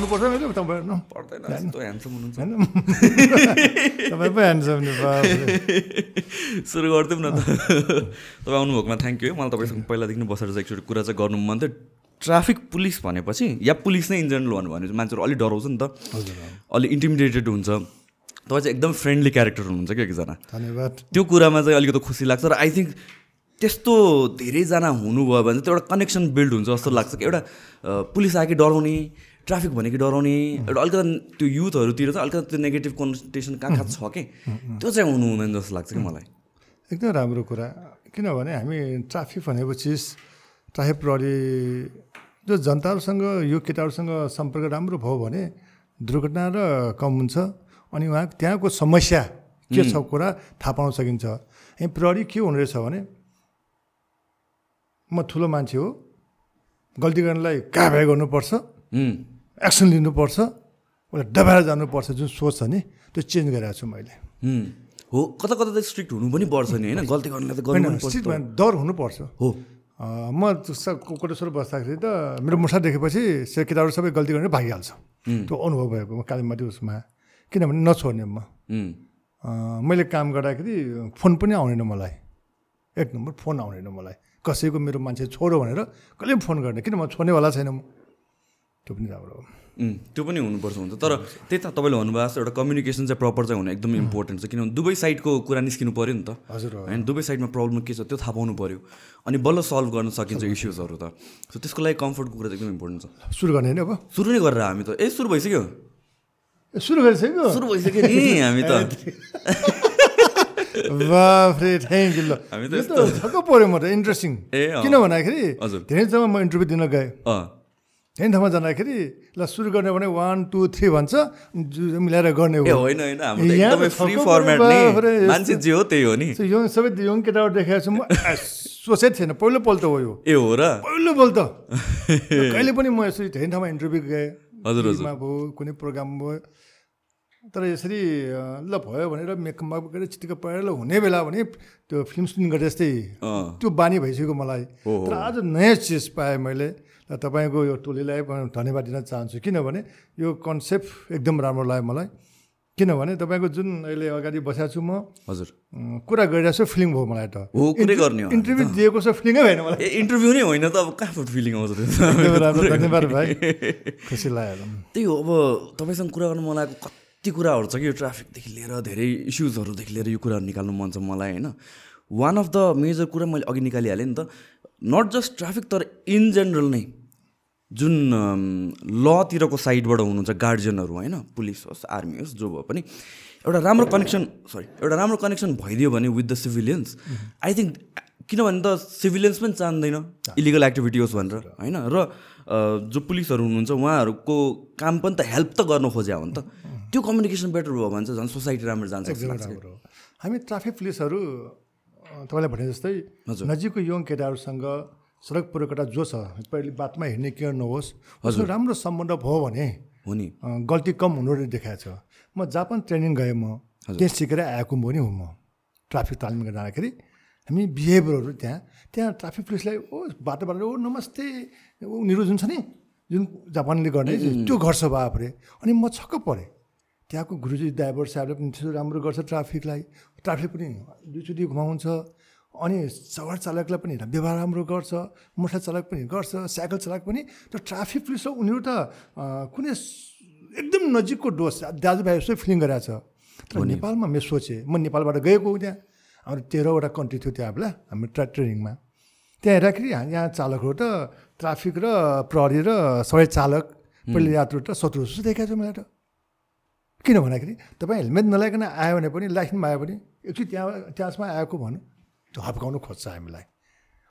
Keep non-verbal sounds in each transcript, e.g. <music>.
जाउनुपर्छ मैले तपाईँ पर्दैन ह्यान्डसम हुनुहुन्छ तपाईँ पो ह्यान्डसम। सुरु गरिदिउँ न त तपाईँ आउनुभएकोमा थ्याङ्क यू है मलाई तपाईँसँग पहिलादेखि बसेर चाहिँ एकचोटि कुरा चाहिँ गर्नु मन थियो ट्राफिक पुलिस भनेपछि या पुलिस नै इन जेनरल भन्नु भने मान्छेहरू अलिक डराउँछ नि त अलिक इन्टिमिडिएटेड हुन्छ तपाईँ चाहिँ एकदम फ्रेन्डली क्यारेक्टर हुनुहुन्छ क्या एकजना धन्यवाद त्यो कुरामा चाहिँ अलिकति खुसी लाग्छ र आई थिङ्क त्यस्तो धेरैजना हुनुभयो भने चाहिँ त्यो एउटा कनेक्सन बिल्ड हुन्छ जस्तो लाग्छ कि एउटा पुलिस आयो कि डराउने ट्राफिक भनेको डराउने एउटा अलिकति त्यो युथहरूतिर चाहिँ अलिकति त्यो नेगेटिभ कन्सन्ट्रेसन कहाँ कहाँ छ कि? त्यो चाहिँ हुनु हुँदैन जस्तो लाग्छ कि मलाई? एकदम राम्रो कुरा। किनभने हामी ट्राफिक भनेको चिज ट्राफिक प्रहरी जो जनताहरूसँग यो केटाहरूसँग सम्पर्क राम्रो भयो भने दुर्घटना र कम हुन्छ अनि उहाँ त्यहाँको समस्या के छ कुरा थाहा पाउन सकिन्छ। अनि प्रहरी के हुने रहेछ भने म ठुलो मान्छे हो गल्ती गर्नेलाई कारवाही गर्नुपर्छ? उम्, एक्सन लिनुपर्छ उसलाई दबाएर जानुपर्छ जुन सोच छ नि त्यो चेन्ज गरिरहेको छु मैले। हो। कता कता त स्ट्रिक्ट हुनु पनि पर्छ नि होइन? गल्ती गर्नेलाई त गर्नु। डर हुनुपर्छ। हो। म कोटेश्वर बस्दाखेरि त मेरो मुसा देखेपछि केटाहरू सबै गल्ती गरेर भागिहाल्छ। त्यो अनुभव भएको म कालीमाटी उसमा। किनभने नछोड्ने म। मैले काम गर्दाखेरि फोन पनि आउँदैन मलाई। एक नम्बर फोन आउँदैन मलाई। कसैको मेरो मान्छे छोडो भनेर कहिले पनि फोन गर्ने। किन म छोड्नेवाला छैन म? त्यो पनि राम्रो हो। त्यो पनि हुनुपर्छ हुन्छ। तर त्यही त तपाईँले भन्नुभएको जस्तो एउटा कम्युनिकेसन चाहिँ प्रपर चाहिँ हुनु एकदम इम्पोर्टेन्ट छ। किनभने दुवै साइडको कुरा निस्किनु पऱ्यो नि त। हजुर हो। होइन दुवै साइडमा प्रब्लम के छ त्यो थाहा पाउनु पऱ्यो अनि बल्ल सल्भ गर्न सकिन्छ इस्युजहरू त। सो त्यसको लागि कम्फर्टको कुरा चाहिँ एकदम इम्पोर्टेन्ट छ। सुरु गर्ने होइन अब। सुरु नै गरेर हामी त। ए सुरु भइसक्यो? ए, सुरु गरिसक्यो? सुरु भइसक्यो नि हामी त। बाफ्रे थ्याङ्क यू ल। हामी त त छक्क पऱ्यो म त। इन्ट्रेस्टिङ। किन भन्दाखेरि। धेरै जग्गा म इन्टरभ्यू दिन गएँ। धेरै ठाउँमा जाँदाखेरि ल सुरु गर्ने भने वान टू थ्री भन्छ मिलाएर गर्ने हो। होइन त्यही सबै यङ केटाहरू देखाएको छु म। <laughs> सोचेको थिएन पहिलोपल्ट हो यो। ए हो र? पहिलोपल्ट <laughs> कहिले पनि म यसरी धेरै ठाउँमा इन्टरभ्यू गएँ। हजुर, भयो कुनै प्रोग्राम भयो। तर यसरी ल भयो भनेर मेकअप गरेर चिटिक्क पढेर ल हुने बेला भने त्यो फिल्म सुटिङ गरे जस्तै त्यो बानी भइसक्यो मलाई। तर आज नयाँ चिज पाएँ मैले। र तपाईँको यो टोलीलाई धन्यवाद दिन चाहन्छु। किनभने यो कन्सेप्ट एकदम राम्रो लाग्यो मलाई। किनभने तपाईँको जुन अहिले अगाडि बसेको छु म हजुर। कुरा गरिरहेको छु फिलिङ भयो मलाई त। हो कुरै गर्ने हो। इन्टरभ्यू दिएको छ फिलिङै भएन मलाई। इन्टरभ्यू नै होइन त अब कहाँ फिलिङ आउँछ <laughs> धन्यवाद भाइ। खुसी लाग्यो त्यही हो अब तपाईँसँग कुरा गर्नु लागेको कति कुराहरू छ कि यो ट्राफिकदेखि लिएर धेरै इस्युजहरूदेखि लिएर यो कुराहरू निकाल्नु मन छ मलाई होइन। वान अफ द मेजर कुरा मैले अघि निकालिहालेँ नि त नट जस्ट ट्राफिक तर इन जेनरल नै। जुन लतिरको साइडबाट हुनुहुन्छ गार्जियनहरू होइन? पुलिस होस् आर्मी होस् जो भए पनि एउटा राम्रो कनेक्सन सरी एउटा राम्रो कनेक्सन भइदियो भने with the civilians I think किनभने त सिभिलियन्स पनि चाहँदैन इलिगल एक्टिभिटी होस् भनेर होइन? र जो पुलिसहरू हुनुहुन्छ उहाँहरूको काम पनि त हेल्प त गर्न खोज्या हो नि त। त्यो कम्युनिकेसन बेटर भयो भने चाहिँ झन् सोसाइटी राम्रो जान्छ हामी ट्राफिक पुलिसहरू तपाईँलाई भने जस्तै नजिकको यङ केटाहरूसँग सडक पुरकटा जो छ पहिले बातमा हिँड्ने के नहोस्। उसको राम्रो सम्बन्ध भयो भने हो नि। अँ, गल्ती कम हुनु देखाएको छ। म जापान ट्रेनिङ गएँ म। त्यहाँ सिकेर आएको पनि हुँ म। ट्राफिक तालिम जाँदाखेरि हामी बिहेभियरहरू त्यहाँ त्यहाँ ट्राफिक पुलिसलाई ओ बाटोबाट ओ नमस्ते उनीहरू जुन छ नि? जुन जापानले गर्ने त्यो गर्छ बाफरे अनि म छक्क परेँ। त्यहाँको गुरुजी ड्राइभर साहबले पनि त्यसो राम्रो गर्छ ट्राफिकलाई। ट्राफिक पनि दुईचोटि घुमाउँछ। अनि सवार चालकलाई पनि व्यवहार राम्रो गर्छ मोटर चालक पनि गर्छ साइकल चालक पनि। त्यो ट्राफिक पुलिस हो उनीहरू त कुनै एकदम नजिकको डोस दाजुभाइ जस्तै फिलिङ गरिरहेको छ। तर नेपालमा मैले सोचेँ म नेपालबाट गएको हो त्यहाँ। हाम्रो तेह्रवटा कन्ट्री थियो त्यहाँ बेला हाम्रो ट्रा ट्रेनिङमा त्यहाँ हेर्दाखेरि यहाँ चालकहरू त ट्राफिक र प्रहरी र सबै चालक पहिले यात्रु त शत्रु जस्तो देखाएको छ मलाई त। किन भन्दाखेरि तपाईँ हेलमेट नलाइकन आयो भने पनि लाइसेन्समा आयो भने एकचोटि त्यहाँ त्यसमा आएको भनौँ त्यो हप्काउनु खोज्छ हामीलाई।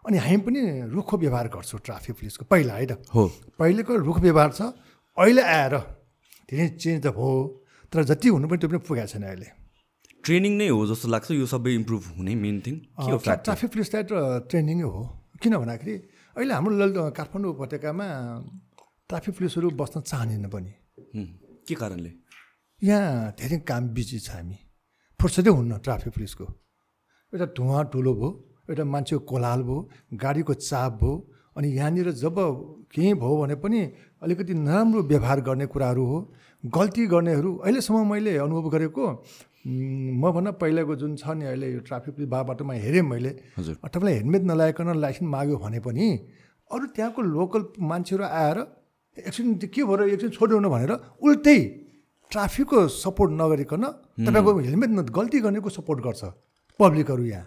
अनि हामी पनि रुखो व्यवहार गर्छौँ ट्राफिक पुलिसको। पहिला होइन हो। पहिलेको रुख व्यवहार छ अहिले आएर धेरै चेन्ज त भयो तर जति हुनु पनि त्यो पनि पुगेको छैन अहिले। ट्रेनिङ नै हो जस्तो लाग्छ यो सबै इम्प्रुभ हुने मेन थिङ। ट्राफिक पुलिसलाई त ट्रेनिङै हो। किन भन्दाखेरि अहिले हाम्रो ललित काठमाडौँ उपत्यकामा ट्राफिक पुलिसहरू बस्न चाहँदैन पनि। के कारणले? यहाँ धेरै काम बिजी छ हामी। फुर्सदै हुन्न ट्राफिक पुलिसको। एउटा धुवा ठुलो भयो एउटा मान्छेको कोलाहाल भयो गाडीको चाप भयो अनि यहाँनिर जब केही भयो भने पनि अलिकति नराम्रो व्यवहार गर्ने कुराहरू हो गल्ती गर्नेहरू अहिलेसम्म मैले अनुभव गरेको म भन्न पहिलाको जुन छ नि अहिले यो ट्राफिक बाटोमा हेरेँ मैले तपाईँलाई हेलमेट नलाइकन लाइसेन्स माग्यो भने पनि अरू त्यहाँको लोकल मान्छेहरू आएर एकछिन के भयो एकछिन छोडिदिनु भनेर उल्टै ट्राफिकको सपोर्ट नगरिकन तपाईँको हेलमेट न गल्ती गर्नेको सपोर्ट गर्छ। पब्लिकहरू यहाँ।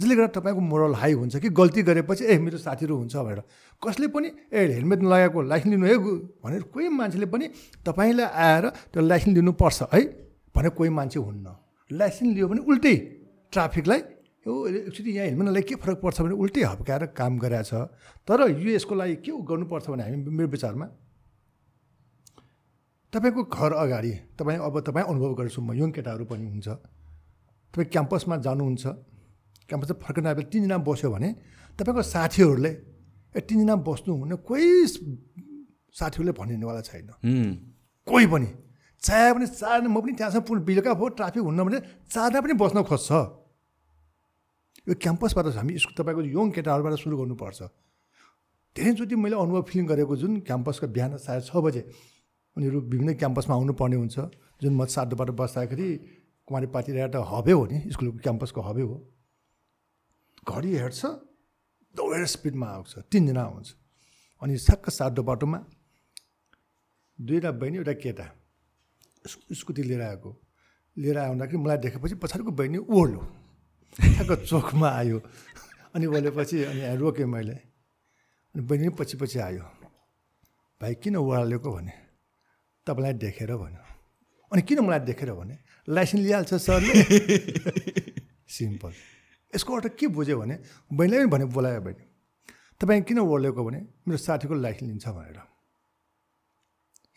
जसले गर्दा तपाईँको मोरल हाई हुन्छ कि गल्ती गरेपछि ए मेरो साथीहरू हुन्छ भनेर। कसले पनि ए हेलमेट नलगाएको लाइसेन्स लिनु है भनेर कोही मान्छेले पनि तपाईँलाई आएर त्यो लाइसेन्स लिनुपर्छ है भनेर कोही मान्छे हुन्न। लाइसेन्स लियो भने उल्टै ट्राफिकलाई यो एक्चुली यहाँ हेलमेट नलाइ के फरक पर्छ? भने उल्टै हप्काएर काम गरेको छ। तर यो यसको लागि के गर्नुपर्छ भने हामी मेरो विचारमा? तपाईँको घर अगाडि तपाईँ अब तपाईँ अनुभव गरेछु म यङ केटाहरू पनि हुन्छ। तपाईँ क्याम्पसमा जानुहुन्छ क्याम्पस फर्किन आएपछि तिनजना बस्यो भने तपाईँको साथीहरूले ए तिनजना बस्नु हुने कोही साथीहरूले भनिदिनेवाला छैन। कोही पनि। चाहे पनि चार म पनि त्यहाँसम्म पुग्नु बेलुका भयो ट्राफिक हुन्न भने चारजना पनि बस्न खोज्छ। यो क्याम्पसबाट हामी स्कुल तपाईँको यङ केटाहरूबाट सुरु गर्नुपर्छ। धेरैचोटि मैले अनुभव फिलिङ गरेको जुन क्याम्पसको बिहान साढे छ बजे उनीहरू विभिन्न क्याम्पसमा आउनुपर्ने हुन्छ। जुन म साधोबाट बस्दाखेरि कुमारी पार्टी एउटा हबै हो नि स्कुलको क्याम्पसको हबै हो। घडी हेर्छ दौडेर स्पिडमा आउँछ तिनजना आउँछ। अनि सक्क साधो बाटोमा दुईवटा बहिनी एउटा केटा स्कुटी लिएर आएको। लिएर आउँदाखेरि मलाई देखेपछि पछाडिको बहिनी ओर्लो ठ्याक्क चोकमा आयो। अनि बोलेपछि अनि रोकेँ मैले। अनि बहिनी पछि पछि आयो। भाइ किन ओह्रालेको? भने तपाईँलाई देखेर भन्यो। अनि किन मलाई देखेर भने लाइसेन्स लिइहाल्छ सरले। <laughs> सिम्पल। यसको अर्थ के बुझ्यो भने बहिनीलाई पनि भने बोलायो बहिनी। तपाईँ किन ओर्लेको भने मेरो साथीको लाइसेन्स लिन्छ भनेर।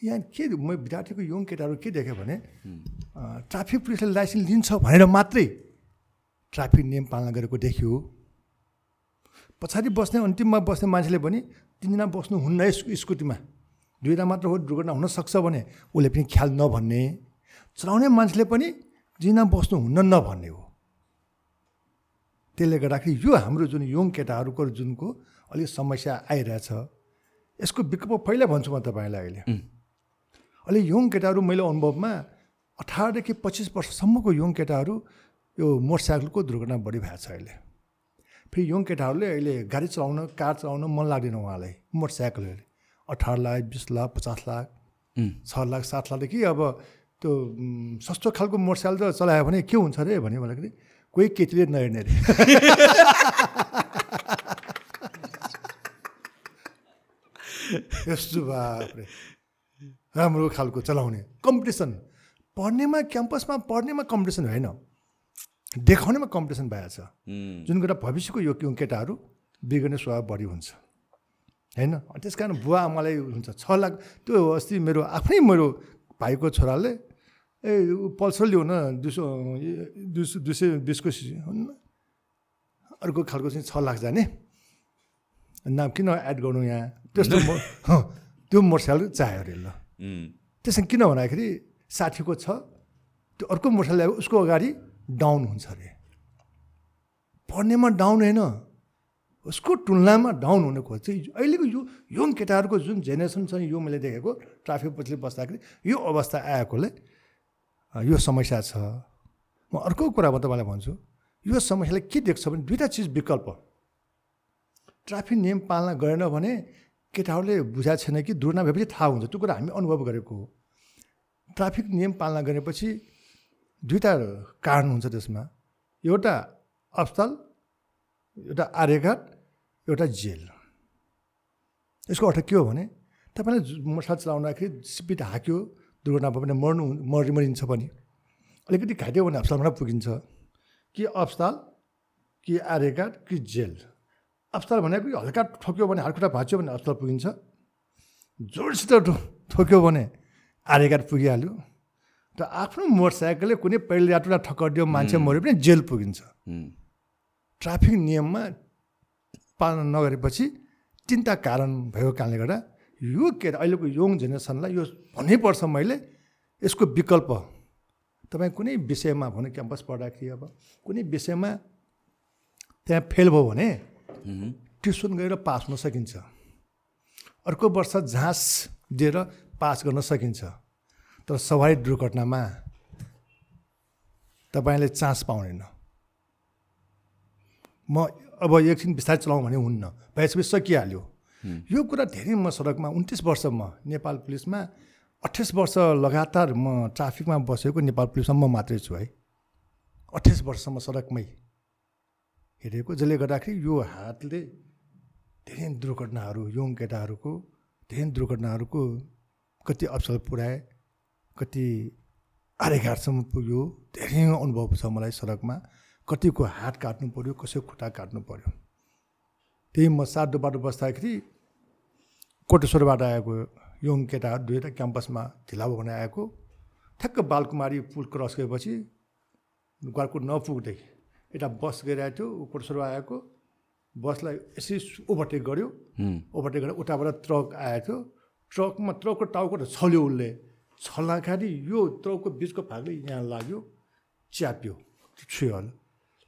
यहाँ के म विद्यार्थीको यङ केटाहरू के देखेँ भने ट्राफिक पुलिसले लाइसेन्स लिन्छ भनेर मात्रै ट्राफिक नियम पालना गरेको देखियो। पछाडि बस्ने अन्तिममा बस्ने मान्छेले पनि तिनजना बस्नुहुन्न स्कुटीमा। दुईवटा मात्र हो दुर्घटना हुनसक्छ भने उसले पनि ख्याल नभन्ने। चलाउने मान्छेले पनि जिना बस्नुहुन्न नभन्ने हो। त्यसले गर्दाखेरि यो हाम्रो जुन यङ केटाहरूको जुनको अलिक समस्या आइरहेछ यसको विकल्प पहिला भन्छु म तपाईँलाई अहिले। अहिले यङ केटाहरू मैले अनुभवमा अठारदेखि पच्चिस वर्षसम्मको यङ केटाहरू यो मोटरसाइकलको दुर्घटना बढी भएको छ अहिले। फेरि यङ केटाहरूले अहिले गाडी चलाउन कार चलाउन मन लाग्दैन उहाँलाई मोटरसाइकलहरूले। अठार लाख बिस लाख पचास लाख छ लाख सात लाखदेखि अब त्यो सस्तो खालको मोटरसाइकल त चलायो भने के हुन्छ अरे भन्यो भन्दाखेरि कोही केटीले नहेर्ने अरे। <laughs> यस्तो बाप्रे। राम्रो खालको चलाउने। कम्पिटिसन। पढ्नेमा क्याम्पसमा पढ्नेमा कम्पिटिसन होइन। देखाउनेमा कम्पिटिसन भएको छ जुन कुरा भविष्यको यो केटाहरू बिग्रने स्वभाव बढी हुन्छ। होइन? त्यस कारण बुवा आमालाई हुन्छ। छ लाख त्यो अस्ति मेरो आफ्नै मेरो भाइको छोराले ए पल्सर ल्याउ न दुई सौ दुई सय बिसको अर्को खालको चाहिँ छ लाख जाने नाम किन एड गर्नु यहाँ त्यस्तो त्यो मोटरसाइकल चाह्यो अरे ल त्यसमा किन भन्दाखेरि साथीको छ त्यो अर्को मोटरसाइकल ल्यायो उसको अगाडि डाउन हुन्छ अरे पढ्नेमा डाउन होइन उसको तुलनामा डाउन हुने खोज्छ अहिलेको यो यङ केटाहरूको जुन जेनेरेसन छ यो मैले देखेको ट्राफिक पछि बस्दाखेरि यो अवस्था आएकोले यो समस्या छ। म अर्को कुरा म तपाईँलाई भन्छु यो समस्याले के देख्छ भने दुइटा चिज विकल्प। ट्राफिक नियम पालना गरेन भने केटाहरूले बुझाएको छैन कि दुर्ना भएपछि थाहा हुन्छ। त्यो कुरा हामी अनुभव गरेको हो। ट्राफिक नियम पालना गरेपछि दुईवटा कारण हुन्छ त्यसमा। एउटा अस्पताल एउटा आर्यघाट एउटा जेल। यसको अर्थ के हो भने तपाईँले मोटरसाइकल चलाउँदाखेरि स्पिड हाक्यो दुर्घटना भयो भने मर्नु मरि मरिन्छ पनि। अलिकति घाइते भने अस्पतालबाट पुगिन्छ। कि अस्पताल कि आर्यघाट कि जेल। अस्पताल भनेको हल्का ठोक्यो भने हातखुट्टा भाँच्यो भने अस्पताल पुगिन्छ। जोडसित ठोक्यो भने आर्यघाट पुगिहाल्यो। र आफ्नो मोटरसाइकलले कुनै पहिलो यात्रा ठक्करिदियो मान्छे मऱ्यो भने जेल पुगिन्छ। ट्राफिक नियममा पालना नगरेपछि तिनवटा कारण भएको कारणले गर्दा यो के अहिलेको यङ जेनेरेसनलाई यो भन्नैपर्छ मैले यसको विकल्प। तपाईँ कुनै विषयमा भनौँ क्याम्पस पढ्दाखेरि अब कुनै विषयमा त्यहाँ फेल भयो भने ट्युसन गएर पास हुन सकिन्छ। अर्को वर्ष झाँस दिएर पास गर्न सकिन्छ। तर सवारी दुर्घटनामा तपाईँले चान्स पाउनेन। म अब एकछिन बिस्तारै चलाउँ भने हुन्न। भएपछि सकिहाल्यो। यो कुरा धेरै म सडकमा उन्तिस वर्ष म नेपाल पुलिसमा अठाइस वर्ष लगातार म ट्राफिकमा बसेको नेपाल पुलिसमा म मात्रै छु है। अठाइस वर्षसम्म सडकमै हेरेको जसले गर्दाखेरि यो हातले धेरै दुर्घटनाहरू यङ केटाहरूको धेरै दुर्घटनाहरूको कति अवसर पुऱ्याए कति आरेघाटसम्म पुग्यो धेरै अनुभव छ मलाई सडकमा कतिको हात काट्नु पऱ्यो कसैको खुट्टा काट्नु पऱ्यो त्यही म सातो बाटो बस्दाखेरि कोटेश्वरबाट आएको यङ केटा दुईवटा क्याम्पसमा ढिला भने आएको। ठ्याक्क बालकुमारी पुल क्रस गरेपछि घरको नपुग्दै एउटा बस गइरहेको थियो कोटेश्वरबाट आएको। बसलाई यसै ओभरटेक गऱ्यो ओभरटेक गरेर उताबाट ट्रक आएको थियो। ट्रकमा ट्रकको टाउको त छल्यो उसले। छल्दाखेरि यो ट्रकको बिचको भागले यहाँ लाग्यो च्याप्यो छुयो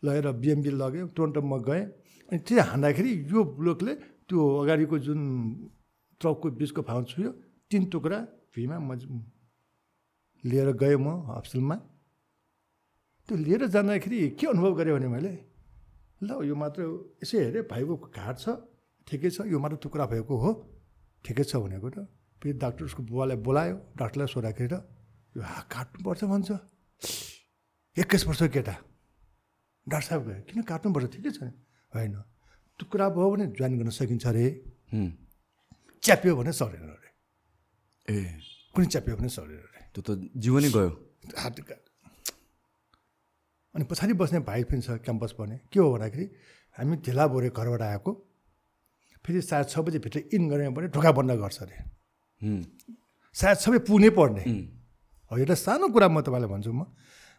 लगेर बिएमबी लग्यो तुरन्त म गएँ। अनि त्यो हान्दाखेरि यो ब्लोकले त्यो अगाडिको जुन ट्रकको बिचको भाग छुयो तिन टुक्रा भुइँमा म लिएर गएँ म हस्पिटलमा। त्यो लिएर जाँदाखेरि के अनुभव गरेँ भने मैले ल यो मात्र यसो हेरेँ भाइको घाट छ ठिकै छ यो मात्र टुक्रा भएको हो ठिकै छ भनेको त। फेरि डाक्टर उसको बुवालाई बोलायो डाक्टरलाई सोद्धाखेरि यो हात काट्नुपर्छ भन्छ। एक्काइस वर्ष केटा। डाक्टर साहब गयो किन काट्नुपर्छ ठिकै छ। होइन। टुक्रा भयो भने जोइन गर्न सकिन्छ अरे। च्याप्यो भने सरेन अरे ए। कुनै च्याप्यो भने सरेन अरे त्यो त जीवनै गयो। हात अनि पछाडि बस्ने भाइ पनि छ क्याम्पस पढ्ने के हो भन्दाखेरि हामी ढिला भोरे घरबाट आएको। फेरि सायद छ बजीभित्र इन गर्ने भने ढोका बन्द गर्छ अरे सायद सबै पुग्नै पर्ने। हो एउटा सानो कुरा म तपाईँलाई भन्छु म।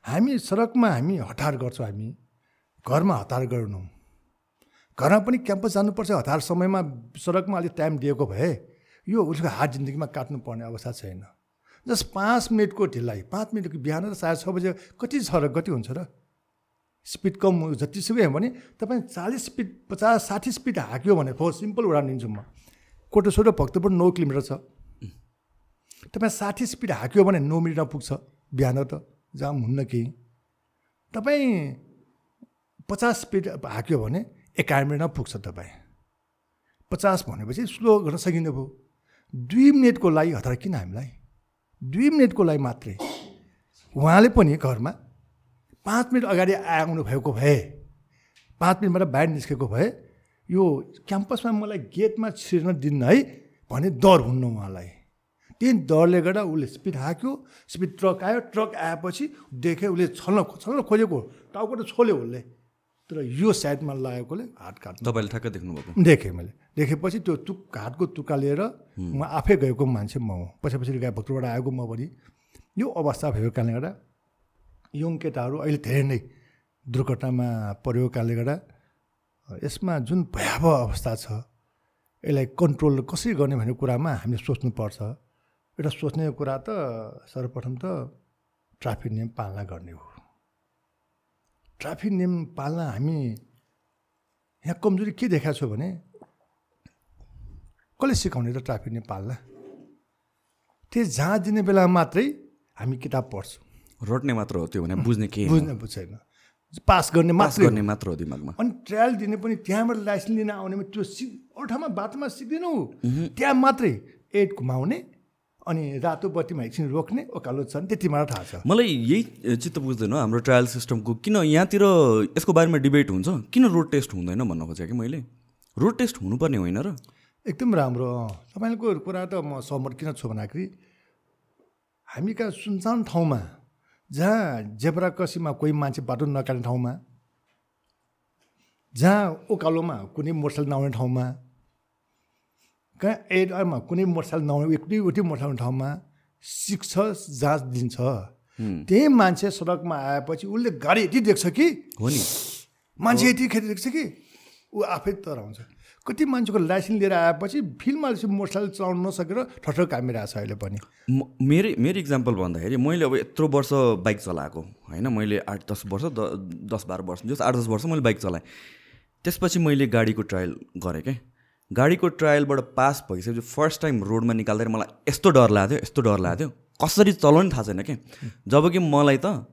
हामी सडकमा हामी हतार गर्छौँ हामी। घरमा हतार गर्नु। घरमा पनि क्याम्पस जानुपर्छ। हतार समयमा सडकमा अलिक टाइम दिएको भए यो उसको हात जिन्दगीमा काट्नुपर्ने अवस्था छैन। जस्ट पाँच मिनटको ढिलाइ पाँच मिनटको बिहान र साढे छ बजे कति छ र कति हुन्छ र? स्पिड कम जतिसुकै हो भने तपाईँ चालिस स्पिड पचास साठी स्पिड हाक्यो भने फोर सिम्पल उडान दिन्छु म। कोटेश्वर भक्तपुर नौ किलोमिटर छ। तपाईँ साठी स्पिड हाक्यो भने नौ मिनटमा पुग्छ बिहान त जाम हुन्न केही। तपाईँ पचास स्पिड हाक्यो भने एकाइ मिनटमा पुग्छ तपाईँ। पचास भनेपछि स्लो गर्न सकिँदैन भयो। दुई मिनटको लागि हतार किन हामीलाई? दुई मिनटको लागि मात्रै। उहाँले पनि घरमा पाँच मिनट अगाडि आउनु भएको भए पाँच मिनटबाट बाहिर निस्केको भए यो क्याम्पसमा मलाई गेटमा छिर्न दिन्न है भने डर हुन्न उहाँलाई। त्यही डरले गर्दा उसले स्पिड हाक्यो स्पिड ट्रक आयो ट्रक आएपछि देख्यो उसले छल्न छल्न खोजेको टाउको त छोल्यो उसले। तर यो साइडमा लागेकोले हात काट्नु। तपाईँले ठ्याक्कै देख्नुभएको। देखेँ मैले। देखेपछि त्यो तुक हातको तुक्का लिएर म आफै गएको मान्छे म हुँ। पछि पछि गाई भक्तबाट आएको म पनि। यो अवस्था भएको कारणले गर्दा यङ केटाहरू अहिले धेरै नै दुर्घटनामा परेको कारणले गर्दा यसमा जुन भयावह अवस्था छ यसलाई कन्ट्रोल कसरी गर्ने भन्ने कुरामा हामीले सोच्नुपर्छ। एउटा सोच्ने कुरा त सर्वप्रथम त ट्राफिक नियम पालना गर्ने हो। ट्राफिक नियम पालना हामी यहाँ कमजोरी के देखाएको छु भने? कसले सिकाउने त ट्राफिक नियम पाल्न? त्यो जहाँ दिने बेला मात्रै हामी किताब पढ्छौँ। रट्ने मात्र हो त्यो भने बुझ्ने के बुझ्ने बुझ्दैन पास गर्ने पास मात्रै गर्ने मात्र हो दिमागमा। अनि ट्रायल दिने पनि त्यहाँबाट लाइसेन्स लिन आउनेमा त्यो सिक अरू ठाउँमा बाटोमा सिक्दैनौ त्यहाँ मात्रै एड घुमाउने अनि रातो बत्तीमा एकछिन रोक्ने ओकालो छन् त्यति मात्र थाहा छ। मलाई यही चित्त बुझ्दैन हाम्रो ट्रायल सिस्टमको किन यहाँतिर यसको बारेमा डिबेट हुन्छ? किन रोड टेस्ट हुँदैन भन्न खोजेँ कि मैले? रोड टेस्ट हुनुपर्ने होइन र। एकदम राम्रो। तपाईँको कुरा त म सहमत किन छु भन्दाखेरि हामी कहाँ सुनसान ठाउँमा जहाँ जेब्रा कसीमा कोही मान्छे बाटो नकाट्ने ठाउँमा जहाँ उकालोमा कुनै मोटरसाइकल नआउने ठाउँमा कहाँ एडमा कुनै मोटरसाइकल नआउने एउटै एउटै मोटरसाइकल ठाउँमा सिक्छ जाँच दिन्छ। त्यही मान्छे सडकमा आएपछि उसले गाडी यति देख्छ कि हो नि। मान्छे यतिखेर देख्छ कि ऊ आफै तर आउँछ कति मान्छेको लाइसेन्स लिएर आएपछि फिल्डमा मोटरसाइकल चलाउनु नसकेर ठट्ट कामिरहेको छ अहिले पनि। मेरो मेरो इक्जाम्पल भन्दाखेरि मैले अब यत्रो वर्ष बाइक चलाएको होइन? मैले आठ दस वर्ष द दस बाह्र वर्ष जस आठ दस वर्ष मैले बाइक चलाएँ। त्यसपछि मैले गाडीको ट्रायल गरेँ क्या गाडीको ट्रायलबाट पास भइसकेपछि फर्स्ट टाइम रोडमा निकाल्दाखेरि मलाई यस्तो डर लाग्थ्यो यस्तो डर लाग्थ्यो कसरी चलाउनु थाहा छैन कि? जब कि मलाई त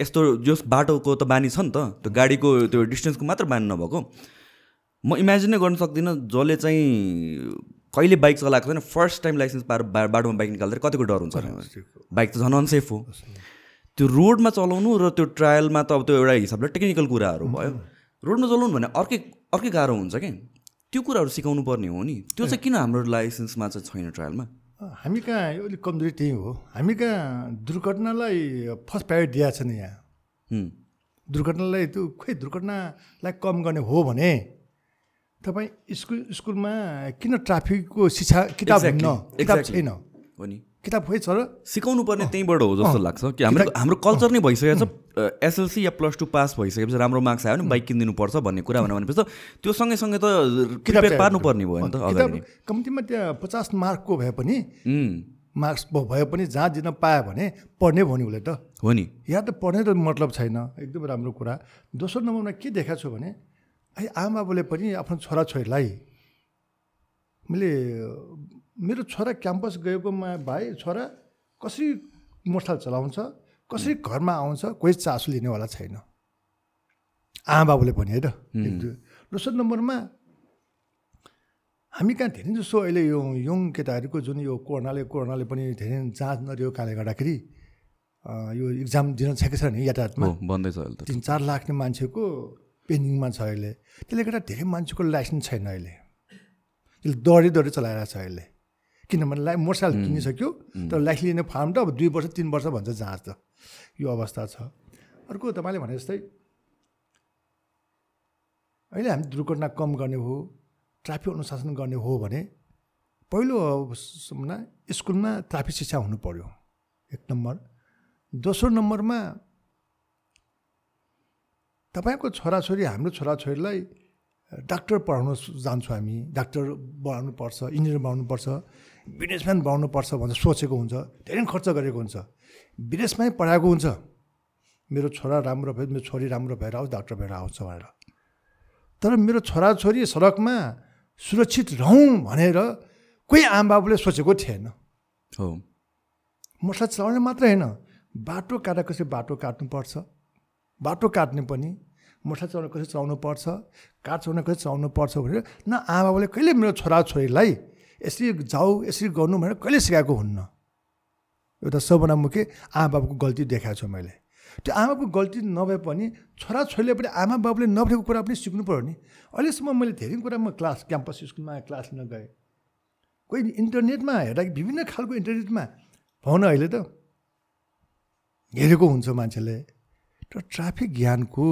यस्तो जस बाटोको त बानी छ नि त त्यो गाडीको त्यो डिस्टेन्सको मात्र बानी नभएको। म इमेजिनै गर्न सक्दिनँ जसले चाहिँ कहिले बाइक चलाएको छैन फर्स्ट टाइम लाइसेन्स पाएर बाटोमा बाइक निकाल्दाखेरि कतिको डर हुन्छ? बाइक त झन् अनसेफ हो। त्यो रोडमा चलाउनु र त्यो ट्रायलमा त अब त्यो एउटा हिसाबले टेक्निकल कुराहरू भयो। रोडमा चलाउनु भने अर्कै अर्कै गाह्रो हुन्छ कि? त्यो कुराहरू सिकाउनु पर्ने हो नि। त्यो चाहिँ किन हाम्रो लाइसेन्समा चाहिँ छैन ट्रायलमा? हामी कहाँ? अलिक कमजोरी त्यही हो। हामी कहाँ दुर्घटनालाई फर्स्ट प्रायोरिटी दिएको छ नि यहाँ। दुर्घटनालाई त्यो खोइ दुर्घटनालाई कम गर्ने हो भने तपाईँ स्कुल स्कुलमा किन ट्राफिकको शिक्षा किताब किताब छैन। हो नि। किताब खोइ छ र सिकाउनु पर्ने त्यहीँबाट हो जस्तो लाग्छ। कि हाम्रो हाम्रो कल्चर नै भइसकेको छ। एसएलसी या प्लस टू पास भइसकेपछि राम्रो मार्क्स आयो भने बाइक किनिदिनुपर्छ भन्ने कुरा भनेपछि त त्यो सँगै त किताब पार्नुपर्ने भयो नि त कम्तीमा त्यहाँ पचास मार्कको भए पनि मार्क्स भए पनि जहाँ दिन पायो भने पढ्ने भयो नि उसले त। हो नि। यहाँ त पढ्ने त मतलब छैन। एकदम राम्रो कुरा। दोस्रो नम्बरमा के देखाएको छु भने है आमाबाबुले पनि आफ्नो छोराछोरीलाई मैले मेरो छोरा क्याम्पस गएकोमा भाइ छोरा कसरी मोटरसाइकल चलाउँछ कसरी घरमा आउँछ कोही चासो लिनेवाला छैन। आमा बाबुले पनि है त दोस्रो नम्बरमा हामी कहाँ धेरै जस्तो अहिले यो यङ केटाहरूको जुन यो कोरोनाले कोरोनाले पनि धेरै जाँच नदिएको कारणले गर्दाखेरि यो इक्जाम दिन सकेको छ नि यातायातमा। बन्दैछ तिन चार लाख मान्छेको पेन्डिङमा छ अहिले। त्यसले गर्दा धेरै मान्छेको लाइसेन्स छैन अहिले। त्यसले दौडी दौडी चलाइरहेको छ अहिले। किनभने लाइ मोटरसाइकल किनिसक्यो तर लाइसेन्स लिने फार्म त अब दुई वर्ष तिन वर्ष भन्छ जाँच त यो अवस्था छ। अर्को तपाईँले भने जस्तै अहिले हामी दुर्घटना कम गर्ने हो ट्राफिक अनुशासन गर्ने हो भने पहिलो स्कुलमा ट्राफिक शिक्षा हुनु पऱ्यो एक नम्बर। दोस्रो नम्बरमा तपाईँको छोराछोरी हाम्रो छोराछोरीलाई डाक्टर पढाउन जान्छौँ हामी। डाक्टर बनाउनु पर्छ इन्जिनियर बनाउनु पर्छ विदेशमा बनाउनु पर्छ भनेर सोचेको हुन्छ धेरै खर्च गरेको हुन्छ। विदेशमै पढाएको हुन्छ। मेरो छोरा राम्रो भयो मेरो छोरी राम्रो भएर आओस् डाक्टर भएर आउँछ भनेर। तर मेरो छोराछोरी सडकमा सुरक्षित रहँ भनेर कोही आमाबाबुले सोचेको थिएन। हो। मोटरसाइकल चलाउने मात्रै होइन बाटो काटेर कसरी बाटो काट्नुपर्छ बाटो काट्ने पनि मोटरसाइकल चलाउनु कसरी चलाउनु पर्छ? कार चलाउन कसरी चलाउनु पर्छ भनेर न आमाबाबुले कहिले मेरो छोराछोरीलाई यसरी जाऊ यसरी गर्नु भनेर कहिले सिकाएको हुन्न? एउटा सबभन्दा मुख्य आमाबाबुको गल्ती देखाएको छु मैले। त्यो आमाको गल्ती नभए पनि छोराछोरीले पनि आमा बाबुले नभएको कुरा पनि सिक्नु पऱ्यो नि। अहिलेसम्म मैले धेरै कुरा म क्लास क्याम्पस स्कुलमा क्लास लिन गएँ। कोही इन्टरनेटमा हेर्दाखेरि विभिन्न खालको इन्टरनेटमा भन अहिले त। हेरेको हुन्छ मान्छेले। तर ट्राफिक ज्ञानको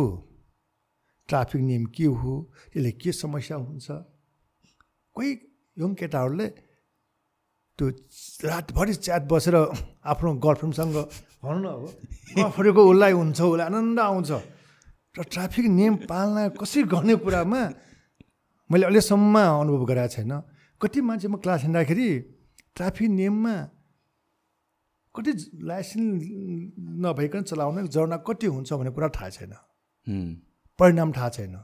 ट्राफिक नियम के हो? यसले के समस्या हुन्छ? कोही यङ केटाहरूले त्यो रातभरि च्याट बसेर आफ्नो गर्लफ्रेन्डसँग भनौँ न अब गर्लफ्रेन्डको उसलाई हुन्छ उसलाई आनन्द आउँछ। र ट्राफिक नियम पालना कसरी गर्ने कुरामा मैले अहिलेसम्म अनुभव गराएको छैन। कति मान्छे म क्लास हिँड्दाखेरि ट्राफिक नियममा कति लाइसेन्स नभइकन चलाउन जर्ना कति हुन्छ भन्ने कुरा थाहा छैन। परिणाम थाहा छैन।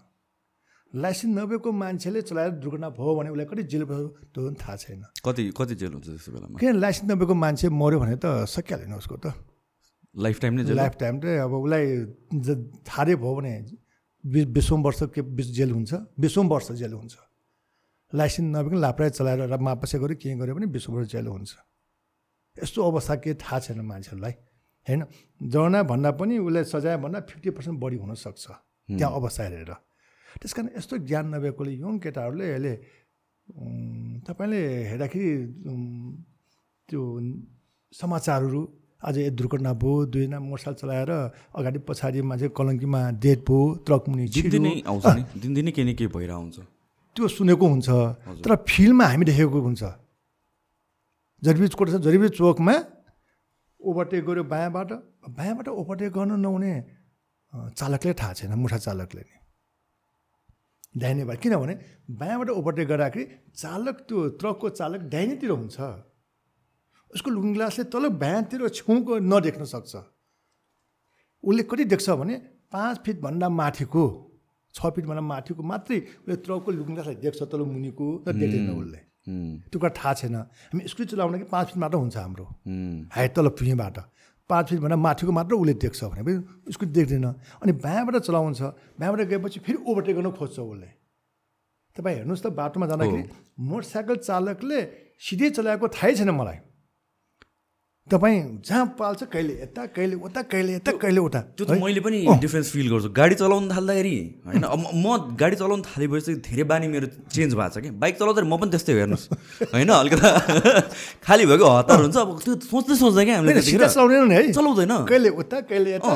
लाइसेन्स नभएको मान्छेले चलाएर दुर्घटना भयो भने उसलाई कति जेल भयो त्यो पनि थाहा छैन। कति कति जेल हुन्छ त्यस्तो बेलामा? किन लाइसेन्स नभएको मान्छे मऱ्यो भने त सकिहालेन उसको त। लाइफ टाइम नै लाइफ टाइम चाहिँ अब उसलाई थारै भयो भने बिस बिसौँ वर्ष के बिस जेल हुन्छ बिसौँ वर्ष जेल हुन्छ। लाइसेन्स नभएको लापराय चलाएर मापसे गऱ्यो के गऱ्यो भने बिसौँ वर्ष जेल हुन्छ। यस्तो अवस्था के थाहा छैन मान्छेहरूलाई होइन? जर्ना भन्दा पनि उसलाई सजाय भन्दा फिफ्टी पर्सेन्ट बढी हुनसक्छ। त्यहाँ अवस्था हेरेर। त्यस कारण यस्तो ज्ञान नभएकोले यङ केटाहरूले अहिले तपाईँले हेर्दाखेरि त्यो समाचारहरू आज यो दुर्घटना भयो दुईजना मोटरसाइकल चलाएर अगाडि पछाडि मान्छे कलङ्कीमा डेथ भयो ट्रक मुनि दिनदिनै केही न केही भइरहेको हुन्छ। त्यो सुनेको हुन्छ। तर फिल्डमा हामी देखेको हुन्छ। जरिबी कोट छ? जरिबी चोकमा ओभरटेक गऱ्यो बायाँबाट। बायाँबाट ओभरटेक गर्नु नहुने चालकले थाहा छैन मुठा चालकले नि। दाहिनेबाट किनभने बायाँबाट ओभरटेक गर्दाखेरि चालक त्यो ट्रकको चालक दाहिनेतिर हुन्छ। उसको लुकिङ ग्लासले तल बायाँतिर छेउको नदेख्न सक्छ। उसले कति देख्छ भने पाँच फिटभन्दा माथिको छ फिटभन्दा माथिको मात्रै उसले ट्रकको लुकिङ ग्लासलाई देख्छ तल मुनिको तर देख्दैन उसले। त्यो कुरा थाहा छैन। हामी स्कुटी चलाउन कि पाँच फिट मात्र हुन्छ हाम्रो। हाइट तल भुइँबाट पाँच फिटभन्दा माथिको मात्र उसले देख्छ भने स्कुटी देख्दैन। अनि बायाँबाट चलाउँछ बायाँबाट गएपछि फेरि ओभरटेक गर्न खोज्छ उसले। तपाईँ हेर्नुहोस् त बाटोमा जाँदाखेरि मोटरसाइकल चालकले सिधै चलाएको थाहै छैन मलाई। तपाईँ जहाँ पाल्छ कहिले यता कहिले उता कहिले यता कहिले उता। त्यो त मैले पनि डिफ्रेन्स फिल गर्छु। गाडी चलाउनु थाल्दाखेरि होइन अब म गाडी चलाउनु थालेपछि धेरै बानी मेरो चेन्ज भएको छ कि। बाइक चलाउँदाखेरि म पनि त्यस्तै हेर्नुहोस्। <laughs> होइन अलिकति <laughs> खाली भएको हतार हुन्छ। अब त्यो सोच्दै सोच्दै क्या हामीले चलाउँदैन। कहिले उता कहिले यता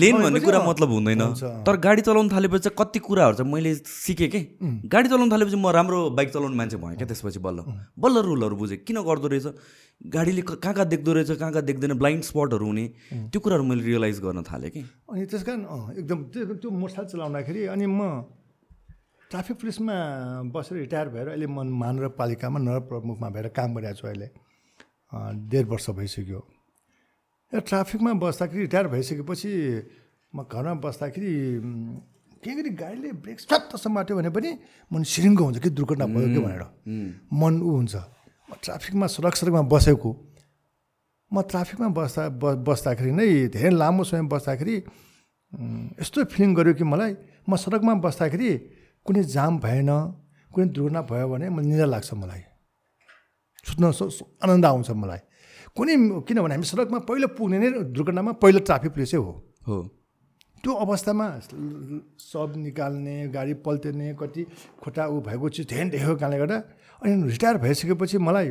लेन भन्ने कुरा मतलब हुँदैन। तर गाडी चलाउनु थालेपछि चाहिँ कति कुराहरू चाहिँ मैले सिकेँ कि। गाडी चलाउनु थालेपछि म राम्रो बाइक चलाउने मान्छे भएँ क्या त्यसपछि बल्ल। बल्ल रुलहरू बुझेँ। किन गर्दो रहेछ? गाडीले कहाँ कहाँ देख्दो रहेछ कहाँ कहाँ देख्दैन ब्लाइन्ड स्पटहरू हुने त्यो कुराहरू मैले रियलाइज गर्न थालेँ कि। अनि त्यस कारण एकदम त्यो मोटरसाइकल चलाउँदाखेरि अनि म ट्राफिक पुलिसमा बसेर रिटायर भएर अहिले म महानगरपालिकामा नगर प्रमुखमा भएर काम गरिरहेको छु अहिले। डेढ वर्ष भइसक्यो। र ट्राफिकमा बस्दाखेरि रिटायर भइसकेपछि म घरमा बस्दाखेरि के गरी गाडीले ब्रेक स्वात्त समाट्यो भने पनि मन सिरिङ्गो हुन्छ कि दुर्घटना भयो कि भनेर। मन ऊ हुन्छ। ट्राफिकमा सडक सडकमा बसेको। म ट्राफिकमा बस्दा बस्दाखेरि नै धेरै लामो समय बस्दाखेरि यस्तो फिलिङ गऱ्यो कि मलाई म सडकमा बस्दाखेरि कुनै जाम भएन कुनै दुर्घटना भयो भने मलाई निदा लाग्छ मलाई। सुत्न आनन्द आउँछ मलाई। कुनै किनभने हामी सडकमा पहिलो पुग्ने नै दुर्घटनामा पहिलो ट्राफिक पुलिसै हो। हो। त्यो अवस्थामा सब निकाल्ने गाडी पल्टिने कति खुट्टा ऊ भएको चिज धेरै देखेको कारणले गर्दा अनि रिटायर भइसकेपछि मलाई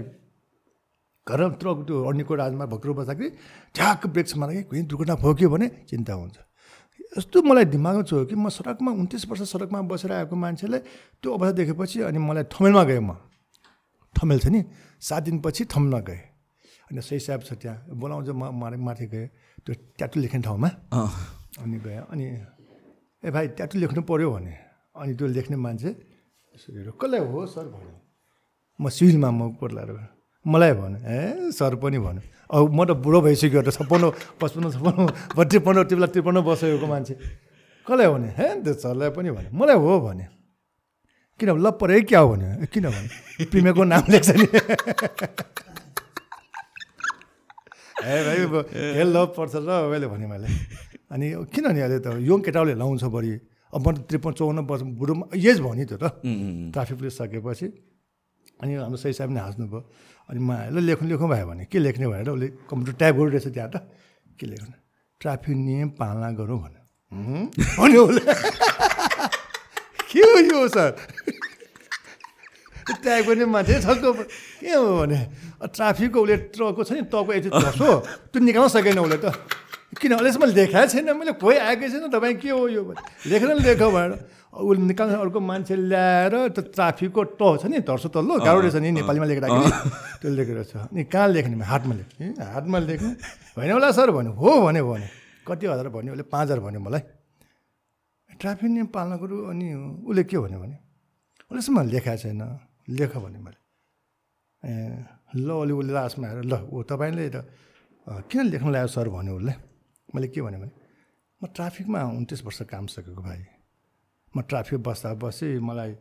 घर ट्रक त्यो अर्नीको राजमा भक्तु बस्दाखेरि ठ्याक्क ब्रेक्स मार्दा कुनै दुर्घटना भोग्यो भने चिन्ता हुन्छ। यस्तो मलाई दिमागमा छोयो कि म सडकमा उन्तिस वर्ष सडकमा बसेर आएको मान्छेले त्यो अवस्था देखेपछि अनि मलाई थमेलमा गएँ म। थमेल छ नि सात दिनपछि थमेलमा गएँ। अनि सही साहब छ त्यहाँ बोलाउँछ म माथि माथि गएँ। त्यो ट्याटु लेख्ने ठाउँमा। अनि गएँ अनि ए भाइ ट्याटु लेख्नु पऱ्यो भने। अनि त्यो लेख्ने मान्छे कसलाई हो सर भन्यो। म सिभिलमा म कोर्लाएर मलाई भन्यो ए सर पनि भन्यो। अब म त बुढो भइसक्यो त छप्पन्न पचपन्न छप्पन्न त्रिपन्न बेला त्रिपन्न बसेको मान्छे। कसलाई भने हे त्यो सरलाई पनि भन्यो। मलाई हो भने किन ल परे क्या हो भन्यो। किन भने प्रिमियरको नाम लेख्छ नि। <laughs> ए भाइ हे ल पर्छ र मैले भने मैले। अनि किनभने अहिले त? यङ केटाले लाउँछ बढी। अब म त त्रिपन्न चौन्न वर्ष बुढो एज भयो नि त्यो त। ट्राफिक पुलिस सकेपछि। अनि हाम्रो सही साहब नै हाँस्नुभयो। अनि म ल लेख्नु लेखौँ भयो भने। के लेख्ने भनेर उसले कम्प्युटर टाइप गरिरहेछ त्यहाँ त। के लेख्नु? ट्राफिक नियम पालना गरौँ भन्यो। भन्यो उसले। के हो यो सर? टाइप गर्ने मान्छे छक्क के हो भने? ट्राफिकको उसले ट्रकको छ नि तको यति झसो त्यो निकाल्न सकेन उसले त। किन अहिलेसम्म लेखाएको छैन? मैले खोइ आएकै छैन। तपाईँ के हो यो? लेखेर लेख भनेर उसले निकाल्ने अर्को मान्छे ल्याएर त्यो ट्राफिकको ट छ नि धर्सो तल्लो गाह्रो रहेछ नि नेपालीमा लेखेर त्यो लेखेर छ। अनि कहाँ लेख्ने हातमा लेख्ने हातमा लेख्ने? होइन होला सर भन्यो। हो भन्यो भने कति हजार भन्यो? उसले पाँच हजार भन्यो मलाई। ट्राफिक नियम पालना गरौँ अनि उसले के भन्यो भने? उसलेसम्म लेखाएको छैन। लेख भने मैले। ए ल अलि उसले लास्टमा आएर ल। ऊ तपाईँले त किन लेख्नु ल्यायो सर? भन्यो उसले। मैले के भने म ट्राफिकमा उन्तिस वर्ष काम सकेको भाइ। म ट्राफिक बस्दा बसेँ मलाई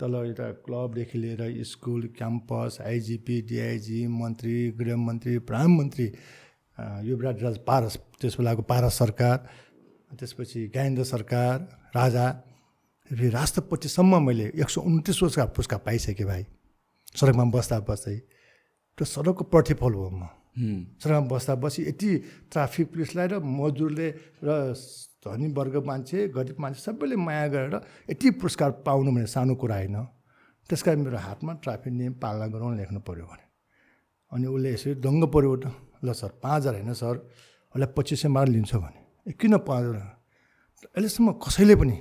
तल यता क्लबदेखि लिएर स्कुल क्याम्पस आइजिपी डिआइजी मन्त्री गृहमन्त्री प्रधानमन्त्री युवराज राज पारस त्यस बेलाको पारस सरकार त्यसपछि ज्ञानेन्द्र सरकार राजा फेरि राष्ट्रपतिसम्म मैले एक सौ उन्तिस वर्षका पुरस्कार पाइसकेँ भाइ सडकमा बस्दा बस्दै। त्यो सडकको प्रतिफल हो म। सडकमा बस्दा बसी यति ट्राफिक पुलिसलाई र मजदुरले र धनी वर्ग मान्छे गरिब मान्छे सबैले माया गरेर यति पुरस्कार पाउनु भने सानो कुरा होइन। त्यस कारण मेरो हातमा ट्राफिक नियम पालना गराउन लेख्नु पऱ्यो भने। अनि उसले यसरी दङ्ग पऱ्यो ल सर पाँच हजार होइन सर उसलाई पच्चिस सय मार लिन्छ भने। किन पाँच हजार? अहिलेसम्म कसैले पनि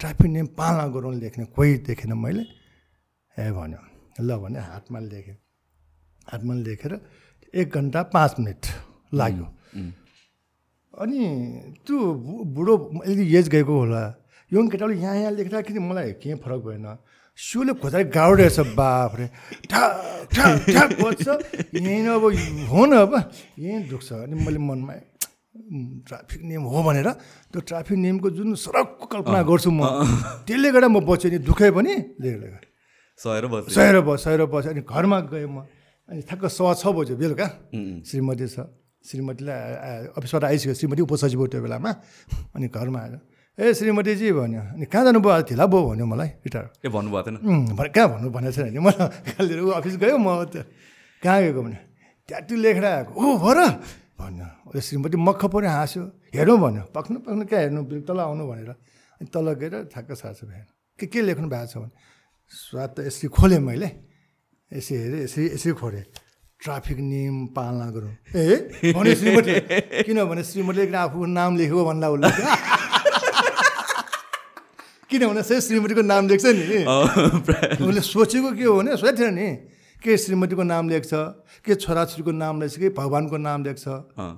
ट्राफिक नियम पालना गराउन लेख्ने कोही देखेन मैले। ए भन्यो। ल भने हातमा लेखेँ। हातमा लेखेर एक घन्टा पाँच मिनट लाग्यो। अनि त्यो बुढो अलिकति एज गएको होला यङ केटाले यहाँ यहाँ लेख्दाखेरि मलाई केही फरक भएन? सिउले खोजेर गाउँ रहेछ बाफ्रे ठ्याक बज्छ यहीँ अब हो न अब यहीँ दुख्छ। अनि मैले मनमा ट्राफिक नियम हो भनेर त्यो ट्राफिक नियमको जुन सडकको कल्पना गर्छु म त्यसले गर्दा म बस्छु नि दुखै पनि सहेर बस। सहेर बस सहेर बस। अनि घरमा गएँ म। अनि ठ्याक्क सवा छ बज्यो बेलुका। श्रीमती छ श्रीमतीलाई अफिसबाट आइसक्यो श्रीमती उपसचिव त्यो बेलामा। अनि घरमा आएर ए श्रीमतीजी भन्यो। अनि कहाँ जानुभयो? थिला भयो भन्यो मलाई रिटायर। ए भन्नुभएको थिएन? भने कहाँ भन्नु? भनेको छैन नि मलाई खाली ऊ अफिस गयो म कहाँ गएको भने ट्याटु लेखेर आएको। हो हो र भन्यो श्रीमती मख पनि हाँस्यो। हेरौँ भन्यो। पक्नु पक्नु कहाँ हेर्नु? तल आउनु भनेर। अनि तल गएर ठ्याक्क सार्छ भएन के के लेख्नु भएको छ? भने स्वाद त यसरी खोलेँ मैले। यसरी हेरेँ यसरी यसरी खोलेँ। ट्राफिक नियम पालना गरौँ ए भने श्रीमती किनभने श्रीमतीले आफूको नाम लेखेको भन्दा उसले किनभने चाहिँ श्रीमतीको नाम लेख्छ नि। उसले सोचेको के हो भने सोचेको नि के श्रीमतीको नाम लेख्छ के छोराछोरीको नाम लेख्छ कि भगवान्को नाम लेख्छ?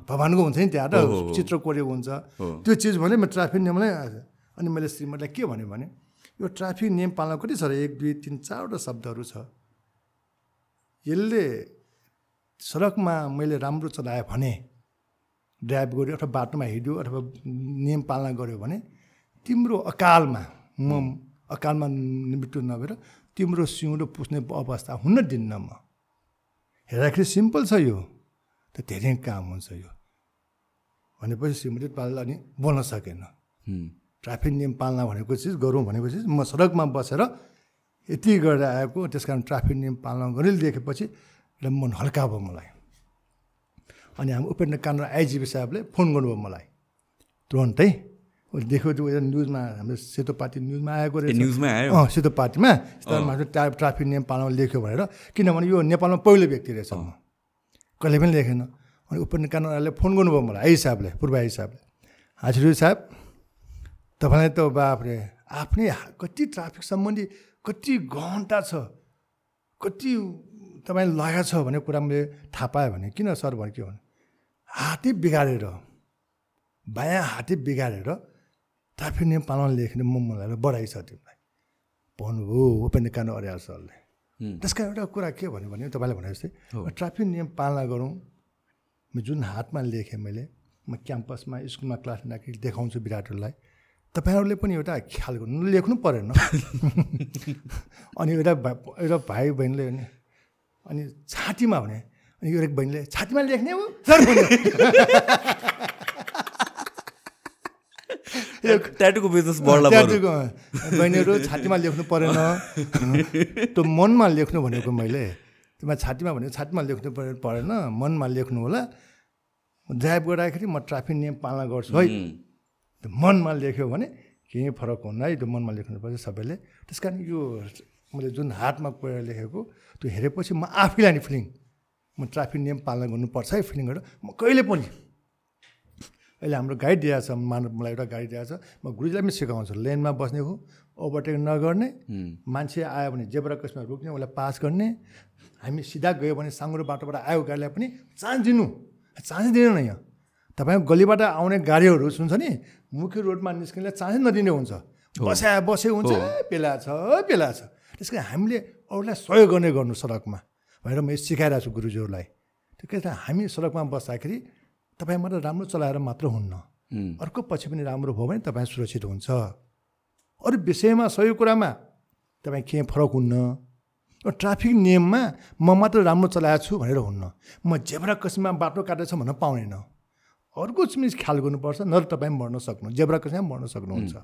भगवान्को हुन्छ नि त्यहाँ त चित्र कोरेको हुन्छ। त्यो चिज भने म ट्राफिक नियमलाई अनि मैले श्रीमतीलाई के भने भने यो ट्राफिक नियम पालना कति छ र एक दुई तिन चारवटा शब्दहरू छ। यसले सडकमा मैले राम्रो चलाएँ भने ड्राइभ गऱ्यो अथवा बाटोमा हिँड्यो अथवा नियम पालना गऱ्यो भने तिम्रो अकालमा म अकालमा मृत्यु नभएर तिम्रो सिउँदो पुस्ने अवस्था हुन दिन्न म। हेर्दाखेरि सिम्पल छ यो। त धेरै काम हुन्छ यो। भनेपछि श्रीमती पाल अनि बोल्न सकेन। ट्राफिक नियम पालना भनेको चिज गरौँ भनेको चिज म सडकमा बसेर यति गरेर आएको त्यस कारण ट्राफिक नियम पालना गरिदेखेपछि र मन हल्का भयो मलाई। अनि हाम्रो उपेन्द्र काण्ड आइजिपी साहबले फोन गर्नुभयो मलाई। तुरन्तै देख्यो त्यो न्युजमा हाम्रो सेतो पार्टी न्युजमा आएको रहेछ। न्युजमा आयो? अँ सेतो पार्टीमा ट्रा ट्राफिक नियम पालनमा लेख्यो भनेर। किनभने यो नेपालमा पहिलो व्यक्ति रहेछ म। कहिले पनि लेखेन। अनि उपेन्द्र कानुनले फोन गर्नुभयो मलाई आइ साहबले पूर्व आइ साहबले। हजुर साहब तपाईँलाई त बाफरे आफ्नै कति ट्राफिक सम्बन्धी कति घन्टा छ? कति तपाईँले लगाएको छ भन्ने कुरा मैले थाहा पाएँ भने किन सर भने के भने हातै बिगारेर बायाँ हातै बिगारेर ट्राफिक नियम पालन लेख्ने म मलाई बढाइ छ तिमीलाई। भन्नुभयो उपेन्द्र कानु अर्याल सरले। त्यसका एउटा कुरा के भन्यो भने तपाईँले भने जस्तै ट्राफिक नियम पालना गरौँ जुन हातमा लेखेँ मैले म क्याम्पसमा स्कुलमा क्लास लिँदाखेरि देखाउँछु विराटहरूलाई तपाईँहरूले पनि एउटा ख्याल गर्नु लेख्नु परेन। <laughs> अनि एउटा एउटा भाइ बहिनीले भने अनि छातीमा भने अनि एउटा बहिनीले छातीमा लेख्ने हो सर ट्याटुको बिजनेस ट्याटुको बहिनीहरू छातीमा लेख्नु परेन। त्यो मनमा लेख्नु भनेको मैले त्यसमा छातीमा भनेको छातीमा लेख्नु परेन मनमा लेख्नु होला। ड्राइभ गर्दाखेरि म ट्राफिक नियम पालना गर्छु है। त्यो मनमा लेख्यो भने केही फरक हुन्न। है त्यो मनमा लेख्नुपर्छ सबैले त्यस कारण यो मैले जुन हातमा कोरेर लेखेको त्यो हेरेपछि म आफैलाई नि फिलिङ म ट्राफिक नियम पालना गर्नुपर्छ है फिलिङ गरेर म कहिले पनि। अहिले हाम्रो गाइड दिएको छ मानव मलाई एउटा गाडी दिएको छ म गुरुजीलाई पनि सिकाउँछु लेनमा बस्ने हो ओभरटेक नगर्ने मान्छे आयो भने जेब्रा कसमा रोक्ने उसलाई पास गर्ने हामी सिधा गयो भने साङ्गुरो बाटोबाट आयो गाडीलाई पनि चान्स दिनु। चान्स दिनु न यहाँ। तपाईँ गलीबाट आउने गाडीहरू सुन्छ नि मुख्य रोडमा निस्किनेलाई चान्सै नदिने हुन्छ। बस्या बसे हुन्छ पेला छ पेला छ। त्यस कारण हामीले अरूलाई सहयोग गर्ने गर्नु सडकमा भनेर म सिकाइरहेको छु गुरुजीहरूलाई। त्यो के हामी सडकमा बस्दाखेरि तपाईँ मात्र राम्रो चलाएर मात्र हुन्न। अर्को पछि पनि राम्रो भयो भने तपाईँ सुरक्षित हुन्छ। अरू विषयमा सही कुरामा तपाईँ केही फरक हुन्न। ट्राफिक नियममा म मात्र राम्रो चलाएको छु भनेर हुन्न। म जेब्रा कसीमा बाटो काटेछ भन्न पाउँदैन अर्को चिज ख्याल गर्नुपर्छ न तपाईँ मर्न सक्नु जेब्रा कसीमा मर्न सक्नुहुन्छ।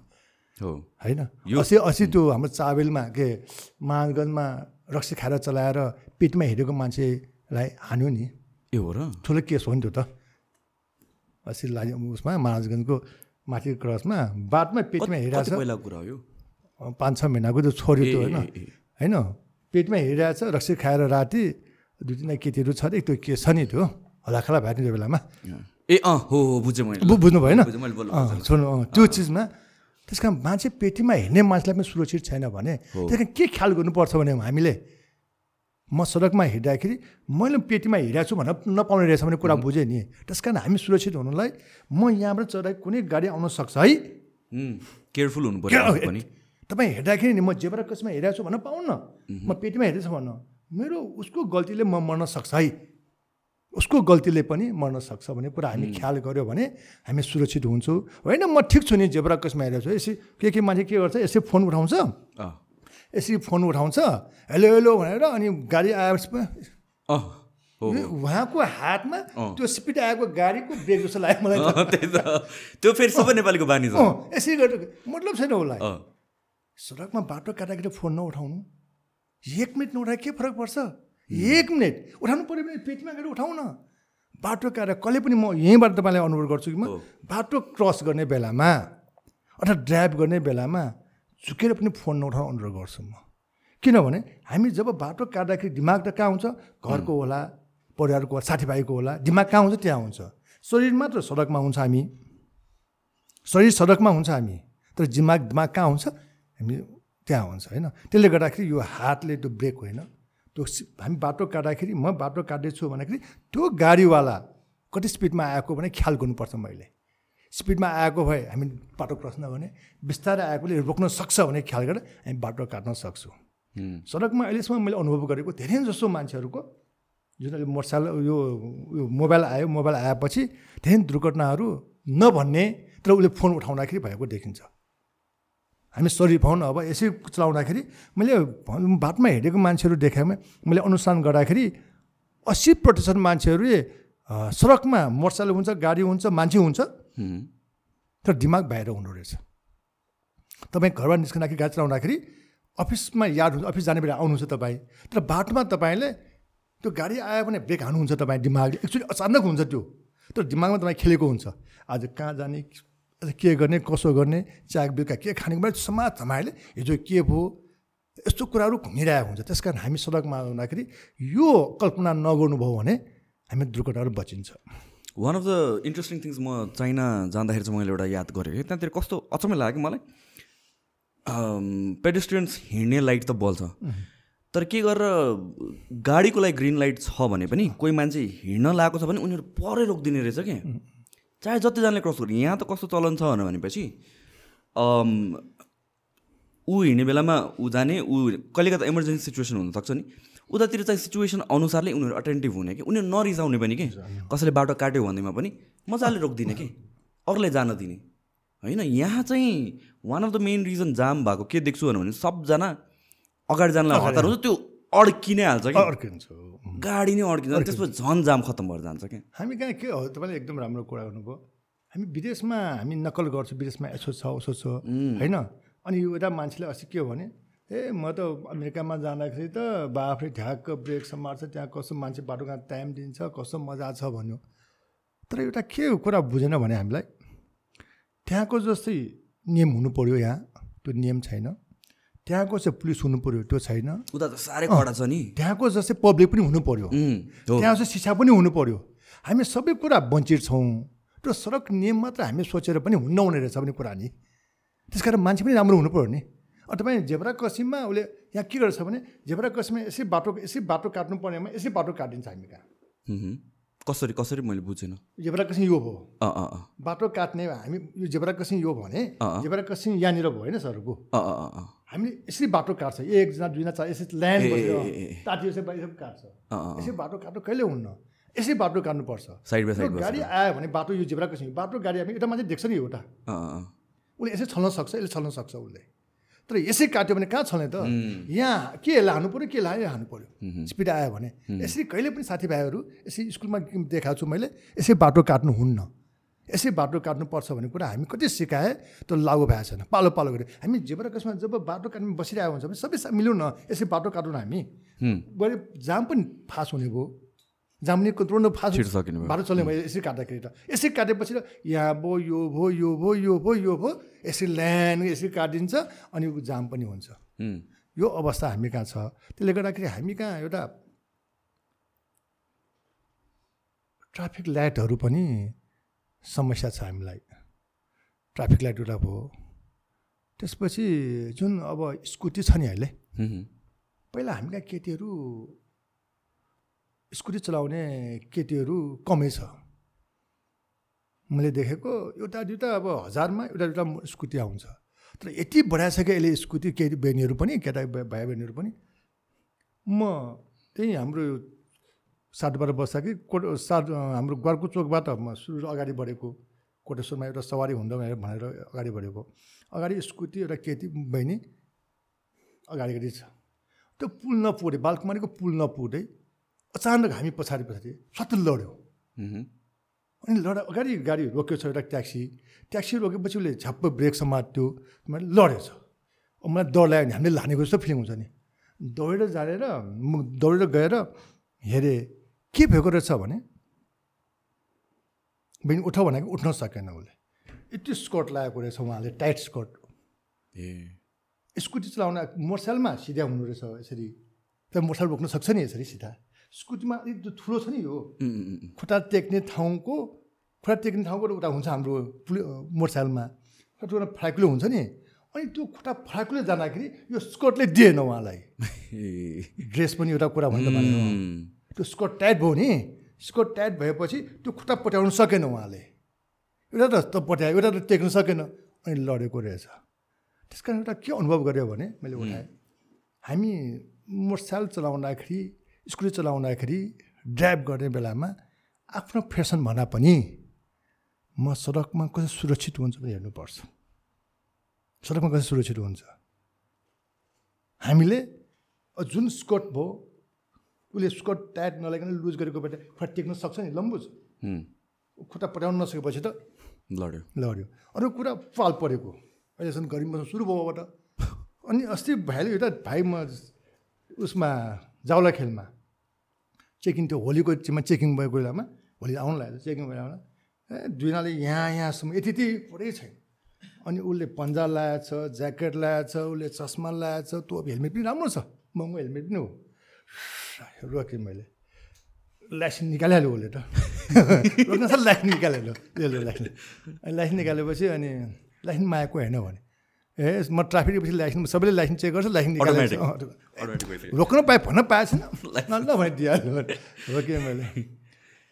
होइन? असी असी त्यो हाम्रो चाबेलमा के महागञ्जमा रक्सी खाएर चलाएर पेटमा हिँडेको मान्छेलाई हान्यो नि। ए हो र? ठुलो केस हो नि त्यो त। अस्ति लागि उसमा महाराजगञ्जको माथि क्रसमा बादमा पेटमा हिँडिरहेको कुरा हो पाँच छ महिनाको त्यो छोरी त्यो होइन। होइन? पेटमा हिँडिरहेको छ रक्सी खाएर राति दुई तिनजना केटीहरू छ अरे त्यो केस छ नि त्यो। हलाखला भयो त्यो बेलामा। ए अँ हो हो बुझेँ मैले बुझ्नु भएन? सुन्नु त्यो चिजमा त्यस कारण मान्छे पेटीमा हिँड्ने मान्छेलाई पनि सुरक्षित छैन भने त्यस कारण के ख्याल गर्नुपर्छ भने हामीले म सडकमा हिँड्दाखेरि मैले पेटीमा हिँडेको छु भनेर नपाउने रहेछ भने कुरा बुझेँ नि। त्यस कारण हामी सुरक्षित हुनुलाई म यहाँबाट चढाइ कुनै गाडी आउन सक्छ है? केयरफुल हुनु पर्यो तपाईँ हेर्दाखेरि नि म जेबाट कसमा हिँडेको छु भन्न पाउन्न। म पेटीमा हिँडेछु भन्न। मेरो उसको गल्तीले म मर्न सक्छ है? उसको गल्तीले पनि मर्न सक्छ भने पुरा हामी ख्याल गऱ्यो भने हामी सुरक्षित हुन्छौँ। होइन म ठिक छु नि जेब्रा कसमा हेरेको छु। यसै के के मान्छे के गर्छ यसै फोन उठाउँछ। यसरी फोन उठाउँछ। हेलो हेलो भनेर अनि गाडी आएपछि उहाँको हातमा त्यो स्पिड आएको गाडीको ब्रेक जस्तो लाग्यो मलाई त्यो फेरि सबै नेपालीको बानी छ। यसरी गरेर मतलब छैन उसलाई। सडकमा बाटो काट्दाखेरि फोन नउठाउनु। एक मिनट नउठाए के फरक पर्छ? एक मिनट। उठाउनु पऱ्यो भने पेटमा गएर उठाउँ न। बाटो काटेर कहिले पनि म यहीँबाट तपाईँलाई अनुरोध गर्छु कि म बाटो क्रस गर्ने बेलामा अथवा ड्राइभ गर्ने बेलामा झुकेर पनि फोन नउठाउनु अनुरोध गर्छु म। किनभने हामी जब बाटो काट्दाखेरि दिमाग त कहाँ हुन्छ? घरको होला परिवारको होला साथीभाइको होला दिमाग कहाँ हुन्छ? त्यहाँ हुन्छ। शरीर मात्र सडकमा हुन्छ हामी। शरीर सडकमा हुन्छ हामी। तर दिमाग दिमाग कहाँ हुन्छ? हामी त्यहाँ हुन्छ होइन? त्यसले गर्दाखेरि यो हातले त्यो ब्रेक होइन। त्यो हामी बाटो काट्दाखेरि म बाटो काट्दैछु भन्दाखेरि त्यो गाडीवाला कति स्पिडमा आएको भने ख्याल गर्नुपर्छ मैले। स्पिडमा आएको भए हामी बाटो क्रस नगर्ने बिस्तारै आएकोले रोक्न सक्छ भने ख्याल गरेर हामी बाटो काट्न सक्छौँ। सडकमा अहिलेसम्म मैले अनुभव गरेको धेरै जसो मान्छेहरूको जुन अहिले मोटरसाइकल यो यो मोबाइल आयो मोबाइल आएपछि धेरै दुर्घटनाहरू नभन्ने तर उसले फोन उठाउँदाखेरि भएको देखिन्छ। हामी सरी फोन अब यसै चलाउँदाखेरि मैले बाटोमा हेरेको मान्छेहरू देखाएमा मैले अनुसन्धान गर्दाखेरि अस्सी प्रतिशत मान्छेहरूले सडकमा मोटरसाइकल हुन्छ गाडी हुन्छ मान्छे हुन्छ तर दिमाग बाहिर हुनु रहेछ। तपाईँ घरबाट निस्कँदाखेरि गाडी चलाउँदाखेरि अफिसमा याद हुन्छ अफिस जाने बेला आउनुहुन्छ तपाईँ तर बाटोमा तपाईँले त्यो गाडी आयो भने ब्रेक हान्नुहुन्छ तपाईँ दिमागले। एक्चुली अचानक हुन्छ त्यो तर दिमागमा तपाईँ खेलेको हुन्छ। आज कहाँ जाने के गर्ने कसो गर्ने चिया बेलुका के खाने भने समाज तपाईँले हिजो के भयो यस्तो कुराहरू घुमिरहेको हुन्छ। त्यस कारण हामी सडकमा हुँदाखेरि यो कल्पना नगर्नुभयो भने हामी दुर्घटनाहरू बचिन्छ। One of the interesting things म चाइना जाँदाखेरि चाहिँ मैले एउटा याद गरेँ। त्यहाँतिर कस्तो अचम्मै लाग्यो मलाई। पेडेस्ट्रियन्स हिँड्ने लाइट त बल्छ। तर के गरेर गाडीको लागि ग्रिन लाइट छ भने पनि कोही मान्छे हिँड्न लगाएको छ भने उनीहरू परै रोकिदिने रहेछ क्या चाहे जतिजनाले क्रस गर्नु यहाँ त कस्तो चलन छ भनेपछि ऊ हिँड्ने बेलामा ऊ जाने ऊ कहिलेका त इमर्जेन्सी सिचुएसन हुनसक्छ नि। उतातिर चाहिँ सिचुएसन अनुसारले उनीहरू अटेन्टिभ हुने कि? उनीहरू नरिसाउने पनि कि? कसैले बाटो काट्यो भन्दैमा पनि मजाले रोकिदिने कि? अरूलाई जान दिने। होइन यहाँ चाहिँ one of the main reason jam भएको के देख्छु भने सबजना अगाडि जानलाई हतार हुन्छ त्यो अड्कि नै हाल्छ कि? अड्किन्छ गाडी नै अड्किन्छ त्यसपछि झन् जाम खत्तम भएर जान्छ क्या। हामी कहाँ के हो? तपाईँले एकदम राम्रो कुरा गर्नुभयो। हामी विदेशमा हामी नक्कल गर्छौँ विदेशमा यसो छ उसो छ होइन? अनि एउटा मान्छेले अस्ति के हो भने ए म त अमेरिकामा जाँदाखेरि त बाफ्रे ढ्याक्क ब्रेक समार्छ त्यहाँ कस्तो मान्छे बाटोमा टाइम दिन्छ कस्तो मजा छ भन्यो। तर एउटा के कुरा बुझेन भने हामीलाई त्यहाँको जस्तै नियम हुनु पऱ्यो यहाँ त्यो नियम छैन। त्यहाँको चाहिँ पुलिस हुनु पऱ्यो त्यो छैन। उता त साह्रै कडा छ नि। त्यहाँको जस्तै पब्लिक पनि हुनु पऱ्यो त्यहाँ चाहिँ शिक्षा पनि हुनु पऱ्यो हामी सबै कुरा वञ्चित छौँ। र सडक नियम मात्र हामी सोचेर पनि हुन्न हुने रहेछ भने कुरा नि। त्यस कारण मान्छे पनि राम्रो हुनु पऱ्यो नि तपाईँ जेब्रा कसिममा उसले यहाँ के गर्छ भने जेब्रा कसिममा यसै बाटो यसै बाटो काट्नु पर्नेमा यसै बाटो काटिदिन्छ हामी कहाँ। कसरी कसरी मैले बुझेन? जेब्रा क्रसिङ यो भयो। बाटो काट्ने हामी यो जेब्रा क्रसिङ यो भने जेब्रा क्रसिङ यहाँनिर भयो होइन सरको। हामीले यसरी बाटो काट्छ। एकजना दुईजना चार यसरी ल्यान्ड ताती यसरी काट्छ। यसरी बाटो काट्नु कहिले हुन्न? यसै बाटो काट्नुपर्छ। साइड बाई साइड गाडी आयो भने बाटो यो जेब्रा क्रसिङ बाटो गाडी हामी एउटा मान्छे देख्छ नि एउटा। उसले यसै छल्न सक्छ यसले छल्न सक्छ उसले। तर यसै काट्यो भने कहाँ छल्ने त? यहाँ के हाल्नु पऱ्यो के लायो हाल्नु पऱ्यो स्पिड आयो भने। यसरी कहिले पनि साथीभाइहरू यसरी स्कुलमा देखाएको छु मैले यसै बाटो काट्नु हुन्न। यसै बाटो काट्नुपर्छ भन्ने कुरा हामी कति सिकाए त लागु भएको छैन। पालो पालो गऱ्यो। हामी जेबर कसमा जब बाटो काट्नु बसिरहेको हुन्छ भने सबै मिलौँ न यसै बाटो काटौँ न हामी। गरे जाम पनि फास्ट हुने भयो। जामुने तुरन्त फास्ट सकिने बाटो चल्ने भयो यसरी काट्दाखेरि त। यसरी काटेपछि त यहाँ भयो यो भयो यो भयो यो भयो यो भयो यसरी ल्यान्ड यसरी काटिदिन्छ अनि जाम पनि हुन्छ। यो अवस्था हामी कहाँ छ? त्यसले गर्दाखेरि हामी कहाँ एउटा ट्राफिक लाइटहरू पनि समस्या छ हामीलाई। ट्राफिक लाइट एउटा भयो। त्यसपछि जुन अब स्कुटी छ नि अहिले पहिला हामी कहाँ केटीहरू स्कुटी चलाउने केटीहरू कमै छ। मैले देखेको एउटा दुइटा अब हजारमा एउटा दुइटा स्कुटी आउँछ। तर यति बढाइसक्यो अहिले स्कुटी केटी बहिनीहरू पनि केटा भाइ बहिनीहरू पनि। म त्यही हाम्रो साटबाट बस्दा कि कोट साट हाम्रो गरको चोकबाट म सुरु अगाडि बढेको कोटेश्वरमा एउटा सवारी हुँदा भनेर अगाडि बढेको। अगाडि स्कुटी एउटा केटी बहिनी अगाडि छ। त्यो पुल नपुरे बालकुमारीको पुल नपुरै अचानक हामी पछाडि पछाडि सत्त लड्यो। अनि लड अगाडि गाडी रोक्यो छ एउटा ट्याक्सी। ट्याक्सी रोकेपछि उसले झ्याप्प ब्रेक समात्यो। मैले लडेछ मलाई डर लाग्यो भने हामीले लानेको जस्तो फिलिङ हुन्छ नि। दौडेर जानेर दौडेर गएर हेरेँ के भएको रहेछ? भने बहिनी उठ भनेको उठ्न सकेन उसले। यति स्कर्ट लगाएको रहेछ उहाँले टाइट स्कर्ट। ए। स्कुटी चलाउन मोटरसाइकलमा सिधा हुनु रहेछ यसरी। तर मोटरसाइकल रोक्न सक्छ नि यसरी सिधा? स्कुटीमा अलिक ठुलो छ नि यो। खुट्टा टेक्ने ठाउँको खुट्टा टेक्ने ठाउँको उता हुन्छ हाम्रो मोटरसाइकलमा। खुट्टा फ्राइकुलो हुन्छ नि। अनि त्यो खुट्टा फ्राइकुलो जाँदाखेरि यो स्कर्टले दिएन उहाँलाई। <laughs> ड्रेस पनि एउटा कुरा भन्दा त्यो स्कर्ट टाइट भयो नि। स्कर्ट टाइट भएपछि त्यो खुट्टा पट्याउनु सकेन उहाँले। एउटा त पट्यायो एउटा त टेक्नु सकेन। अनि लडेको रहेछ। त्यस कारण एउटा के अनुभव गर्यो भने मैले उठाएँ। हामी मोटरसाइकल चलाउँदाखेरि स्कुटी चलाउँदाखेरि ड्राइभ गर्ने बेलामा आफ्नो फेसन भन्दा पनि म सडकमा कसरी सुरक्षित हुन्छ भने हेर्नुपर्छ। सडकमा कसरी सुरक्षित हुन्छ? हामीले जुन स्कर्ट भयो उसले स्कर्ट टाइट नलागिकन लुज गरेको बेटा खुट्टा टेक्न सक्छ नि लम्बुज खुट्टा पठाउनु नसकेपछि त लड्यो। लड्यो। अरू कुरा पाल परेको। अहिलेसम्म गरिब सुरु भएबाट अनि अस्ति भाइले एउटा भाइ म उसमा जाउला खेलमा चेकिङ त्यो होलीको टिममा चेकिङ भएको बेलामा होली आउनु लाग्यो चेकिङ बेलामा ए दुईनाले यहाँ यहाँसम्म यति यति पुरै छैन। अनि उसले पन्जा लगाएको छ ज्याकेट लगाएको छ उसले चस्मा लगाएको छ त्यो हेलमेट पनि राम्रो छ महँगो हेलमेट पनि हो। <sighs> रोकेँ मैले। लाइसेन्स निकालिहाल्यो उसले त। <laughs> लाइसेन्स निकालिहाल्यो। त्यसले लाइसेन्स। लाइसेन्स निकालेपछि अनि लाइसेन्स मागेको होइन भने। ए म ट्राफिक पछि लाइसेन्स सबैले लाइसेन्स चेक गर्छ लाइसेन्स रोक्न पाएँ भन्न पाएछ <laughs> ल भने दिइहाल्यो रोकेँ मैले।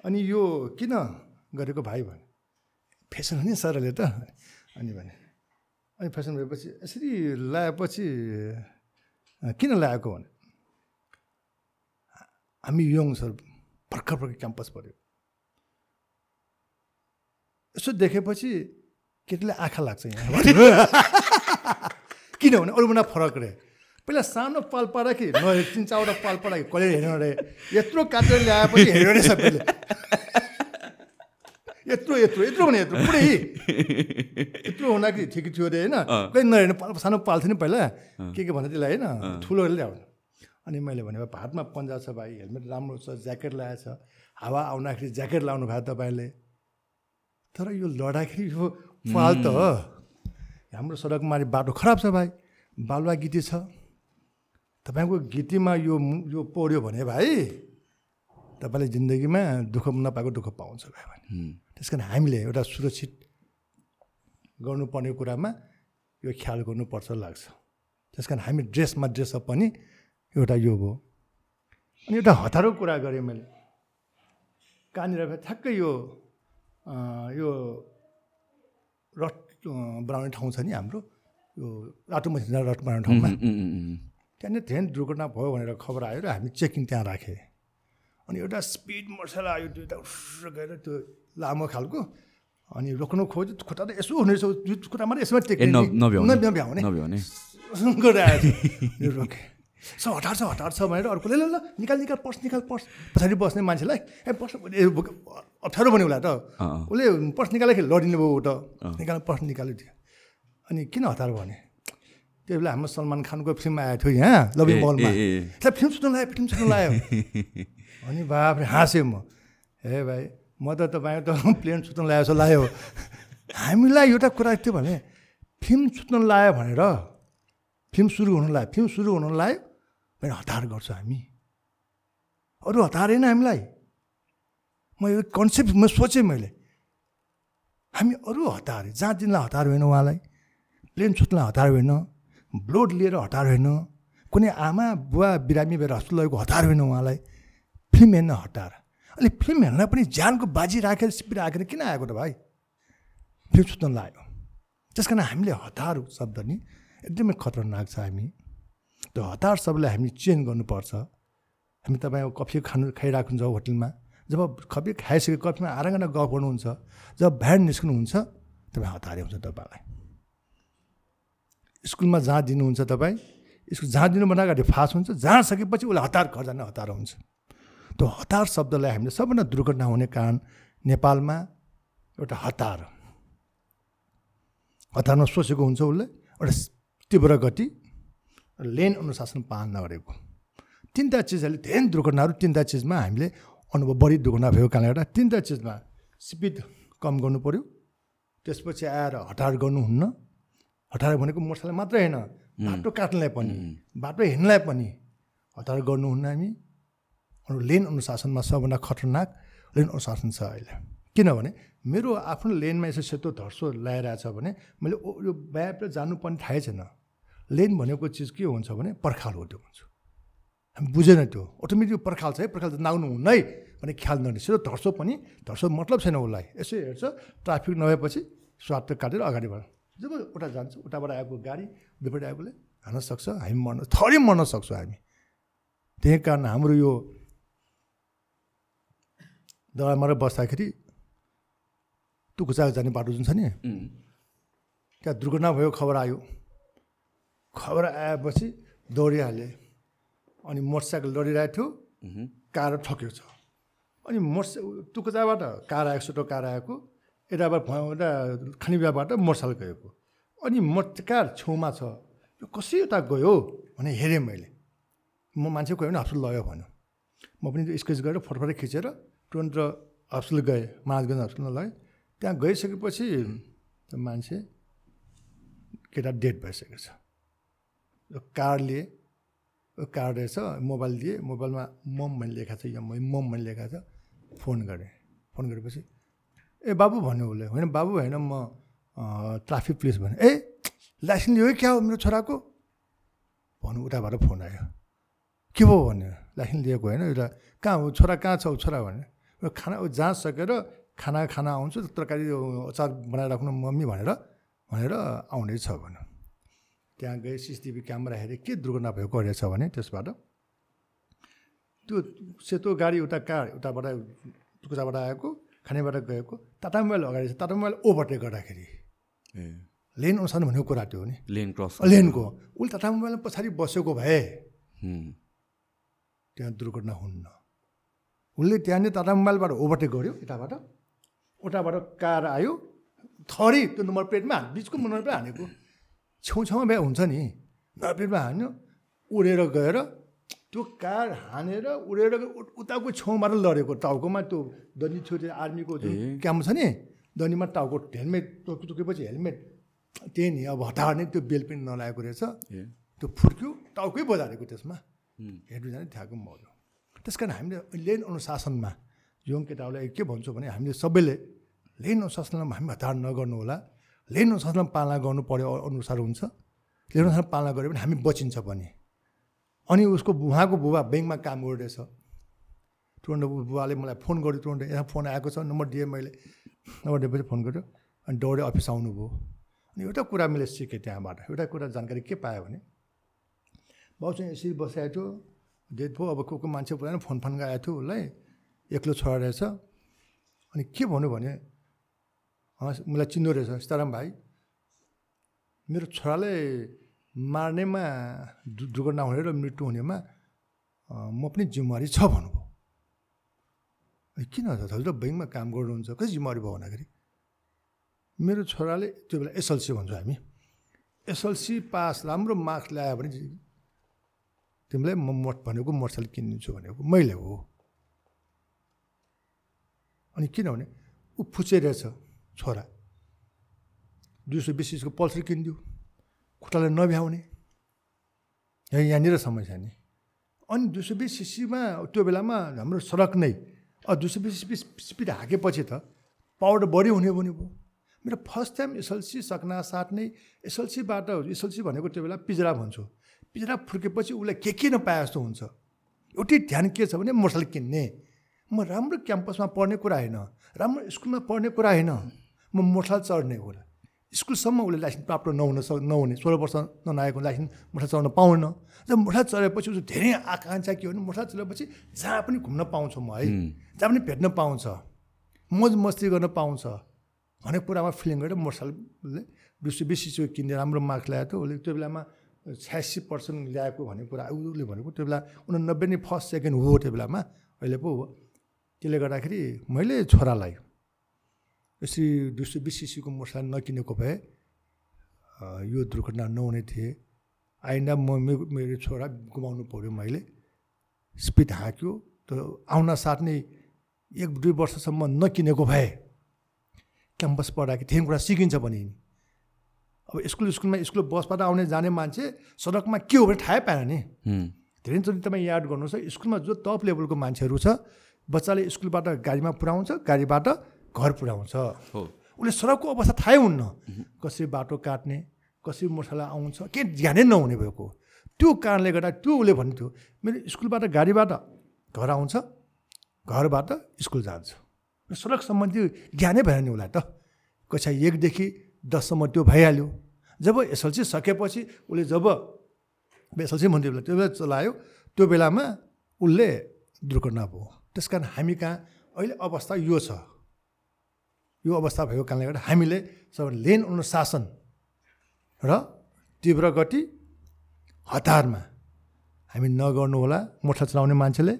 अनि यो किन गरेको भाइ भने? फेसन हो नि सरले त। अनि भने अनि फेसन भएपछि यसरी लगाएपछि किन लगाएको भने? हामी यङ सर भर्खर भर्खर क्याम्पस पऱ्यो यसो देखेपछि केटीले आँखा लाग्छ यहाँ। <laughs> किनभने अरूभन्दा फरक रहे पहिला सानो पाल पारा कि नहे तिन चारवटा पाल पारा कि कसले हेर्नु अरे? यत्रो काटेर ल्याएपछि हेर्यो अरे सबैले यत्रो यत्रो यत्रो भने यत्रो। पुरै यत्रो हुँदाखेरि ठिक थियो अरे होइन? कहीँ नहेर्नु पाल सानो पाल थियो नि पहिला। के के भन्दा त्यसलाई होइन? ठुलो ल्याउनु। अनि मैले भने हातमा पन्जा छ भाइ हेलमेट राम्रो छ ज्याकेट लगाएको छ। हावा आउँदाखेरि ज्याकेट लाउनु भयो तपाईँले। तर यो लड्दाखेरि यो पाल त हाम्रो सडकमा बाटो खराब छ भाइ। बालुवा गिटी छ। तपाईँको गिटीमा यो यो पढ्यो भने भाइ तपाईँले जिन्दगीमा दुःख नपाएको दुःख पाउँछ भाइ। भने त्यस कारण हामीले एउटा सुरक्षित गर्नुपर्ने कुरामा यो ख्याल गर्नुपर्छ लाग्छ। त्यस कारण हामी ड्रेसमा ड्रेसअप पनि एउटा यो भयो अनि एउटा हतारो कुरा गरेँ मैले। कहाँनिर ठ्याक्कै यो यो रट बनाउने ठाउँ छ नि हाम्रो। यो राटो मसिन रट बनाउने ठाउँमा त्यहाँनिर धेरै दुर्घटना भयो भनेर खबर आयो र हामी चेकिङ त्यहाँ राखेँ। अनि एउटा स्पिड मोटरसाइकल आयो त्यो एउटा उस गएर त्यो लामो खालको। अनि रोक्नु खोज्यो खुट्टा त यसो हुने रहेछ खुट्टा मात्रै यसमा टेक्ने नभ्याउने। <laughs> रोकेँ। स हतार छ हतार छ भनेर अर्कोले ल ल निकाल निकाल पर्स निकाल पर्स पछाडि बस्ने मान्छेलाई ए पर्स अप्ठ्यारो भन्यो उसलाई त। उसले पर्स निकाल्दाखेरि लडिने भयो त। निकाल पर्स निकाल्यो थियो अनि किन हतार भने? त्यो बेला हाम्रो सलमान खानको फिल्म आएको थियो यहाँ बलमा। त्यसलाई फिल्म सुत्नु लगायो फिल्म सुत्नु लगायो <laughs> अनि बाफ्रे हाँसेँ म। हे भाइ म त तपाईँ त <laughs> प्लेन सुत्नु लगाएको जस्तो लाग्यो। हामीलाई एउटा कुरा थियो भने फिल्म सुत्नु लगायो भनेर फिल्म सुरु हुनु लाग्यो फिल्म सुरु हुनु लाग्यो भने हतार गर्छु हामी। अरू हतार होइन हामीलाई। म यो कन्सेप्ट म सोचेँ मैले। हामी अरू हतार जहाँ दिनलाई हतार होइन उहाँलाई प्लेन छुट्नलाई हतार होइन ब्लोड लिएर हतार होइन कुनै आमा बुवा बिरामी भएर हस्पिटल लगेको हतार होइन उहाँलाई फिल्म हेर्न हतार। अनि फिल्म हेर्न पनि ज्यानको बाजी राखेर सिपी राखेर किन आएको त भाइ? फिल्म सुत्न लाग्यो त्यस कारण हामीले हतार शब्द नि एकदमै खतरनाक छ हामी। त्यो हतार सबैलाई हामी चेन्ज गर्नुपर्छ। हामी तपाईँ कफी खानु खाइरहेको हुन्छ होटलमा। जब कफी खाइसके कफीमा आराङ्गना गफ गर्नुहुन्छ जब भ्याड निस्कनुहुन्छ तपाईँ हतारे हुन्छ तपाईँलाई। स्कुलमा जहाँ दिनुहुन्छ तपाईँ स्कुल जहाँ दिनुभन्दा अगाडि फास हुन्छ जहाँ सकेपछि उसलाई हतार घर जाने हतार हुन्छ। त्यो हतार शब्दलाई हामीले सबभन्दा दुर्घटना हुने कारण नेपालमा एउटा हतार। हतारमा सोचेको हुन्छ उसले एउटा तीव्र गति लेन अनुशासन पालन नगरेको तिनवटा चिजहरूले धेरै दुर्घटनाहरू तिनवटा चिजमा हामीले अनुभव बढी दुर्घटना भएको कारणले गर्दा तिनवटा चिजमा स्पिड कम गर्नु पऱ्यो त्यसपछि आएर हतार गर्नुहुन्न। हतार भनेको मोटरसाइकल मात्रै होइन बाटो काट्नलाई पनि बाटो हिँड्नलाई पनि हतार गर्नुहुन्न हामी। अरू लेन अनुशासनमा सबभन्दा खतरनाक लेन अनुशासन छ अहिले। किनभने मेरो आफ्नो लेनमा यसो सेतो धर्सो लगाइरहेछ भने मैले यो बाहिर जानुपर्ने थाहै छैन। लेन भनेको चिज के हुन्छ भने पर्खाल हो त्यो भन्छु हामी बुझेन त्यो। अटोमेटिक पर्खाल छ है। पर्खाल त नाग्नु हुन्न है भने ख्याल नदिन्छ धर्सो पनि। धर्सो मतलब छैन उसलाई। यसो हेर्छ। ट्राफिक नभएपछि स्वार्थ काटेर अगाडि बढ। जब उता जान्छ उताबाट आएको गाडी दुईपट्टि आएकोले हान्न सक्छ। हामी मर्न थरी मर्न सक्छौँ हामी। त्यही कारण हाम्रो यो दबाईमा बस्दाखेरि टुकुचाक जाने बाटो जुन छ नि त्यहाँ दुर्घटना भयो खबर आयो। खबर आएपछि दौडिहालेँ। अनि मोटरसाइकल लडिरहेको थियो कार ठकेको छ। अनि मोटर तुकुचाबाट कार आएको छोटो कार आएको यताबाट यता खानीबाट मोटरसाइकल गएको। अनि मोटर कार छेउमा छ। यो कसै यता गयो भने हेरेँ मैले। म मान्छे गयो भने हस्पिटल लग्यो भन्यो। म पनि स्केच गरेर फोटोफोटो खिचेर तुरन्त हस्पिटल गएँ महाजगञ्ज हस्पिटलमा लगेँ त्यहाँ गइसकेपछि त्यो मान्छे केटा डेड भइसकेको छ। यो कार लिए कार रहेछ मोबाइल दिएँ। मोबाइलमा मम भन्ने लेखाएको छ यो मम भन्ने लेखाएको छ। फोन गरेँ। फोन गरेपछि ए बाबु भन्यो उसले। होइन बाबु होइन म ट्राफिक पुलिस भने ए लाइसेन्स लियो क्या हो मेरो छोराको? भन्नु उताबाट फोन आयो। के भयो? भन्यो। लाइसेन्स लिएको होइन एउटा। कहाँ हो? छोरा कहाँ छ? छोरा भने खाना जाँच सकेर खाना खाना आउँछु तरकारी अचार बनाएर राख्नु मम्मी भनेर भनेर आउँदैछ भन्यो। त्यहाँ गए सिसिटिभी क्यामेरा हेरेँ के दुर्घटना भएको रहेछ भने त्यसबाट। त्यो सेतो गाडी उता कार उताबाट कुचाबाट आएको खानेबाट गएको टाटा मोबाइल अगाडि छ टाटा मोबाइल ओभरटेक गर्दाखेरि। लेन अनुसार भनेको कुरा त्यो नि। लेन क्रस लेनको। उसले टाटा मोबाइल पछाडि बसेको भए। त्यहाँ दुर्घटना हुन्न। उसले त्यहाँनिर टाटा मोबाइलबाट ओभरटेक गर्यो यताबाट। उताबाट कार आयो। थरी त्यो नम्बर प्लेटमा बिचको नम्बर प्लेट हानेको। छेउछाउमा बिहा हुन्छ नि नम्बर प्लेटमा हान्यो उडेर गएर त्यो कार हानेर उडेर उताको छेउबाट लडेको टाउकोमा त्यो दनी छोरी आर्मीको क्याम्प छ नि दनीमा टाउको हेलमेट टोकी टोकेपछि हेलमेट त्यही नि अब हतार नै त्यो बेल पनि नलागेको रहेछ त्यो फुर्क्यो टाउकै बजारेको त्यसमा हेर्नु जाने थ्याएको मर्यो त्यस कारण हामीले लेन अनुशासनमा यो केटाहरूलाई के भन्छु भने हामीले सबैले लेन अनुशासनमा हामी हतार नगर्नु होला लेन अनुशासन पालना गर्नु पऱ्यो अनुसार हुन्छ। लेन अनुसार पालना गऱ्यो भने हामी बचिन्छ पनि। अनि उसको उहाँको बुबा ब्याङ्कमा काम गरिरहेछ तुरन्त बुबाले मलाई फोन गर्यो तुरन्त यहाँ फोन आएको छ नम्बर दिएँ मैले। नम्बर दिएपछि फोन गर्यो अनि दौडे अफिस आउनुभयो। अनि एउटा कुरा मैले सिकेँ त्यहाँबाट। एउटा कुरा जानकारी के पायो भने बाउसँग यसरी बसिआएको थियो डेट भयो अब को को मान्छे पुरा फोन फोन गएको थियो उसलाई एक्लो छोरा रहेछ अनि के भन्यो भने मलाई चिन्दो रहेछ सीताराम भाइ। मेरो छोरालाई मार्नेमा दुर्घटना हुने र मृत्यु हुनेमा म पनि जिम्मेवारी छ भन्नुभयो। किन हजुर ब्याङ्कमा काम गर्नुहुन्छ कसरी जिम्मेवारी भयो भन्दाखेरि? मेरो छोराले त्यो बेला एसएलसी भन्छौँ हामी। एसएलसी पास राम्रो मार्क्स ल्यायो भने तिमीलाई म मोट भनेको मोटरसाइकल किनिदिन्छु भनेको मैले हो। अनि किनभने ऊ फुचे रहेछ। छोरा। दुई सय बिस पल्सर किनिदियो। खुट्टालाई नभ्याउने। यहाँनिर समस्या नि। अनि दुई सय बिस सिसीमा त्यो बेलामा हाम्रो सडक नै। दुई सय बिस बिस स्पिड हाकेपछि त पावर बढी हुने भने भयो। मेरो फर्स्ट टाइम एसएलसी सक्ना साथ नै एसएलसीबाट एसएलसी भनेको त्यो बेला पिजरा भन्छु पिजरा फुर्केपछि उसलाई के के नपाए जस्तो हुन्छ। एउटै ध्यान के छ भने मोटरसाइकल किन्ने। म राम्रो क्याम्पसमा पढ्ने कुरा होइन। राम्रो स्कुलमा पढ्ने कुरा होइन। म मोटरसाइकल चढ्ने होला स्कुलसम्म उसले लाइसेन्स प्राप्त नहुन सक् नहुने। सोह्र वर्ष नआएको लाइसेन्स मोटर चलाउन पाउन। जब मोटर चलाएपछि उसको धेरै आकाङ्क्षा के हो भने मोटर चलाएपछि जहाँ पनि घुम्न पाउँछ म है। जहाँ पनि भेट्न पाउँछ। मोज मस्ती गर्न पाउँछ। भन्ने कुरामा फिलिङ गरेर मोटरसाइकलले विश्व बिसिसिओ किन्ने राम्रो मार्क्स ल्याएको थियो। उसले त्यो बेलामा छ्यासी पर्सेन्ट ल्याएको भन्ने कुरा उसले भनेको त्यो बेला उनानब्बे नै फर्स्ट सेकेन्ड हो त्यो बेलामा। अहिले पो हो। त्यसले गर्दाखेरि मैले छोरालाई यसरी दुई सय बिस सिसीको मोटरसाइकल नकिनेको भए यो दुर्घटना नहुने थिए। आइन्दा म मेरो छोरा गुमाउनु पऱ्यो मैले। स्पिड हाँक्यो त्यो आउन साथ नै एक दुई वर्षसम्म नकिनेको भए क्याम्पस पढाएको त्यही कुरा सिकिन्छ भने। अब स्कुल स्कुलमा स्कुल बसबाट आउने जाने मान्छे सडकमा के हो भने थाहै पाएन नि। धेरैचोटि तपाईँ याद गर्नुहोस् स्कुलमा जो टप लेभलको मान्छेहरू छ बच्चाले स्कुलबाट गाडीमा पुऱ्याउँछ गाडीबाट घर पुऱ्याउँछ उसले सडकको अवस्था थाहै हुन्न। कसरी बाटो काट्ने कसरी मोटरसाइकल आउँछ केही ध्यानै नहुने भएको। त्यो कारणले गर्दा त्यो उसले भन्थ्यो मेरो स्कुलबाट गाडीबाट घर आउँछ घरबाट स्कुल जान्छ। सडक सम्बन्धी ज्ञानै भएन नि उसलाई त। कक्षा एकदेखि दससम्म त्यो भइहाल्यो। जब एसएलसी सकेपछि उसले जब एसएलसी भन्थ्यो बेला त्यो बेला चलायो त्यो बेलामा उसले दुर्घटना भयो। त्यस कारण हामी कहाँ अहिले अवस्था यो छ। यो अवस्था भएको कारणले गर्दा हामीले सब लेन अनुशासन र तीव्र गति हतारमा हामी नगर्नु होला मोटर चलाउने मान्छेले।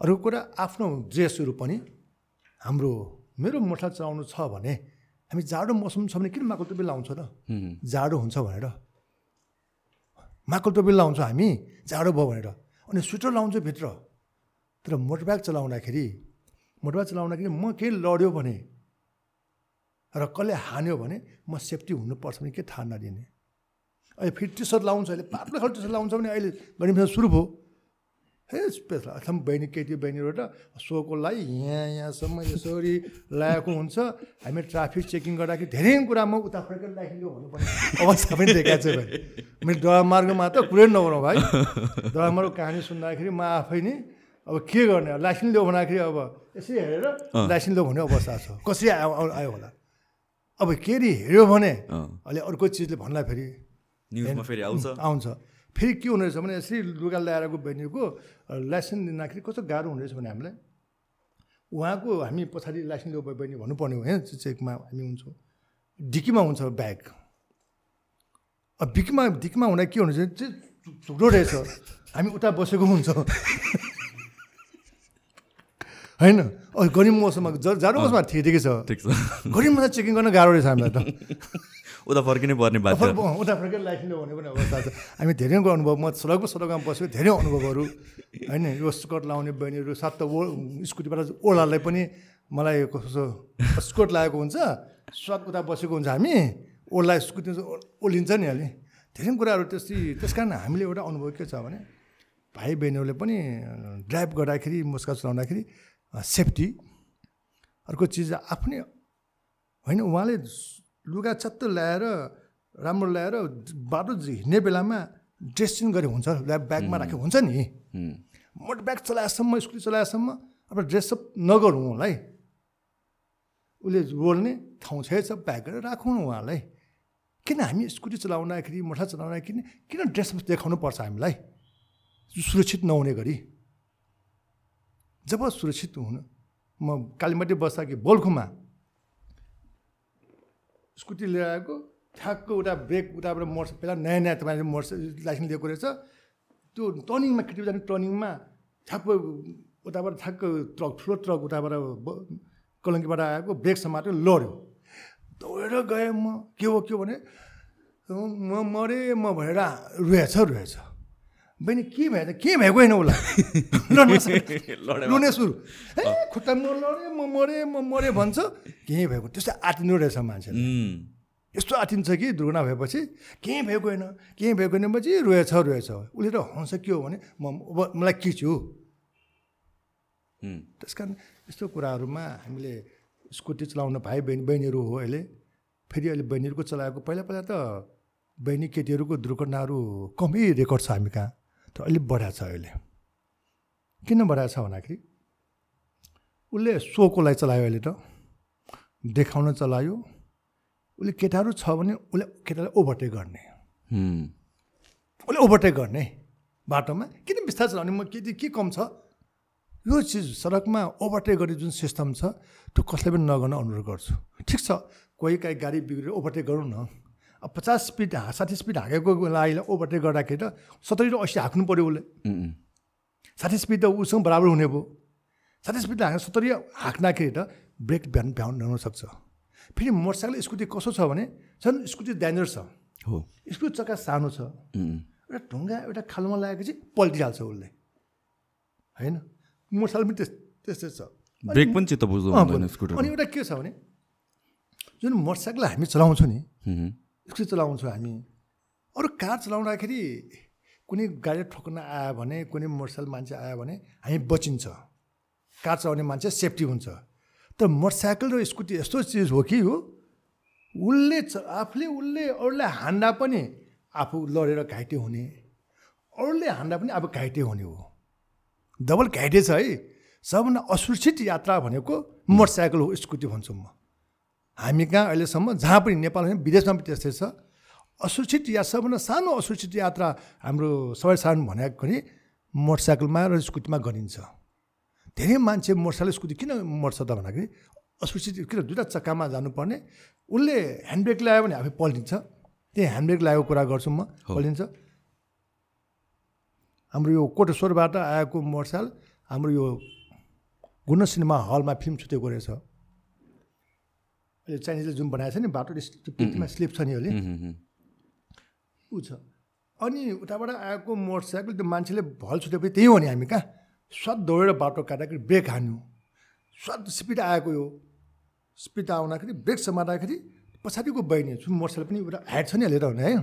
अर्को कुरा आफ्नो ड्रेसहरू पनि हाम्रो मेरो मोटर चलाउनु छ भने हामी जाडो मौसम छ भने किन माकल टोपी लाउँछ र? जाडो हुन्छ भनेर। माकल टोपी लाउँछौँ हामी जाडो भयो भनेर। अनि स्वेटर लाउँछु भित्र। तर मोटरबाइक चलाउँदाखेरि मोटरबाइक चलाउँदाखेरि म केही लड्यो भने र कसले हान्यो भने म सेफ्टी हुनुपर्छ भने के थाहा नदिने। अहिले फेरि टी सर्ट लाउँछ अहिले पातलो खालको टी सर्ट लाउँछ भने अहिले गरिब सुरु भयो। हे स्पेसल अथवा बहिनी केटी बहिनीबाट सोको लागि यहाँ यहाँसम्म यसरी लगाएको हुन्छ। हामी ट्राफिक चेकिङ गर्दाखेरि धेरै कुरामा उता फर्केर राखिदियो भन्नुपर्ने अवस्था पनि देखाएको छ भाइ। मैले डरामार्गमा त कुरै नगरौँ भाइ। डरामार्गको कहानी सुन्दाखेरि म आफै नै अब के गर्ने? लाइसेन्स ल्याऊ भन्दाखेरि अब यसै हेरेर लाइसेन्स ल्याऊ भन्ने अवस्था छ। कसरी आयो आयो होला? अब के अरे हेऱ्यो भने अहिले अर्को चिजले भन्ला फेरि। फेरि आउँछ? आउँछ। फेरि के हुने रहेछ भने यसरी लुगा ल्याएर बहिनीको लाइसेन्स दिँदाखेरि कस्तो गाह्रो हुने रहेछ भने हामीलाई? उहाँको हामी पछाडि लाइसेन्स ल्याउ बहिनी भन्नुपर्ने हो यहाँ चेकमा हामी हुन्छौँ। डिकीमा हुन्छ ब्याग। अब डिकीमा डिकीमा हुँदा के हुने चाहिँ झुक्रो रहेछ। हामी उता बसेको हुन्छ। होइन? गरिब मौसममा जाडो मौसममा ठिकै छ। ठिक छ। गरिब मौसम चेकिङ गर्न गाह्रो रहेछ हामीलाई त। <laughs> उता फर्किनै पर्ने बात उता फर्केर लाइसेन्स भन्ने पनि अवस्था छ। हामी धेरैको अनुभव। म सडकमा सडकमा बसेको धेरै अनुभवहरू होइन? यो स्कर्ट लाउने बहिनीहरू सात त ओ स्कुटीबाट ओलालाई पनि मलाई कसो स्कर्ट लागेको हुन्छ। स्वाद उता बसेको हुन्छ हामी। ओला स्कुटी ओलिन्छ नि अलि। धेरै कुराहरू त्यस्तै त्यस कारण हामीले एउटा अनुभव के छ भने भाइ बहिनीहरूले पनि ड्राइभ गर्दाखेरि मुस्का चलाउँदाखेरि सेफ्टी। अर्को चिज आफ्नै होइन उहाँले लुगा चत्त ल्याएर राम्रो ल्याएर बाटो हिँड्ने बेलामा ड्रेसिङ गरे हुन्छ ब्यागमा राखेको हुन्छ नि। मोटर ब्याग चलाएसम्म स्कुटी चलाएसम्म अब ड्रेसअप नगरौँ उहाँलाई उसले बोल्ने ठाउँ छ ब्याग गरेर राखौँ उहाँलाई। किन हामी स्कुटी चलाउँदाखेरि मोटर चलाउँदाखेरि किन ड्रेसअप देखाउनु पर्छ हामीलाई? सुरक्षित नहुने गरी। जब सुरक्षित हुनु म कालीमाटी बस्दा कि बोल्खुमा स्कुटी लिएर आएको ठ्याक्क उता ब्रेक उताबाट मोटर पहिला नयाँ नयाँ तपाईँले मोटर लाइसेन्स दिएको रहेछ। त्यो टर्निङमा केटी जाने टर्निङमा ठ्याक्क उताबाट ठ्याक्क ट्रक ठुलो ट्रक उताबाट कलङ्कीबाट आएको ब्रेक समातेर लड्यो। दौडेर गएँ म के हो के हो भने म मरेँ म भनेर रुएछ रुएछ। बहिनी के भयो के भएको होइन उसलाई लड्ने सुरु ए खुट्टा म लडेँ म मरेँ म मरेँ भन्छ केही भएको त्यस्तो आटिनु रहेछ मान्छे यस्तो आटिन्छ कि दुर्घटना भएपछि केही भएको होइन केही भएको होइन पछि रोएछ रोएछ उसले त हँस के हो भने म मलाई के छु त्यस कारण यस्तो कुराहरूमा हामीले स्कुटी चलाउन भाइ बहिनी बहिनीहरू हो अहिले फेरि अहिले बहिनीहरूको चलाएको पहिला पहिला त बहिनी केटीहरूको दुर्घटनाहरू कमै रेकर्ड छ हामी कहाँ तर अलिक बढाएको छ अहिले। किन बढाएको छ भन्दाखेरि उसले सोको लागि चलायो अहिले त। देखाउन चलायो। उसले केटाहरू छ भने उसले केटालाई ओभरटेक गर्ने। उसले ओभरटेक गर्ने बाटोमा। किन बिस्तारै चलाउने म के के कम छ? यो चिज सडकमा ओभरटेक गर्ने जुन सिस्टम छ त्यो कसैले पनि नगर्न अनुरोध गर्छु। ठिक छ कोही काहीँ गाडी बिग्रेर ओभरटेक गरौँ न। अब पचास स्पिड साठी स्पिड हाँकेको लागि ओभरटेक गर्दाखेरि त सत्तरी र असी हाँक्नु पऱ्यो उसले। साठी स्पिड त उसँग बराबर हुने भयो। साठी स्पिड हाँक्दा सत्तरी हाँक्दाखेरि त ब्रेक भ्याउनु भ्याउन सक्छ। फेरि मोटरसाइकल स्कुटी कसो छ भने झन् स्कुटी डेन्जर छ। हो। स्कुटी चक्का सानो छ। एउटा ढुङ्गा एउटा खालमा लागेपछि पल्टिहाल्छ उसले। होइन? मोटरसाइकल पनि त्यस त्यस्तै छ। ब्रेक पनि चित्त बुझ्दो अनि एउटा के छ भने जुन मोटरसाइकल हामी चलाउँछौँ नि स्कुटी चलाउँछौँ हामी। अरू कार चलाउँदाखेरि कुनै गाडी ठोक्न आयो भने कुनै मोटरसाइकल मान्छे आयो भने हामी बचिन्छ। कार चलाउने मान्छे सेफ्टी हुन्छ। तर मोटरसाइकल र स्कुटी यस्तो चिज हो कि हो उसले आफूले उसले अरूलाई हान्दा पनि आफू लडेर घाइते हुने। अरूले हान्दा पनि अब घाइते हुने हो। डबल घाइते छ है। सबभन्दा असुरक्षित यात्रा भनेको मोटरसाइकल हो स्कुटी भन्छु म। हामी कहाँ अहिलेसम्म जहाँ पनि नेपाल विदेशमा पनि त्यस्तै छ। असुरक्षित या सबभन्दा सानो असुरक्षित यात्रा हाम्रो सबै सानो भनेको पनि मोटरसाइकलमा र स्कुटीमा गरिन्छ। धेरै मान्छे मोटरसाइकल स्कुटी किन मर्छ त भन्दाखेरि असुरक्षित किन दुइटा चक्कामा जानुपर्ने। उसले ह्यान्डब्रेक लगायो भने आफै पल्टिन्छ। त्यही ह्यान्डब्रेक लगाएको कुरा गर्छु म पल्टिन्छ। हाम्रो यो कोटेश्वरबाट आएको मोटरसाइकल हाम्रो यो गुण सिनेमा हलमा फिल्म छुटेको रहेछ। चाइनिजले जुन बनाएको छ नि बाटो पिटीमा स्लिप छ नि अहिले ऊ छ। अनि उताबाट आएको मोटरसाइकल त्यो मान्छेले भल छुटेपछि त्यही हो नि हामी कहाँ? स्वाद दौडेर बाटो काट्दाखेरि ब्रेक हान्यो। स्वाद स्पिड आएको यो। स्पिड आउँदाखेरि ब्रेक समात्दाखेरि पछाडिको बहिनी जुन मोटरसाइकल पनि एउटा हाइट छ नि लिएर हुने है?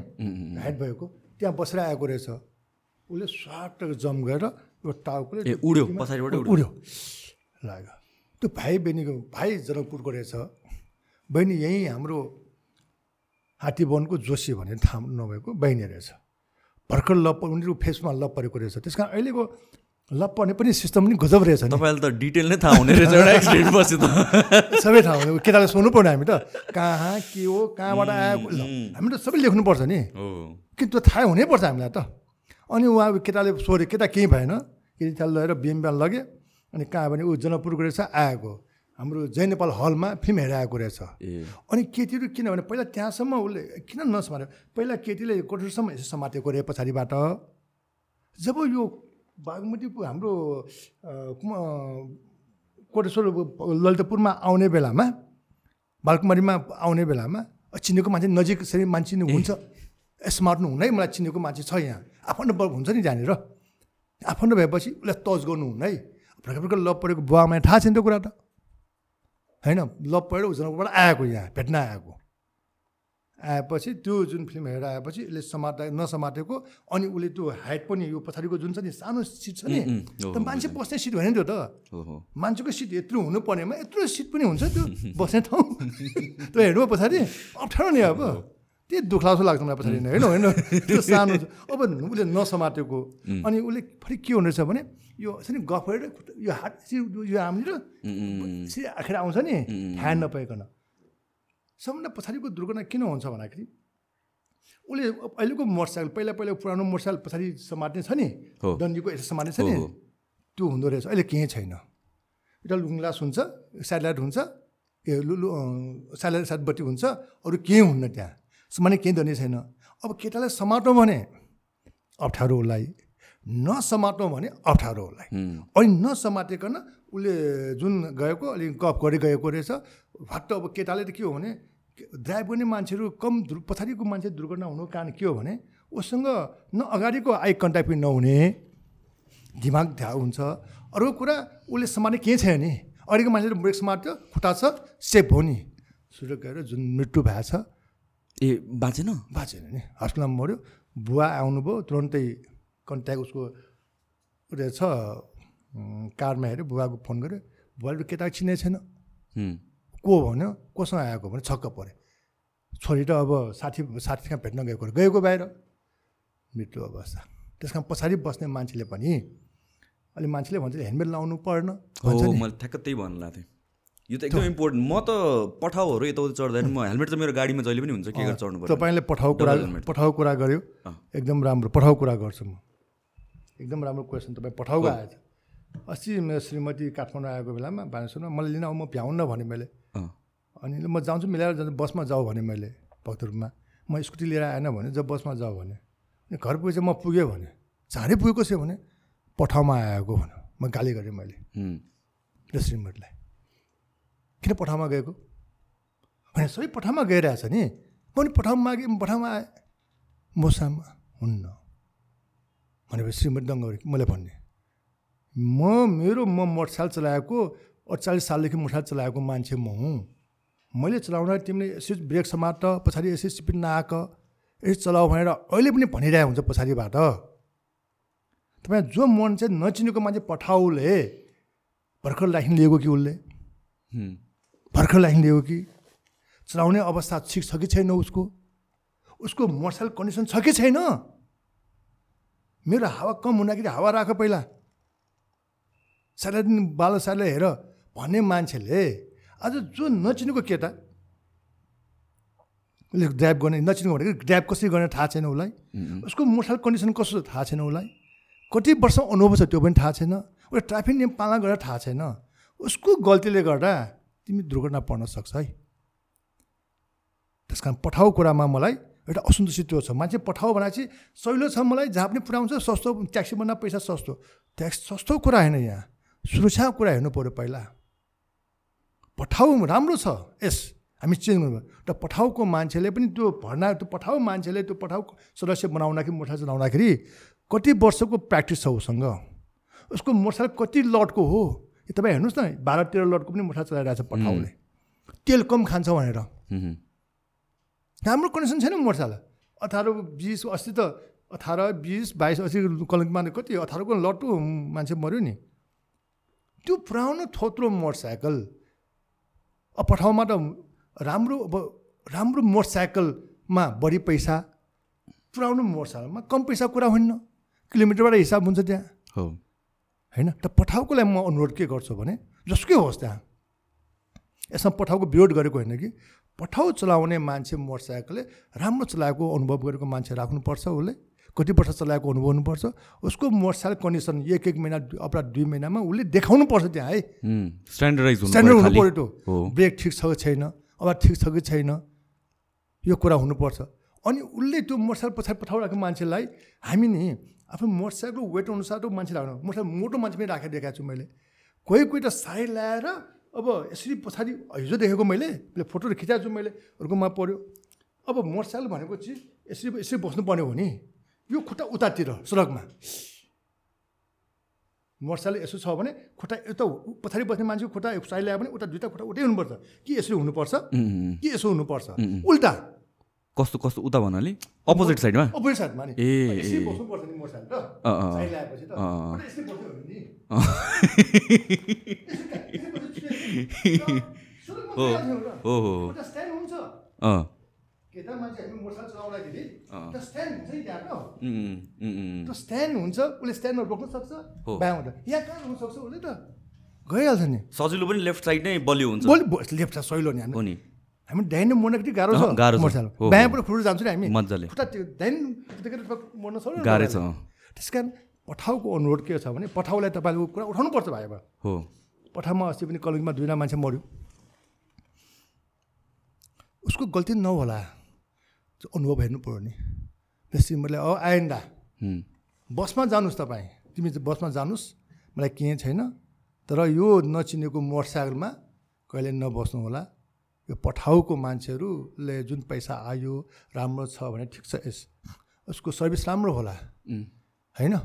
हाइट भएको। त्यहाँ बसेर आएको रहेछ। उसले स्वाट जम्प गरेर यो टाउकोले उड्यो पछाडिबाट उड्यो। लाग्यो। त्यो भाइ बहिनीको भाइ जनकपुरको रहेछ। बहिनी यहीँ हाम्रो हात्तीवनको जोसी भन्ने थाहा नभएको बहिनी रहेछ। भर्खर लप उनीहरूको फेसमा लप परेको रहेछ। त्यस कारण अहिलेको ल पर्ने पनि सिस्टम पनि गजब रहेछ तपाईँले त डिटेल नै थाहा हुने रहेछ एउटा एक्सिडेन्ट पछि त। <laughs> सबै थाहा हुने। केटाले सोध्नु पर्ने हामी त। कहाँ के हो कहाँबाट आएको हामी त सबै लेख्नुपर्छ नि। कि त्यो थाहा हुनैपर्छ हामीलाई त। अनि उहाँ केटाले सोध्यो केटा केही भएन। केटी लगेर बिएम बिहान लग्यो। अनि कहाँ भने ऊ जनकपुरको रहेछ आएको हाम्रो जय नेपाल हलमा फिल्म हेरेर आएको रहेछ। अनि केटीहरू किनभने पहिला त्यहाँसम्म उसले किन नसमात्यो पहिला केटीले कोठरसम्म यसो समातेको रे पछाडिबाट। जब यो बागमती हाम्रो कोटेश्वर ललितपुरमा आउने बेलामा बालकुमारीमा आउने बेलामा चिनेको मान्छे नजिक यसरी मान्छे हुन्छ। स्मार्ट हुनै मलाई चिनेको मान्छे छ यहाँ। आफन्त बल्ब हुन्छ नि त्यहाँनिर। आफन्त भएपछि उसलाई तज गर्नु हुनै। भर्खर भर्खर लभ परेको बुवामा थाहा छैन त्यो कुरा त। होइन परेर उजनकोबाट आएको यहाँ भेट्न आएको। आएपछि त्यो जुन फिल्म हेरेर आएपछि उसले समात्दा नसमातेको अनि उसले त्यो हाइट पनि यो पछाडिको जुन छ नि सानो सिट छ नि त मान्छे बस्ने सिट होइन त्यो त। मान्छेको सिट यत्रो हुनुपर्नेमा यत्रो सिट पनि हुन्छ त्यो बस्ने ठाउँ। <laughs> त्यो हेर्नु पछाडि अप्ठ्यारो नि अब। त्यही दुख्ला जस्तो लाग्छ मलाई पछाडि होइन होइन। त्यो <laughs> सानो अब उसले नसमातेको अनि उसले फेरि के हुनेछ भने यो नि गफ गरेर यो हात यो हामीले आखिर आउँछ नि ह्यान्ड नपाइकन सबभन्दा पछाडिको दुर्घटना किन हुन्छ भन्दाखेरि उसले अहिलेको मोटरसाइकल पहिला पहिला पुरानो मोटरसाइकल पछाडि समात्ने छ नि डन्डीको यसो समात्ने छ नि त्यो हुँदो रहेछ। अहिले केही छैन। एउटा लुङलास हुन्छ स्याटेलाइट हुन्छ ए लु स्याटेलाइट सातबत्ती हुन्छ अरू केही हुन्न त्यहाँ। समाने केही धनी छैन। अब केटालाई समाटौँ भने अप्ठ्यारो उसलाई नसमाटौँ भने अप्ठ्यारो उसलाई। अनि नसमातिकन उसले जुन गएको अलिक गफ गरी गएको रहेछ भट्ट अब केटाले त के हो भने ड्राइभ गर्ने मान्छेहरू कम पछाडिको मान्छे दुर्घटना हुनुको कारण के हो भने उसँग न अगाडिको आई कन्ट्याक्ट पनि नहुने दिमाग ध्या हुन्छ। अर्को कुरा उसले समात्ने केही छैन नि। अहिलेको मान्छेले ब्रेक समात्यो खुट्टा छ सेफ हो नि। सुरु गएर जुन मृत्यु भएको छ ए बाँचेन? बाँचेन नि। हस्पिटलमा मऱ्यो बुवा आउनुभयो तुरन्तै कन्ट्याक्ट उसको रहेछ। कारमा हेऱ्यो बुवाको फोन गऱ्यो बुवाले केटा चिने छैन। को भन्यो? कोसँग आएको भने छक्क पऱ्यो छोरी त अब साथी साथीसँग भेट्न गएको गएको बाहिर। मृत्यु अवस्था। त्यस कारण पछाडि बस्ने मान्छेले पनि अहिले मान्छेले भन्छ हेलमेट लाउनु पर्न। मैले ठ्याक्क त्यही भन्नु लाग्थेँ। यो त एकदम इम्पोर्टेन्ट म त पठाउहरू यताउति चढ्दैन म हेलमेट त मेरो गाडीमा जहिले पनि हुन्छ के गरेर चढ्नु पर्छ तपाईँले पठाउ कुरा पठाउ कुरा गर्यो। एकदम राम्रो। पठाउ कुरा गर्छु म। एकदम राम्रो क्वेसन तपाईँ पठाउ आएछ। अस्ति मेरो श्रीमती काठमाडौँ आएको बेलामा बानेश्वरमा मलाई लिन म भ्याउन्न भने मैले। अनि म जान्छु मिलाएर जान्छु बसमा जाऊ भने मैले भक्तरूपमा। म स्कुटी लिएर आएन भने जब बसमा जाऊ भने। घर पुगेपछि म पुगेँ भने चाँडै पुगेको छ भने पठाउमा आएको भन्यो म गाली गरेँ मैले। र श्रीमतीलाई। किन पठाउमा गएको? भने सबै पठाउमा गइरहेछ नि। म पनि पठाउमा मागेँ पठाउमा आएँ। मसामा हुन्न। भनेपछि श्रीमती दङ्ग मैले भन्ने। म मेरो म मोटरसाइकल चलाएको अडचालिस सालदेखि मोटरसाइकल चलाएको मान्छे म हुँ। मैले चलाउँदा तिमीले यसो ब्रेक समात पछाडि यसो स्पिड नआएको यसो चलाऊ भनेर अहिले पनि भनिरहेको हुन्छ पछाडिबाट। तपाईँ जो मान्छे नचिनेको मान्छे पठाउले भर्खर लाइसेन्स लिएको कि उसले? भर्खर लाइसेन्स लिएको कि? चलाउने अवस्था ठिक छ कि छैन उसको? उसको मोटरसाइकल कन्डिसन छ कि छैन? मेरो हावा कम हुँदाखेरि हावा राख पहिला। सारा दिन बाल साले हेर भन्ने मान्छेले आज जो नचिनेको केटा उसले ड्राइभ गर्ने नचिनेको भनेको ड्राइभ कसरी गर्ने थाहा छैन उसलाई। उसको मोटरसाइकल कन्डिसन कस्तो थाहा छैन उसलाई। कति वर्ष अनुभव छ त्यो पनि थाहा छैन। उसले ट्राफिक नियम पालना गरेर थाहा छैन। उसको गल्तीले गर्दा तिमी दुर्घटना पर्न सक्छ है। त्यस कारण पठाउ कुरामा मलाई एउटा असन्तुष्टि छ। मान्छे पठाऊ भनेपछि सहिलो छ मलाई जहाँ पनि पुऱ्याउँछ सस्तो ट्याक्सीभन्दा पैसा सस्तो। ट्याक्स सस्तो कुरा होइन यहाँ। सुरक्षाको कुरा हेर्नु पऱ्यो पहिला। पठाउ राम्रो छ यस। हामी चेन्ज गर्नु र पठाउको मान्छेले पनि त्यो भर्ना त्यो पठाउ मान्छेले त्यो पठाउ सदस्य बनाउँदाखेरि मोटरसाइकल चलाउँदाखेरि कति वर्षको प्र्याक्टिस छ उसँग? उसको मोटरसाइकल कति लटको हो? तपाईँ हेर्नुहोस् न बाह्र तेह्र लटको पनि मोटरसाइकल चलाइरहेको छ पठाउले। तेल कम खान्छ भनेर। राम्रो कन्डिसन छैन मोटरसाइकल अठार बिस अस्ति त अठार बिस बाइस अस्ति कलिम्पोङमा कति? अठारको लटो मान्छे मऱ्यो नि। त्यो पुरानो थोत्रो मोटरसाइकल अब ठाउँमा त राम्रो अब राम्रो मोटरसाइकलमा बढी पैसा पुरानो मोटरसाइकलमा कम पैसा कुरा हुन्न किलोमिटरबाट हिसाब हुन्छ त्यहाँ। हो। होइन? त पठाउको लागि म अनुरोध के गर्छु भने जसकै होस् त्यहाँ। यसमा पठाउको विरोध गरेको होइन कि? पठाउ चलाउने मान्छे मोटरसाइकलले राम्रो चलाएको अनुभव गरेको मान्छे राख्नुपर्छ उसले। कति वर्ष चलाएको अनुभव हुनुपर्छ। उसको मोटरसाइकल कन्डिसन एक एक महिना अपरा दुई महिनामा उसले देखाउनु पर्छ त्यहाँ है। स्ट्यान्डर्डाइज स्ट्यान्डर्ड हुनु पऱ्यो ब्रेक ठिक छ कि छैन? अब ठिक छ कि छैन? यो कुरा हुनुपर्छ। अनि उसले त्यो मोटरसाइकल पछाडि पठाइरहेको मान्छेलाई हामी नि आफ्नो मोटरसाइकल वेट अनुसारको मान्छे राख्नु मोटरसाइकल मोटो मान्छे पनि राखेर देखाएको छु मैले। कोही कोही त साइड ल्याएर अब यसरी पछाडि हिजो देखेको मैले फोटोहरू खिचाएको छु मैले अर्कोमा पऱ्यो। अब मोटरसाइकल भनेको चिज यसरी यसरी बस्नुपर्ने हो नि। यो खुट्टा उतातिर सडकमा। मोटरसाइकल यसो छ भने खुट्टा यता पछाडि बस्ने मान्छेको खुट्टा साइड ल्यायो भने उता दुइटा खुट्टा उतै हुनुपर्छ। कि यसरी हुनुपर्छ? कि यसो हुनुपर्छ? उल्टा। कस्तो कस्तो उता भन्नाले अपोजिट साइडमा अपोजिट साइडमा नि। ए हो हो हो। स्ट्यान्ड हुन्छ? उसले स्ट्यान्डमा सक्छ। बायाँबाट यहाँ कहाँ उसले त? गइहाल्छ नि। सजिलो पनि लेफ्ट साइड नै बलियो हुन्छ। लेफ्ट साइड सहिलो नि हामी हामी डाइन मोड्न गाह्रो छ गाह्रो मोटरसाइकल बायाँबाट खुट्टा जान्छ नि हामी। मजाले। खुट्टा त्यो डाइन मोड्न सक्छ गाह्रो छ त्यस कारण पठाउको अनुरोध के छ भने पठाउलाई तपाईँले कुरा उठाउनु पर्छ भाइ हो। पठाउमा अस्ति पनि कलेजमा दुईजना मान्छे मऱ्यो। उसको गल्ती नहोला। अनुभव हेर्नु पऱ्यो नि। त्यसपछि मैले अब आइन्दा बसमा जानुहोस् तपाईँ। तिमी चाहिँ बसमा जानुहोस्। मलाई केही छैन। तर यो नचिनेको मोटरसाइकलमा कहिले नबस्नु होला यो पठाउको मान्छेहरूले जुन पैसा आयो राम्रो छ भने ठिक छ यस उसको सर्भिस राम्रो होला। होइन?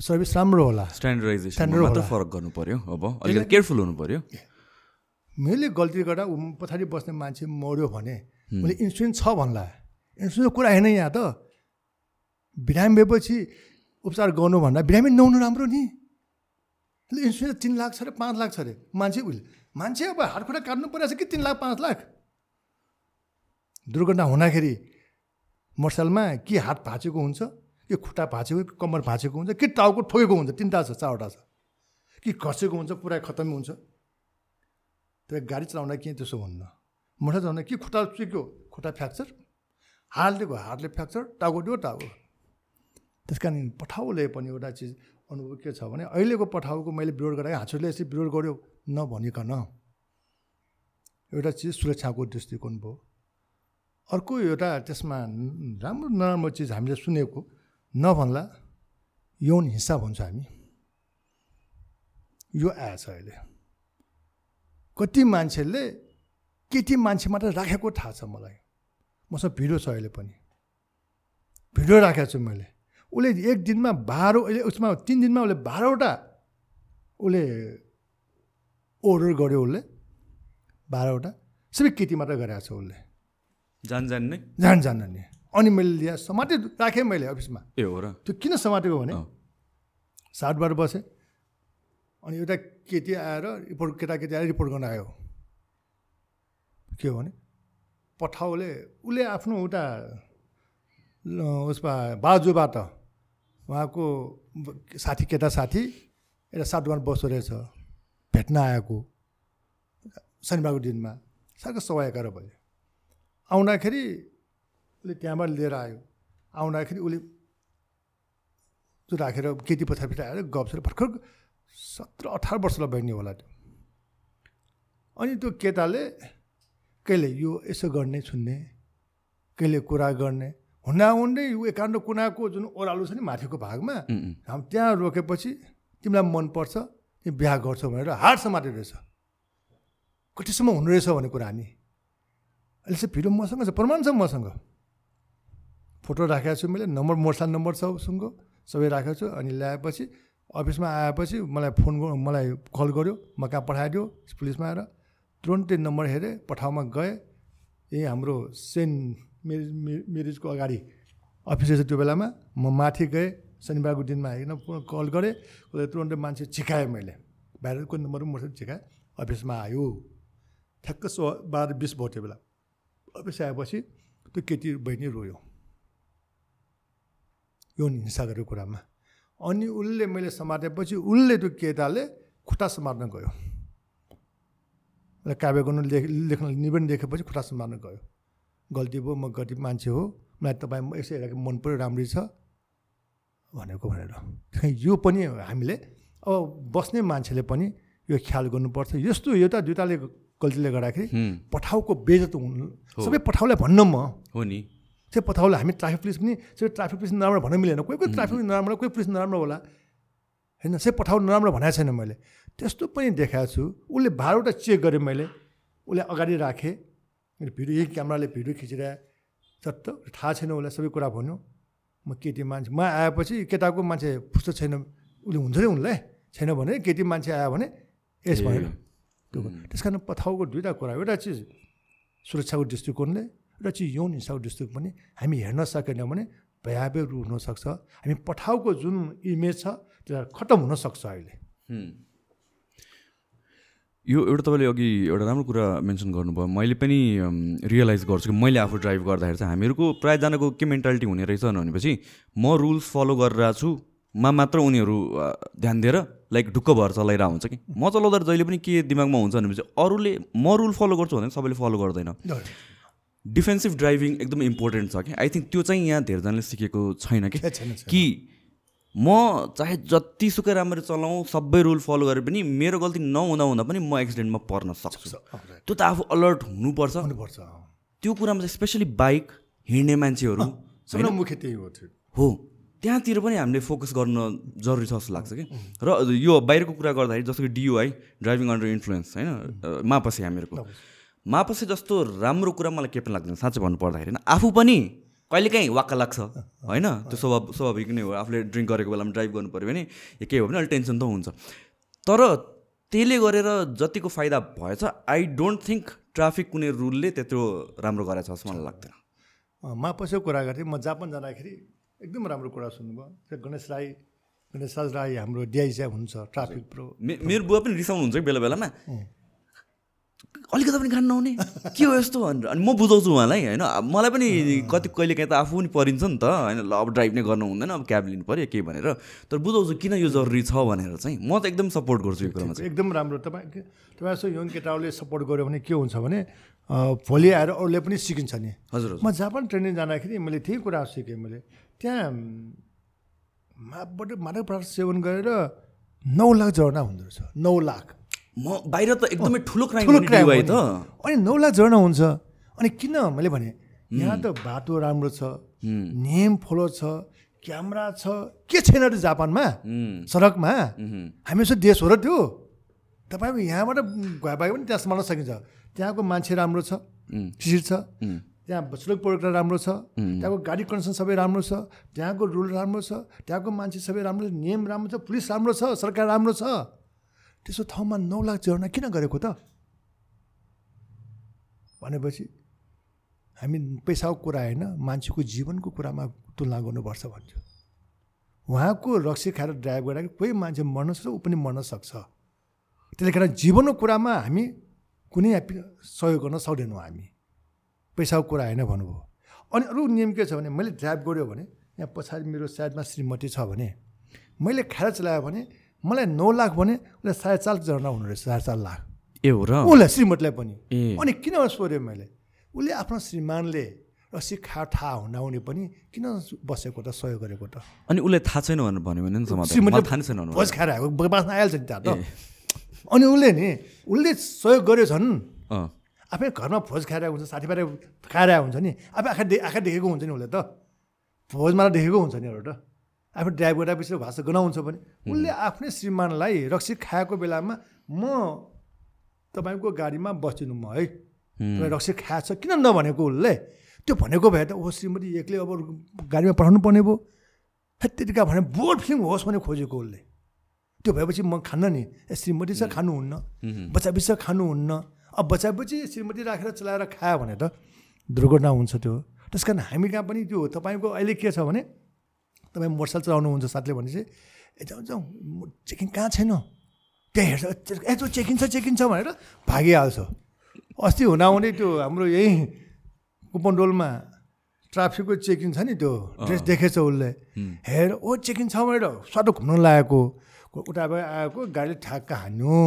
सर्भिस राम्रो होला। स्ट्यान्डर्डाइजेसन फरक गर्नु पऱ्यो अब अलिकति केयरफुल हुनु पऱ्यो मैले गल्ती गर्दा पछाडि बस्ने मान्छे मऱ्यो भने मैले इन्सुरेन्स छ भन्ला। इन्सुरेन्सको कुरा होइन यहाँ त। बिरामी भएपछि उपचार गर्नुभन्दा बिरामी नहुनु राम्रो नि। इन्सुरेन्स तिन लाख छ अरे पाँच लाख छ अरे मान्छे उसले मान्छे अब हातखुट्टा काट्नु परेको छ कि तिन लाख पाँच लाख? दुर्घटना हुँदाखेरि मोटरसाइकलमा के हात भाँचेको हुन्छ कि खुट्टा भाँचेको कि कम्मर भाँचेको हुन्छ कि टाउको ठोकेको हुन्छ तिनवटा छ चारवटा छ। कि खसेको हुन्छ पुरा खत्तम हुन्छ। तर गाडी चलाउँदा के त्यसो हुन्न मोटर चलाउँदा के खुट्टा चुक्यो खुट्टा फ्र्याक्चर हार्डले भयो हार्डले फ्र्याक्चर टाउको दियो टाउको? त्यस कारण पठाउले पनि एउटा चिज अनुभव के छ भने अहिलेको पठाउको मैले विरोध गरेँ हाँसुले यसरी विरोध गऱ्यो नभनिकन एउटा चिज सुरक्षाको दृष्टिकोण भयो। अर्को एउटा त्यसमा राम्रो नराम्रो चिज हामीले सुनेको नभन्ला यौन हिंसा भन्छ हामी। यो आएछ अहिले। कति मान्छेले केटी मान्छे मात्र राखेको थाहा छ मलाई। मसँग भिडियो छ अहिले पनि। भिडियो राखेको छु मैले। उसले एक दिनमा बाह्र अहिले उसमा तिन दिनमा उसले बाह्रवटा उसले अर्डर गर्यो उसले। बाह्रवटा। सबै केटी मात्र गरेको छ उसले। जान जान्ने जान जान्ने अनि मैले ल्याए समाते राखेँ मैले अफिसमा। ए हो र? त्यो किन समातेको भने? सातबाट बसेँ। अनि एउटा केटी आएर रिपोर्ट केटाकेटी आएर रिपोर्ट गर्न आयो। के हो भने? पठाउले उसले आफ्नो एउटा उसमा बाजुबाट उहाँको साथी केटा साथी एउटा सातवान बस्दो रहेछ। भेट्न आएको शनिबारको दिनमा साह्रो सवा एघार बजे। आउँदाखेरि उसले त्यहाँबाट लिएर आयो। आउँदाखेरि उसले त्यो राखेर केटी पछाडि आएर गप्छ भर्खर सत्र अठार वर्षलाई बहिनी होला त्यो। अनि त्यो केटाले कहिले यो यसो गर्ने सुन्ने कहिले कुरा गर्ने हुँदै यो एकान्त कुनाको जुन ओह्रालो छ नि माथिको भागमा हामी त्यहाँ रोकेपछि तिमीलाई मनपर्छ बिहा गर्छौ भनेर हार समातेको रहेछ। कतिसम्म हुनु रहेछ भन्ने कुरा हामी। अहिले चाहिँ भिडियो मसँग छ प्रमाण छ मसँग। फोटो राखेको छु मैले नम्बर मोटरसाइकल नम्बर छ उसँग सबै राखेको छु। अनि ल्याएपछि अफिसमा आएपछि मलाई फोन मलाई कल गर्यो म कहाँ पठाइदियो पुलिसमा आएर। तुरन्तै नम्बर हेरेँ पठाउमा गएँ। यही हाम्रो सेन्ट मेरिज मेरिजको अगाडि अफिस रहेछ त्यो बेलामा। म माथि गएँ। शनिबारको दिनमा होइन कल गरेँ उसले तुरन्तै मान्छे छिकाएँ मैले। बाहिरको नम्बर मोटरसाइकल छिकाएँ अफिसमा आयो। ठ्याक्क सो बाह्र बिस भयो बेला। अफिस आएपछि त्यो केटी बहिनी रोयो। यो हिंसा गरेको कुरामा। अनि उसले मैले समातेपछि उसले त्यो केटाले खुट्टा समार्न गयो। काव्य गर्नु लेख लेख्न निवेदन देखेपछि खुट्टा समार्न गयो। गल्ती भयो म गल्ती मान्छे हो। मलाई तपाईँ यसो हेरेको मन पऱ्यो राम्रै छ। भनेको भनेर। <laughs> यो पनि हामीले अब बस्ने मान्छेले पनि यो ख्याल गर्नुपर्छ। यस्तो एउटा दुइटाले गल्तीले गर्दाखेरि पठाउको बेजत हुनु। सबै पठाउलाई भन्न म। हो नि। त्यो पठाउला हामी ट्राफिक पुलिस पनि सबै ट्राफिक पुलिस नराम्रो भन्न मिलेन। कोही कोही ट्राफिक नराम्रो कोही पुलिस नराम्रो होला। होइन सबै पठाउ नराम्रो भनेको छैन मैले। त्यस्तो पनि देखाएको छु। उसले बाह्रवटा चेक गरेँ मैले। उसले अगाडि राखेँ। भिडियो यही क्यामेराले भिडियो खिचिरहे। चट्ट थाहा छैन उसलाई सबै कुरा भन्यो। म केटी मान्छे म आएपछि केटाको मान्छे फुस्टो छैन उसले हुन्छ नि उनलाई छैन भने केटी मान्छे आयो भने यस भनेर त्यो त्यस कारण पठाउको दुइटा कुरा एउटा चिज सुरक्षाको दृष्टिकोणले एउटा चिज यौन हिंसाको दृष्टिकोण पनि हामी हेर्न सकेनौँ भने भयावह रूप हुनसक्छ हामी पठाउको जुन इमेज छ त्यो खतम हुनसक्छ अहिले यो एउटा तपाईँले अघि एउटा राम्रो कुरा मेन्सन गर्नुभयो। मैले पनि रियलाइज गर्छु कि मैले आफू ड्राइभ गर्दाखेरि चाहिँ हामीहरूको प्रायःजनाको के मेन्टालिटी हुने रहेछ भनेपछि म रुल्स फलो गरिरहेको छु मा मात्र उनीहरू ध्यान दिएर लाइक ढुक्क भएर चलाइरहेको हुन्छ कि। म चलाउँदा जहिले पनि के दिमागमा हुन्छ भनेपछि अरूले म रुल फलो गर्छु भने सबैले फलो गर्दैन। डिफेन्सिभ ड्राइभिङ एकदम इम्पोर्टेन्ट छ कि। आई थिङ्क त्यो चाहिँ यहाँ धेरैजनाले सिकेको छैन कि। कि म चाहे जतिसुकै राम्ररी चलाउँ सबै रुल फलो गरेर पनि मेरो गल्ती नहुँदा हुँदा पनि म एक्सिडेन्टमा पर्न सक्छु। त्यो त आफू अलर्ट हुनुपर्छ। हुनुपर्छ त्यो कुरामा चाहिँ स्पेसली बाइक हिँड्ने मान्छेहरू मुख्य त्यही हो त्यहाँतिर पनि हामीले फोकस गर्न जरुरी छ जस्तो लाग्छ कि। र यो बाहिरको कुरा गर्दाखेरि जस्तो कि डियुआई ड्राइभिङ अन्डर इन्फ्लुएन्स होइन? मापसे हामीहरूको। मापसे जस्तो राम्रो कुरा मलाई के पनि लाग्दैन साँच्चै भन्नु पर्दाखेरि आफू पनि कहिलेकाहीँ वाक्क लाग्छ। होइन? त्यो स्वभाव स्वाभाविक नै हो। आफूले ड्रिङ्क गरेको बेलामा ड्राइभ गर्नु पऱ्यो भने केही हो भने अलिक टेन्सन त हुन्छ। तर त्यसले गरेर जतिको फाइदा भएछ आई डोन्ट थिङ्क ट्राफिक कुनै रुलले त्यत्रो राम्रो गरेछ जस्तो मलाई लाग्दैन। मापसेको कुरा गर्थेँ। म जापान जाँदाखेरि एकदम राम्रो कुरा सुन्नुभयो। त्यो गणेश राई गणेश राज राई हाम्रो डिआइसिया हुन्छ ट्राफिक प्रो। मेरो बुवा पनि रिसाउनुहुन्छ बेला बेलामा? अलिकति पनि खानु नहुने। के हो यस्तो भनेर। अनि म बुझाउँछु उहाँलाई होइन? मलाई पनि कति कहिले काहीँ त आफू पनि परिन्छ नि त होइन? ल अब ड्राइभ नै गर्नु हुँदैन अब क्याब लिनु पऱ्यो के भनेर। तर बुझाउँछु किन यो जरुरी छ भनेर चाहिँ म त एकदम सपोर्ट गर्छु यो कुरामा चाहिँ। एकदम राम्रो। तपाईँ तपाईँ जस्तो यङ केटाहरूले सपोर्ट गऱ्यो भने के हुन्छ भने भोलि आएर अरूले पनि सिकिन्छ नि। हजुर म जापान ट्रेनिङ जाँदाखेरि मैले त्यही कुरा सिकेँ मैले। त्यहाँ माबाट मादक पदार्थ सेवन गरेर नौ लाख झर्ना हुँदो रहेछ। नौ लाख। म बाहिर त एकदमै ठुलो क्राइम भयो त अनि नौ। लाख झर्ना हुन्छ। अनि किन? मैले भने यहाँ त बाटो राम्रो छ नियम फलो छ क्यामेरा छ के छैन र जापानमा? सडकमा? हामी जस्तो देश हो र त्यो। तपाईँ यहाँबाट गए भए पनि त्यहाँ सम्हाल्न सकिन्छ। त्यहाँको मान्छे राम्रो छ शिर छ। त्यहाँ सडक प्रयोगता राम्रो छ। त्यहाँको गाडी कन्डिसन सबै राम्रो छ। त्यहाँको रुल राम्रो छ। त्यहाँको मान्छे सबै राम्रो छ। नियम राम्रो छ। पुलिस राम्रो छ। सरकार राम्रो छ। त्यसो ठाउँमा नौ लाख जोड्न किन गरेको त? भनेपछि हामी पैसाको कुरा होइन मान्छेको जीवनको कुरामा तुलना गर्नुपर्छ भन्छु उहाँको रक्सी खाएर ड्राइभ गर्दाखेरि कोही मान्छे मर्न सक्छ ऊ पनि मर्न सक्छ। त्यसले गर्दा जीवनको कुरामा हामी कुनै सहयोग गर्न सक्दैनौँ हामी। पैसाको कुरा होइन भन्नुभयो। अनि अरू नियम के छ भने मैले ड्राइभ गऱ्यो भने यहाँ पछाडि मेरो साइडमा श्रीमती छ भने मैले खाएर चलायो भने मलाई नौ लाख भने उसले साढे चार झर्ना हुनु रहेछ साढे चार लाख। ए हो र। उसलाई श्रीमतीलाई पनि। अनि किन सोध्यो मैले? उसले आफ्नो श्रीमानले रसी खा थाहा हुँदाउने पनि किन बसेको त सहयोग गरेको त? अनि उसले थाहा छैन भनेर भन्यो भने श्रीमतीले थाहा छैन भोज खाएर आएको बाँच्न आइहाल्छ नि त्यहाँ त। अनि उसले नि उसले सहयोग गर्यो झन्। आफै घरमा भोज खाएर हुन्छ साथीभाइ खाएर हुन्छ नि। आफै आँखा आँखा देखेको हुन्छ नि उसले त। भोजमा देखेको हुन्छ नि एउटा आफू ड्राइभ गर्दा भाषा गनाउँछ भने उसले आफ्नै श्रीमानलाई रक्सी खाएको बेलामा म तपाईँको गाडीमा बस्दिनु म है। तपाईँ रक्सी खाएछ किन नभनेको उसले? त्यो भनेको भए त ओ श्रीमती एक्लै अब गाडीमा पठाउनु पर्ने भयो। त्यतिका भने बोर्ड फिल्म होस् भने खोजेको उसले। त्यो भएपछि म खान्न नि। ए श्रीमती छ खानुहुन्न। बच्चा बिच खानुहुन्न। अब बच्चा बच्ची श्रीमती राखेर चलाएर खायो भने त दुर्घटना हुन्छ त्यो त्यस कारण हामी कहाँ पनि त्यो तपाईँको अहिले के छ भने तपाईँ मोटरसाइकल चलाउनुहुन्छ साथीले भनेपछि ए जाउँ जाउँ चेकिङ कहाँ छैन? त्यहाँ हेर्छ ए त्यो चेकिङ छ चेकिङ छ भनेर भागिहाल्छ। अस्ति हुनाहुने त्यो हाम्रो यही कुपनडोलमा ट्राफिकको चेकिङ छ नि त्यो ड्रेस देखेछ उसले। हेर ओ चेकिङ छ भनेर स्वाटो घुम्न लागेको। उता आएको गाडीले ठ्याक्क हान्यो।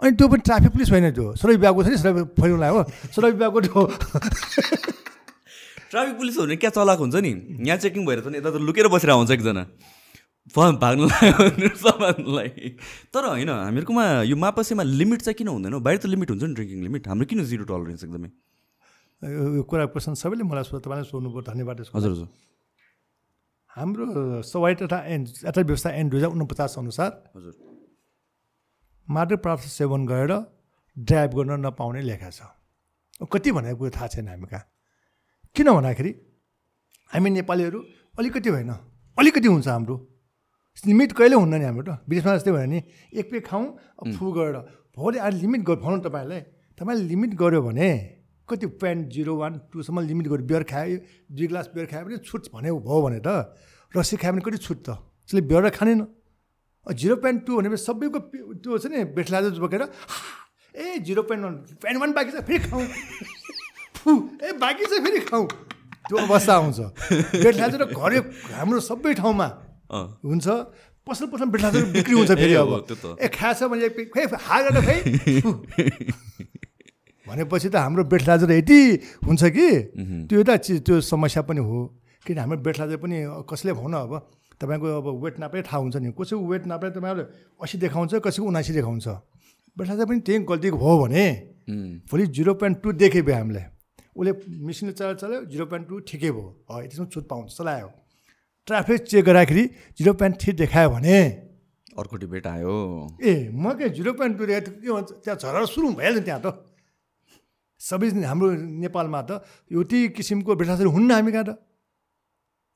अनि त्यो पनि ट्राफिक पुलिस होइन त्यो। सडक विभागको छ नि सडक फैलाउनु लाग्यो सडक विभागको त्यो ट्राफिक पुलिस हो भने क्या चलाएको हुन्छ नि? यहाँ चेकिङ भएर त यता त लुकेर बसेर आउँछ एकजना। भाग्नु लाग्यो सामानलाई तर होइन हामीहरूकोमा यो मापसेमा लिमिट चाहिँ किन हुँदैन बाहिर त लिमिट हुन्छ नि ड्रिङ्किङ लिमिट हाम्रो किन जिरो टलरेन्स एकदमै? यो कुरा क्वेसन सबैले मलाई सोध्नु तपाईँलाई सोध्नुभयो धन्यवाद हजुर हजुर। हाम्रो सवाई तथा एन यातायात व्यवस्था एन दुई हजार उनपचास अनुसार हजुर। मादक पदार्थ सेवन गरेर ड्राइभ गर्न नपाउने लेखा छ। कति भनेको कुरो थाहा छैन हामी कहाँ किन भन्दाखेरि हामी नेपालीहरू अलिकति होइन अलिकति हुन्छ हाम्रो। लिमिट कहिले हुन्न नि हाम्रो त? विदेशमा जस्तै भयो नि। एक पेक खाउँ फु गरेर। भोलि अहिले लिमिट गर भनौँ तपाईँलाई तपाईँले लिमिट गऱ्यो भने कति पोइन्ट जिरो वान टूसम्म लिमिट गऱ्यो बियर खायो दुई ग्लास बियर खायो भने छुट भने भयो भने त। रसी खायो भने कति छुट त त्यसले बियर खानेन। जिरो पोइन्ट टू भनेपछि सबैको त्यो छ नि बेठलाज बोकेर ए zero point one point one बाँकी छ फेरि खाउँ फु ए बाँकी चाहिँ फेरि खाउँ त्यो अवस्था आउँछ बेटलाजर घर हाम्रो सबै ठाउँमा हुन्छ। पसल पसल बेटलाजर बिक्री हुन्छ फेरि <laughs> अब। ए खाएछ भने खै हालेर खै भनेपछि त हाम्रो बेटलाजर यति हुन्छ कि त्यो एउटा चिज त्यो समस्या पनि हो। किन हाम्रो बेटलाजर पनि कसैले भनौँ अब तपाईँको अब वेट नापै थाहा हुन्छ नि। कसैको वेट नापे तपाईँहरूले असी देखाउँछ कसैको उनासी देखाउँछ। बेटलाजर पनि त्यही गल्ती हो भने भोलि जिरो पोइन्ट टू भयो हामीलाई। उसले मिसिनले चलाएर चलायो जिरो पोइन्ट टू ठिकै भयो। है त्यसमा छुट पाउँछ चलायो। ट्राफिक चेक गर्दाखेरि जिरो पोइन्ट थ्री देखायो भने। अर्को डिबेट आयो। ए म के जिरो पोइन्ट टू देखाएको के भन्छ त्यहाँ झरेर सुरु भइहाल्छ त्यहाँ त। सबै हाम्रो नेपालमा त एउटै किसिमको भ्रष्टाचार हुन्न हामी कहाँ त?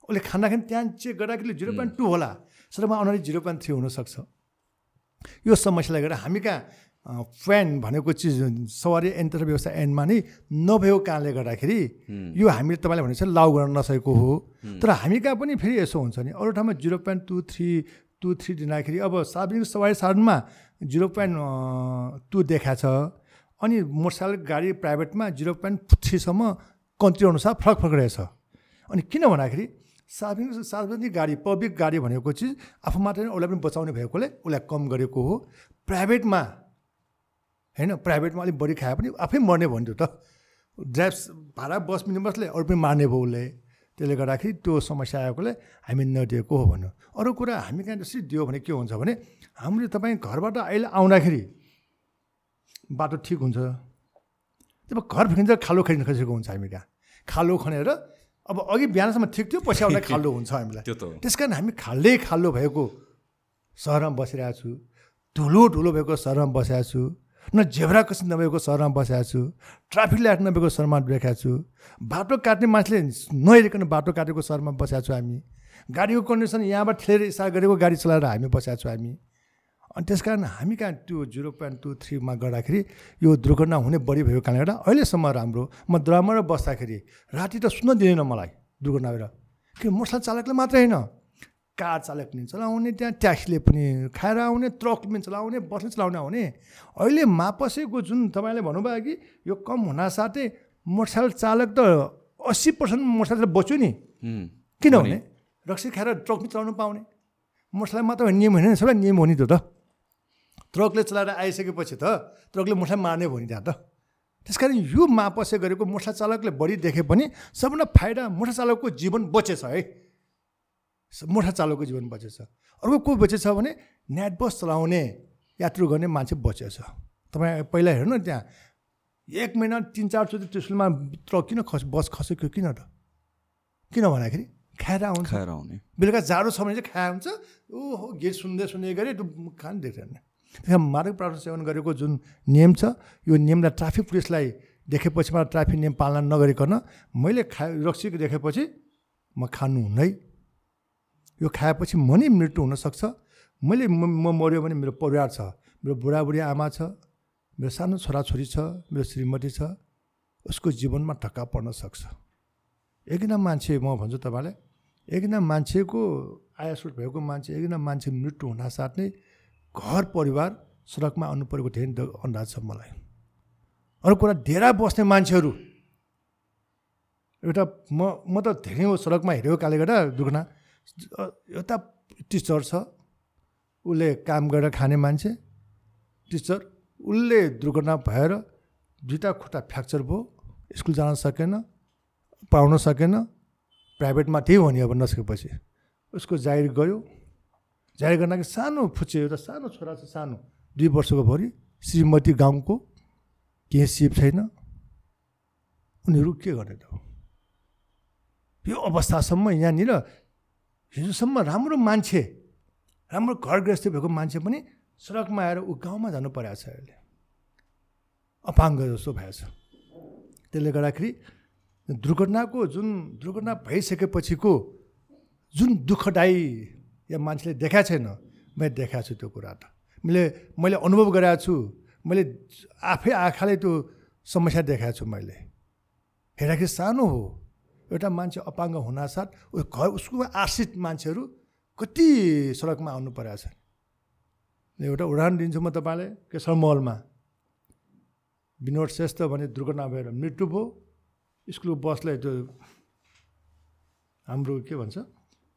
उसले खाँदाखेरि त्यहाँ चेक गर्दाखेरि जिरो पोइन्ट टू होला। सरमा अनुहार जिरो पोइन्ट थ्री हुनसक्छ। यो समस्यालाई गर्दा हामी कहाँ फ्यान भनेको चिज सवारी यन्त्र व्यवस्था एन्डमा नै नभएको कारणले गर्दाखेरि यो हामीले तपाईँले चाहिँ लागु गर्न नसकेको हो। तर हामी कहाँ पनि फेरि यसो हुन्छ नि। अरू ठाउँमा zero point two three two three दिँदाखेरि अब सार्वजनिक सवारी साधनमा जिरो पोइन्ट टू देखाएको छ। अनि मोटरसाइकल गाडी प्राइभेटमा जिरो पोइन्ट थ्रीसम्म कन्ट्री अनुसार फरक फरक रहेछ। अनि किन भन्दाखेरि सार्वजनिक सार्वजनिक गाडी पब्लिक गाडी भनेको चिज आफू मात्रै उसलाई पनि बचाउने भएकोले उसलाई कम गरेको हो। प्राइभेटमा होइन प्राइभेटमा अलिक बढी खायो भने आफै मर्ने भन्थ्यो त। ड्राइभ भाडा बस बसले अरू पनि मार्ने भयो उसले। त्यसले गर्दाखेरि त्यो समस्या आएकोले हामी नदिएको हो भन्नु अरू कुरा हामी कहाँ जसरी दियो भने के हुन्छ भने हामीले तपाईँ घरबाट अहिले आउँदाखेरि बाटो ठिक हुन्छ। जब घर फर्किन्छ खालो खरिन खोजेको हुन्छ हामी कहाँ? खालो खनेर अब अघि बिहानसम्म ठिक थियो पछि आउँदा खालो हुन्छ हामीलाई। <laughs> त्यस कारण हामी खाल्दै खालो भएको सहरमा बसिरहेको छु ठुलो ठुलो भएको सहरमा बसेको छु न जेब्रा कसिन नभएको सहरमा बसेको छु ट्राफिक लाइट नभएको सहरमा देखाएको छु बाटो काट्ने मान्छेले नहेरिकन बाटो काटेको सहरमा बसेको छु हामी। गाडीको कन्डिसन यहाँबाट ठेलेर इसार गरेको गाडी चलाएर हामी बसेको छौँ हामी। अनि त्यस कारण हामी कहाँ त्यो जिरो पोइन्ट टू थ्रीमा गर्दाखेरि यो दुर्घटना हुने बढी भएको कारणले गर्दा अहिलेसम्म राम्रो म द्राममा बस्दाखेरि राति त सुन्न दिँदैन मलाई दुर्घटना भएर किन मोटरसाइकल चालकले मात्रै होइन? कार चालक पनि चलाउने त्यहाँ ट्याक्सीले पनि खाएर आउने ट्रकले पनि चलाउने बसले चलाउने आउने। अहिले मापसेको जुन तपाईँले भन्नुभयो कि यो कम हुनासाथै मोटरसाइकल चालक त अस्सी पर्सेन्ट मोटरसाइकल बच्यो नि। किनभने रक्सी खाएर ट्रक पनि चलाउनु पाउने। मोटरसाइकल मात्र नियम होइन सबै नियम हो नि त्यो त। ट्रकले चलाएर आइसकेपछि त ट्रकले मोटरसाइकल मार्ने भयो नि त्यहाँ त। त्यस कारण यो मापसे गरेको मोटरसाइकल चालकले बढी देखे पनि सबभन्दा फाइदा मोटरसाइकल चालकको जीवन बचेछ है। मोटर चालकको जीवन बचेछ अर्को को बचेछ भने नेट बस चलाउने यात्रु गर्ने मान्छे बचेछ तपाईँ पहिला हेर्नु न त्यहाँ। एक महिना तिन चारचोटि त्रिशुलमा ट्रक किन खस बस खसेको किन त? किन भन्दाखेरि खाएर आउँछ। खाएर आउने। बेलुका जाडो छ भने चाहिँ खाएर हुन्छ ओहो गीत सुन्दै सुन्दै गरे त्यो खान देख्दैन। त्यहाँ मादक पदार्थ सेवन गरेको जुन नियम छ यो नियमलाई ट्राफिक पुलिसलाई देखेपछि मा ट्राफिक नियम पालना नगरिकन मैले खा रक्सीको देखेपछि म खानु हुँदै यो खाएपछि म नै मृत्यु हुनसक्छ मैले म मऱ्यो भने मेरो परिवार छ मेरो बुढाबुढी आमा छ मेरो सानो छोराछोरी छ मेरो श्रीमती छ उसको जीवनमा ढक्का पर्न सक्छ। एकजना मान्छे म भन्छु तपाईँलाई एकजना मान्छेको आयासुट भएको मान्छे एकजना मान्छे मृत्यु हुनासाथ नै घर परिवार सडकमा आउनु परेको धेरै अन्दाज छ मलाई। अरू कुरा डेरा बस्ने मान्छेहरू। एउटा म म त धेरै सडकमा हेरेको कारणले गर्दा दुर्घटना। एउटा टिचर छ उसले काम गरेर खाने मान्छे। टिचर उसले दुर्घटना भएर दुइटा खुट्टा फ्र्याक्चर भयो स्कुल जान सकेन पढाउन सकेन प्राइभेटमा त्यही हो नि अब नसकेपछि। उसको जाहिर गयो जाहिर कि सानो फुच्चे एउटा सानो छोरा छ सानो। दुई वर्षको भरि श्रीमती गाउँको केही सिप छैन। उनीहरू के गर्ने त यो अवस्थासम्म यहाँनिर हिजोसम्म राम्रो मान्छे राम्रो घर गृहस्थी भएको मान्छे पनि सडकमा आएर ऊ गाउँमा जानु परेको छ अहिले। अपाङ्ग जस्तो भएछ। त्यसले गर्दाखेरि दुर्घटनाको जुन दुर्घटना भइसकेपछिको जुन दुःखदायी या मान्छेले देखाएको छैन मैले देखाएको छु त्यो कुरा त। मैले मैले अनुभव गरेको छु मैले आफै आँखाले त्यो समस्या देखाएको छु मैले। हेर्दाखेरि सानो हो। एउटा मान्छे अपाङ्ग हुनासाथ उस घर उसको आश्रित मान्छेहरू कति सडकमा आउनु परेको छ एउटा उदाहरण दिन्छु म तपाईँलाई केशर महलमा। विनोद श्रेष्ठ भने दुर्घटना भएर मृत्यु भयो। स्कुलको बसलाई त्यो हाम्रो के भन्छ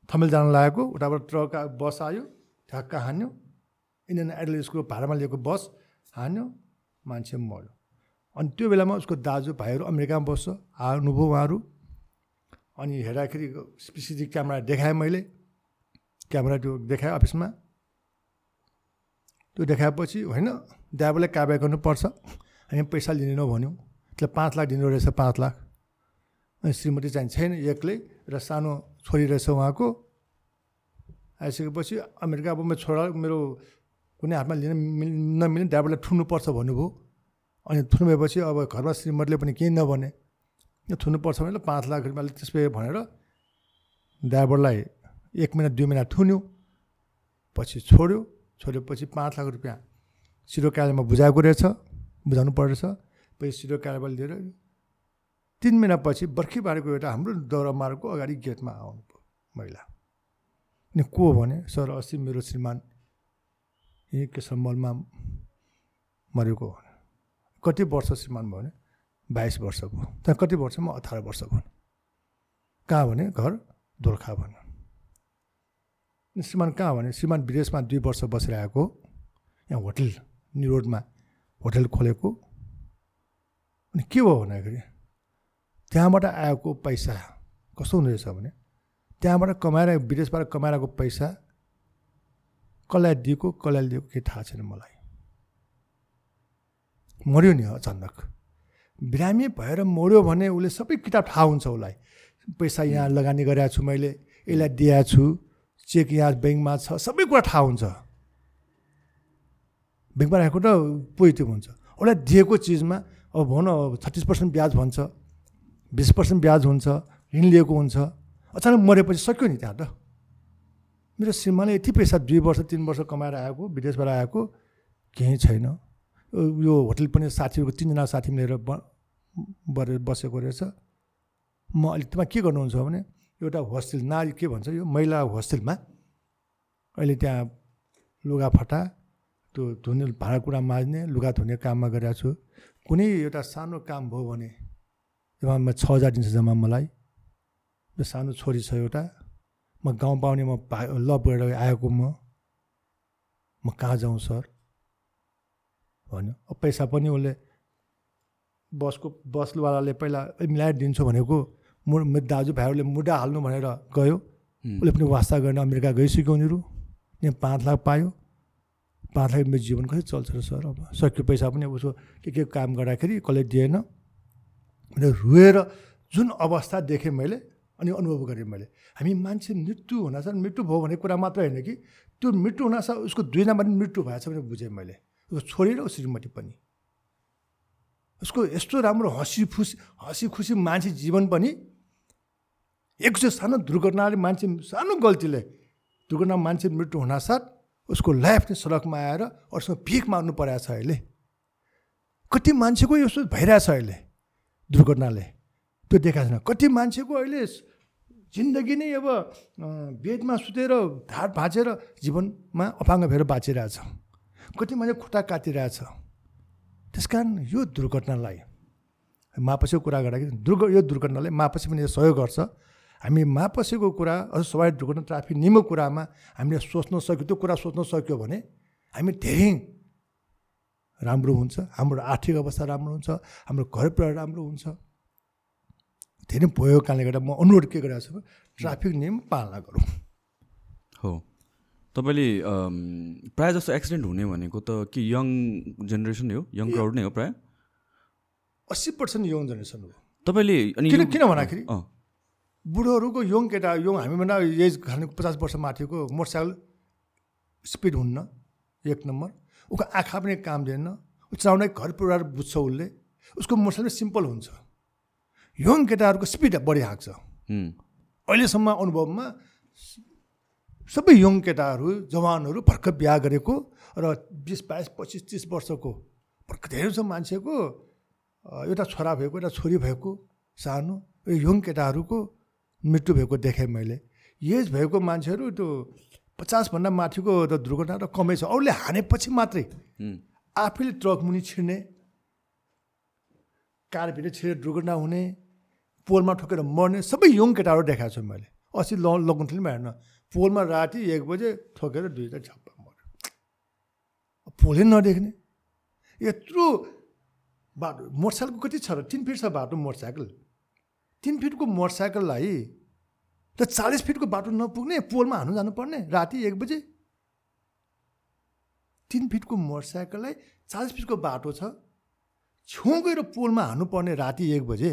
थमेल जान लागेको उताबाट ट्रक बस आयो ठ्याक्क हान्यो। इन्डियन आइडल स्कुल भाडामा लिएको बस हान्यो मान्छे मऱ्यो। अनि त्यो बेलामा उसको दाजु भाइहरू अमेरिकामा बस्छ आउनुभयो उहाँहरू। अनि हेर्दाखेरि सिसिटिभी क्यामेरा देखाएँ मैले। क्यामेरा त्यो देखाएँ अफिसमा। त्यो देखाएपछि होइन ड्राइभरलाई कारवाही गर्नुपर्छ। हामी पैसा लिँदैनौँ भन्यौँ त्यसलाई पाँच लाख दिनु रहेछ पाँच लाख। अनि श्रीमती चाहिँ छैन एक्लै र सानो छोरी रहेछ उहाँको। आइसकेपछि अमेरिका अब मेरो छोरा मेरो कुनै हातमा लिन मिल नमिल्ने ड्राइभरलाई ठुन्नुपर्छ भन्नुभयो। अनि भएपछि अब घरमा श्रीमतीले पनि केही नभने। यो थुन्नुपर्छ भने पाँच लाख रुपियाँले त्यसपछि भनेर ड्राइभरलाई एक महिना दुई महिना थुन्यो पछि छोड्यो छोडेपछि पाँच लाख रुपियाँ सिरो कार्यालयमा बुझाएको रहेछ बुझाउनु परेछ पछि सिरो कार्यालय लिएर तिन महिनापछि बर्खी बारेको एउटा हाम्रो दौरा मार्गको अगाडि गेटमा आउनु महिला। अनि को भने सर अस्ति मेरो श्रीमान यहीँ केशर मलमा मरेको कति वर्ष श्रीमान भयो भने बाइस वर्ष भयो त्यहाँ कति वर्ष? म अठार वर्ष भयो कहाँ भने? घर दोर्खा भन्यो। श्रीमान कहाँ भने? श्रीमान विदेशमा दुई वर्ष बसेर आएको यहाँ होटल रोडमा होटल खोलेको। अनि के भयो भन्दाखेरि त्यहाँबाट आएको पैसा कस्तो हुँदो रहेछ भने त्यहाँबाट कमाएर विदेशबाट कमाएर आएको पैसा कसलाई दिएको कसलाई दिएको केही थाहा छैन मलाई। मऱ्यो नि अचानक। बिरामी भएर मऱ्यो भने उसले सबै किताब थाहा हुन्छ उसलाई। पैसा यहाँ लगानी गरेको छु मैले यसलाई दिएको छु चेक यहाँ ब्याङ्कमा छ सबै कुरा थाहा हुन्छ। ब्याङ्कमा राखेको त त्यो हुन्छ। उसलाई दिएको चिजमा अब भनौँ अब छत्तिस पर्सेन्ट ब्याज भन्छ बिस पर्सेन्ट ब्याज हुन्छ ऋण लिएको हुन्छ अचानक मरेपछि सक्यो नि त्यहाँ त। मेरो श्रीमानले यति पैसा दुई वर्ष तिन वर्ष कमाएर आएको विदेशबाट आएको केही छैन। यो होटल पनि साथीहरूको तिनजना साथी मिलेर ब बसेको रहेछ। म अहिले तपाईँ के गर्नुहुन्छ भने एउटा होस्टेल नारी के भन्छ यो? महिला होस्टेलमा अहिले त्यहाँ लुगाफाटा त्यो धुने भाँडाकुँडा माझ्ने लुगा धुने काममा गरिरहेको छु। कुनै एउटा सानो काम भयो भने जम्मा छ हजार दिन्छ जम्मा मलाई। त्यो सानो छोरी छ एउटा। म गाउँ पाउने म लभ गरेर आएको म। म कहाँ जाउँ सर? भन्यो। अब पैसा पनि उसले बसको बसवालाले पहिला मिलाएर दिन्छु भनेको मु दाजु भाइहरूले मुडा हाल्नु भनेर गयो। उसले पनि वास्ता गर्न अमेरिका गइसक्यो उनीहरू। यहाँ पाँच लाख पायो। पाँच लाख मेरो जीवन कसरी चल्छ र सर? अब सक्यो पैसा पनि। उसको के के काम गर्दाखेरि कसले दिएन। मैले रोएर जुन अवस्था देखेँ मैले अनि अनुभव गरेँ मैले हामी मान्छे मृत्यु हुनासाथ मृत्यु भयो भन्ने कुरा मात्र होइन कि त्यो मृत्यु हुनासाथ उसको दुईजना पनि मृत्यु भएछ भने बुझेँ मैले। उसको छोरी र श्रीमती पनि उसको यस्तो राम्रो हँसी खुसी हँसी खुसी मान्छे जीवन पनि एक सानो दुर्घटनाले मान्छे सानो गल्तीले दुर्घटना मान्छे मृत्यु हुनासाथ उसको लाइफ नै सडकमा आएर अरूसँग भिख माग्नु परेको छ अहिले कति मान्छेको यस्तो भइरहेछ अहिले दुर्घटनाले त्यो देखाएको छैन कति मान्छेको अहिले जिन्दगी नै अब बेडमा सुतेर ढाड भाँचेर जीवनमा अपाङ्ग भएर बाँचिरहेछ कति मान्छे खुट्टा काटिरहेछ। त्यस कारण यो दुर्घटनालाई मापसीको कुरा गर्दाखेरि दुर्घ यो दुर्घटनाले मापसी पनि सहयोग गर्छ। हामी मापसेको कुरा अझ सवारी दुर्घटना ट्राफिक नियमको कुरामा हामीले सोच्न सक्यो त्यो कुरा सोच्न सक्यो भने हामी धेरै राम्रो हुन्छ। हाम्रो आर्थिक अवस्था राम्रो हुन्छ हाम्रो घर परिवार राम्रो हुन्छ। धेरै भएको कारणले गर्दा म अनुरोध के गरिरहेको छु ट्राफिक नियम पालना गरौँ। हो। तपाईँले प्रायः जस्तो एक्सिडेन्ट हुने भनेको त कि यङ जेनेरेसन हो? यङ क्राउड नै हो प्रायः? अस्सी पर्सेन्ट यङ जेनेरेसन हो। तपाईँले अनि किन किन भन्दाखेरि बुढोहरूको यङ केटा यङ हामीभन्दा एज खाने पचास वर्ष माथिको मोटरसाइकल स्पिड हुन्न एक नम्बर। उसको आँखा पनि काम दिएन। चलाउने घर परिवार बुझ्छ उसले। उसको मोटरसाइकल सिम्पल हुन्छ। यङ केटाहरूको स्पिड बढी छ अहिलेसम्म अनुभवमा सबै यङ केटाहरू जवानहरू भर्खर बिहा गरेको र बिस बाइस पच्चिस तिस वर्षको भर्खर धेरै छ मान्छेको एउटा छोरा भएको एउटा छोरी भएको सानो यङ केटाहरूको मृत्यु भएको देखेँ मैले। एज भएको मान्छेहरू त्यो पचासभन्दा माथिको त दुर्घटना त कमै छ। अरूले हानेपछि मात्रै आफैले ट्रक मुनि छिर्ने कारभित्र छिरेर दुर्घटना हुने पोलमा ठोकेर मर्ने सबै यङ केटाहरू देखाएको छु मैले। अस्ति ल लग्नु फिल्म हेर्न। पोलमा राति एक बजे ठोकेर दुईवटा झप्पा मर्यो पोलै नदेख्ने। यत्रो बाटो मोटरसाइकलको कति छ र? तिन फिट छ बाटो मोटरसाइकल। तिन फिटको मोटरसाइकललाई त चालिस फिटको बाटो नपुग्ने पोलमा हान्नु जानुपर्ने राति एक बजे। तिन फिटको मोटरसाइकललाई चालिस फिटको बाटो छ। छेउ गएर पोलमा हान्नुपर्ने राति एक बजे।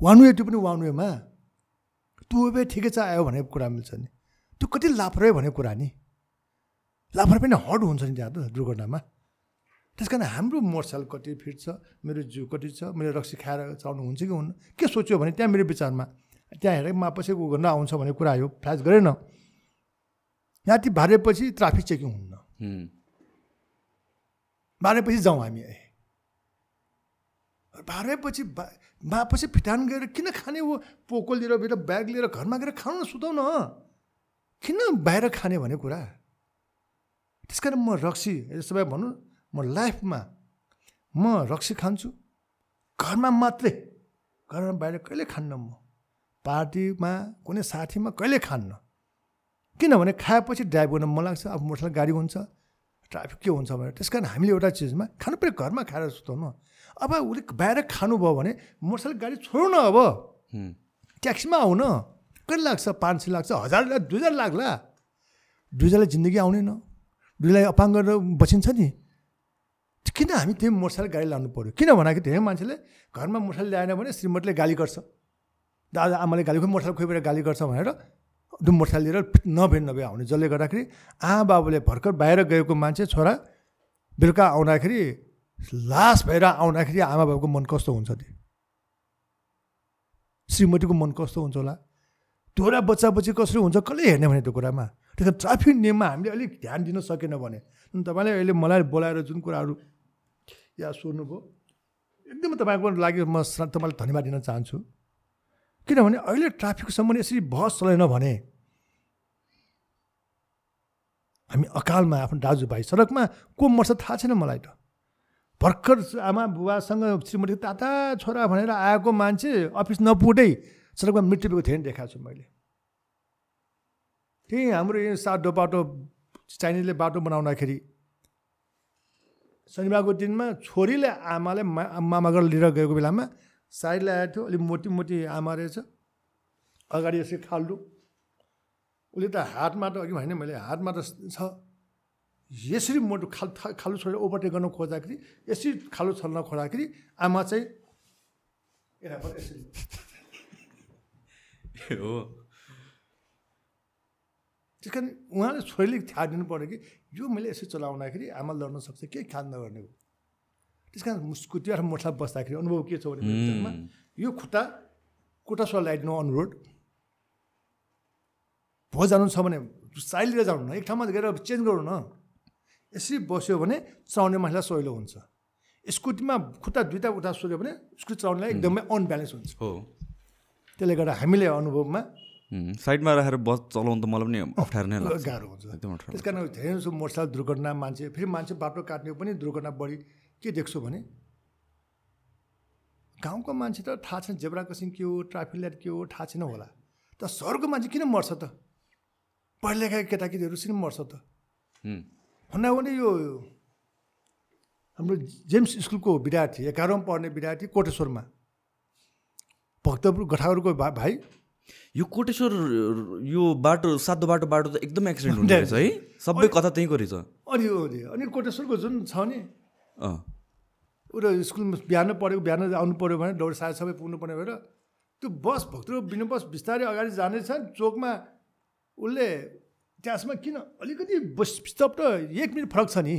वान वे त्यो पनि वान वेमा। टु वे ठिकै छ आयो भनेको कुरा मिल्छ नि। त्यो कति लापरवाही भनेको कुरा नि। लापरवाही पनि हट हुन्छ नि त्यहाँ त दुर्घटनामा। त्यस कारण हाम्रो मोटरसाइकल कति फिट छ मेरो जिउ कति छ मेरो रक्सी खाएर चलाउनु हुन्छ कि हुन्न के सोच्यो भने त्यहाँ मेरो विचारमा त्यहाँ हेरेर मापसी ऊ गर्न आउँछ भन्ने कुरा आयो फ्ल्यास गरेन। ती भारेपछि ट्राफिक चेकिङ हुन्न। बाह्रपछि जाउँ हामी बाह्रपछि बा बापछि फिटान गएर किन खाने हो? पोको लिएर ब्याग लिएर घरमा गएर खानु न सुताउ न किन बाहिर खाने भन्ने कुरा? त्यस कारण म रक्सी सबै भनौँ म लाइफमा म रक्सी खान्छु। घरमा मात्रै घरमा बाहिर कहिले खान्न म? पार्टीमा कुनै साथीमा कहिले खान्न? किनभने खाएपछि ड्राइभ गर्न मन लाग्छ अब मोटरसाइकल गाडी हुन्छ ट्राफिक के हुन्छ भनेर। त्यस कारण हामीले एउटा चिजमा खानु पऱ्यो घरमा खाएर सुताउनु अब उसले बाहिर खानुभयो भने मोटरसाइकल गाडी छोड्नु न अब। ट्याक्सीमा आऊ न कहिले लाग्छ पाँच सय लाग्छ हजार दुई हजार लाग्ला। दुई हजारलाई जिन्दगी आउँदैन दुईलाई अपाङ्ग गरेर बसिन्छ नि। किन हामी त्यही मोटरसाइकल गाडी लानु पऱ्यो किन भन्दाखेरि धेरै मान्छेले घरमा मोटरसाइकल ल्याएन भने श्रीमतीले गाली गर्छ। दादा आमाले गाली खोइ मोटरसाइकल खोइ गाली गर्छ भनेर त्यो मोटरसाइकल लिएर नभे नभए आउने। जसले गर्दाखेरि आमा बाबुले भर्खर बाहिर गएको मान्छे छोरा बेलुका आउँदाखेरि लास भएर आउँदाखेरि आमा बाबुको मन कस्तो हुन्छ त्यो? श्रीमतीको मन कस्तो हुन्छ होला? त्यो बच्चा बच्ची कसरी हुन्छ कसले हेर्ने भने त्यो कुरामा? त्यस कारण ट्राफिक नियममा हामीले अलिक ध्यान दिन सकेन भने। तपाईँले अहिले मलाई बोलाएर जुन कुराहरू या सोध्नुभयो एकदमै तपाईँको लागि म तपाईँलाई धन्यवाद दिन चाहन्छु। किनभने अहिले ट्राफिक सम्बन्धी यसरी बहस चलेन भने हामी अकालमा आफ्नो दाजुभाइ सडकमा को मर्छ थाहा छैन मलाई त। भर्खर आमा बुबासँग श्रीमती ताता छोरा भनेर आएको मान्छे अफिस नपुगेकै सडकमा मृत्यु भएको धेरै देखाएको छु मैले। त्यही हाम्रो यो सातो बाटो चाइनिजले बाटो बनाउँदाखेरि शनिबारको दिनमा छोरीले आमाले मामा घर लिएर गएको बेलामा साइड ल्याएको थियो अलिक मोटी मोटी आमा रहेछ अगाडि यसरी खाल्डु। उसले त हातमा त अघि होइन मैले हातमा त छ। यसरी मोटो खाल खालो छोडेर ओभरटेक गर्न खोज्दाखेरि यसरी खालो छल्न खोज्दाखेरि आमा चाहिँ यसरी हो त्यस कारण उहाँले छोरीले थाहा दिनु पऱ्यो कि यो मैले यसरी चलाउँदाखेरि आमा लड्न सक्छ केही खान नगर्ने हो त्यस कारण स्कुटी अथवा मोटरसाइकल बस्दाखेरि अनुभव के छ भने यो खुट्टा खुट्टा सो लगाइदिनु अनुरोध भो जानु छ भने साइड लिएर जानु न एक ठाउँमा गएर चेन्ज गरौँ न यसरी बस्यो भने चलाउने मान्छेलाई सहिलो हुन्छ स्कुटीमा खुट्टा दुइटा उठा सोध्यो भने स्कुटी चलाउनेलाई एकदमै अनब्यालेन्स हुन्छ हो त्यसले गर्दा हामीले अनुभवमा साइडमा राखेर बस चलाउनु त मलाई पनि अप्ठ्यारो नै लाग्छ। गाह्रो हुन्छ। त्यस कारण धेरै जस्तो मोटरसाइकल दुर्घटना मान्छे फेरि मान्छे बाटो काट्ने पनि दुर्घटना बढी के देख्छु भने? गाउँको मान्छे त थाहा छैन जेब्रा क्रसिङ के हो ट्राफिक लाइट के हो थाहा छैन होला। त सहरको मान्छे किन मर्छ त? पढ लेखाएको केटाकेटीहरू किन मर्छ त। भन्दा भने यो हाम्रो जेम्स स्कुलको विद्यार्थी एघारौँ पढ्ने विद्यार्थी कोटेश्वरमा भक्तपुर गठाहरूको भाइ? यो कोटेश्वर यो बाटो सातो बाटो बाटो त एकदम एक्सिडेन्ट हुँदो रहेछ है। सबै कथा त्यहीँ गरेछ अनि अनि कोटेश्वरको जुन छ नि उयो स्कुलमा बिहान पढेको बिहान आउनु पऱ्यो भने दौड साढे सबै पुग्नु पर्ने भएर त्यो बस भक्तपुर बिना बस बिस्तारै अगाडि जानेछ चोकमा। उसले त्यसमा किन अलिकति बस स्टप त एक मिनट फरक छ नि।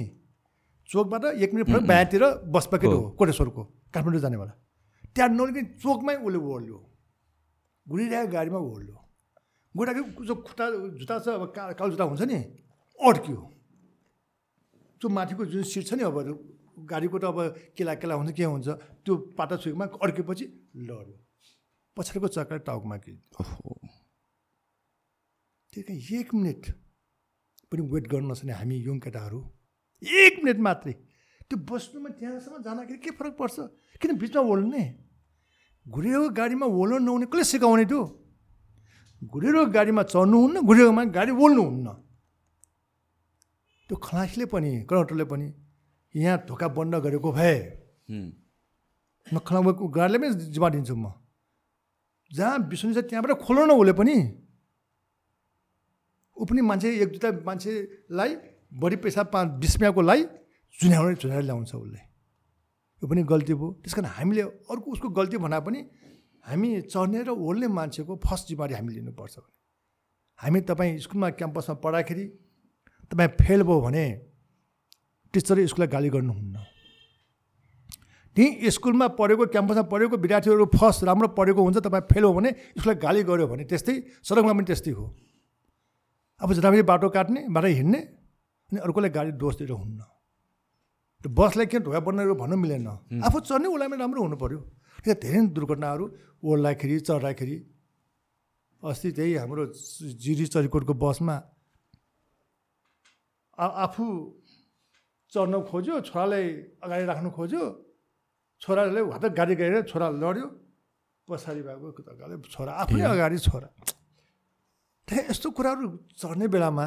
चोकबाट एक मिनट फरक बायाँतिर बस पकेट हो। कोटेश्वरको काठमाडौँ जानेवाला। त्यहाँ नलिकन चोकमै उसले ओर्ल्यो घुरिरहेको गाडीमा ओर्ल्यो गुडाको जो खुट्टा जुत्ता छ अब का कालो जुत्ता हुन्छ नि अड्क्यो त्यो माथिको जुन सिट छ नि अब गाडीको त अब केला केला हुन्छ के हुन्छ त्यो पाटा छुकमा अड्केपछि लड्यो. पछाडिको चक्का टाउकमा कि त्यही एक मिनट पनि वेट गर्न नसक्ने हामी यङ केटाहरू एक मिनट मात्रै। त्यो बस्नुमा त्यहाँसम्म जाँदाखेरि के फरक पर्छ? किन बिचमा ओल्ने घुरेको गाडीमा ओल्नु नहुने कसले सिकाउने त्यो? घुरेको गाडीमा चढ्नुहुन्न घुरेकोमा गाडी ओल्नुहुन्न त्यो खलासीले पनि कन्डक्टरले पनि यहाँ धोका बन्द गरेको भए नखलाएको गाडीले पनि जिम्मा दिन्छु म। जहाँ बिसुनी छ त्यहाँबाट खोल्नु न उसले पनि। ऊ पनि मान्छे एक दुईवटा मान्छेलाई बढी पैसा पाँच बिस रुपियाँकोलाई चुनाउने चुनाएर ल्याउँछ उसले यो पनि गल्ती भयो त्यस कारण हामीले अर्को उसको गल्ती भन्दा पनि हामी चढ्ने र ओल्ने मान्छेको फर्स्ट जिम्मेवारी हामी लिनुपर्छ हामी तपाईँ स्कुलमा क्याम्पसमा पढाखेरि तपाईँ फेल भयो भने टिचरले स्कुललाई गाली गर्नुहुन्न। त्यहीँ स्कुलमा पढेको क्याम्पसमा पढेको विद्यार्थीहरू फर्स्ट राम्रो पढेको हुन्छ तपाईँ फेल हो भने स्कुललाई गाली गऱ्यो भने त्यस्तै सडकमा पनि त्यस्तै हो। अब जताफेरि बाटो काट्ने बाटो हिँड्ने अनि अर्कोलाई गाडी दोष दिएर हुन्न। त्यो बसलाई किन ढोका बन्ने भन्नु मिलेन? आफू चढ्ने उसलाई पनि राम्रो हुनु पऱ्यो त्यहाँ धेरै दुर्घटनाहरू ओढ्दाखेरि चढ्दाखेरि अस्ति त्यही हाम्रो जिरी चरिकोटको बसमा आफू चढ्न खोज्यो छोरालाई अगाडि राख्नु खोज्यो छोराले हात गाडी गएर छोरा लड्यो पछाडि भएको छोरा आफै अगाडि छोरा। त्यहाँ यस्तो कुराहरू चढ्ने बेलामा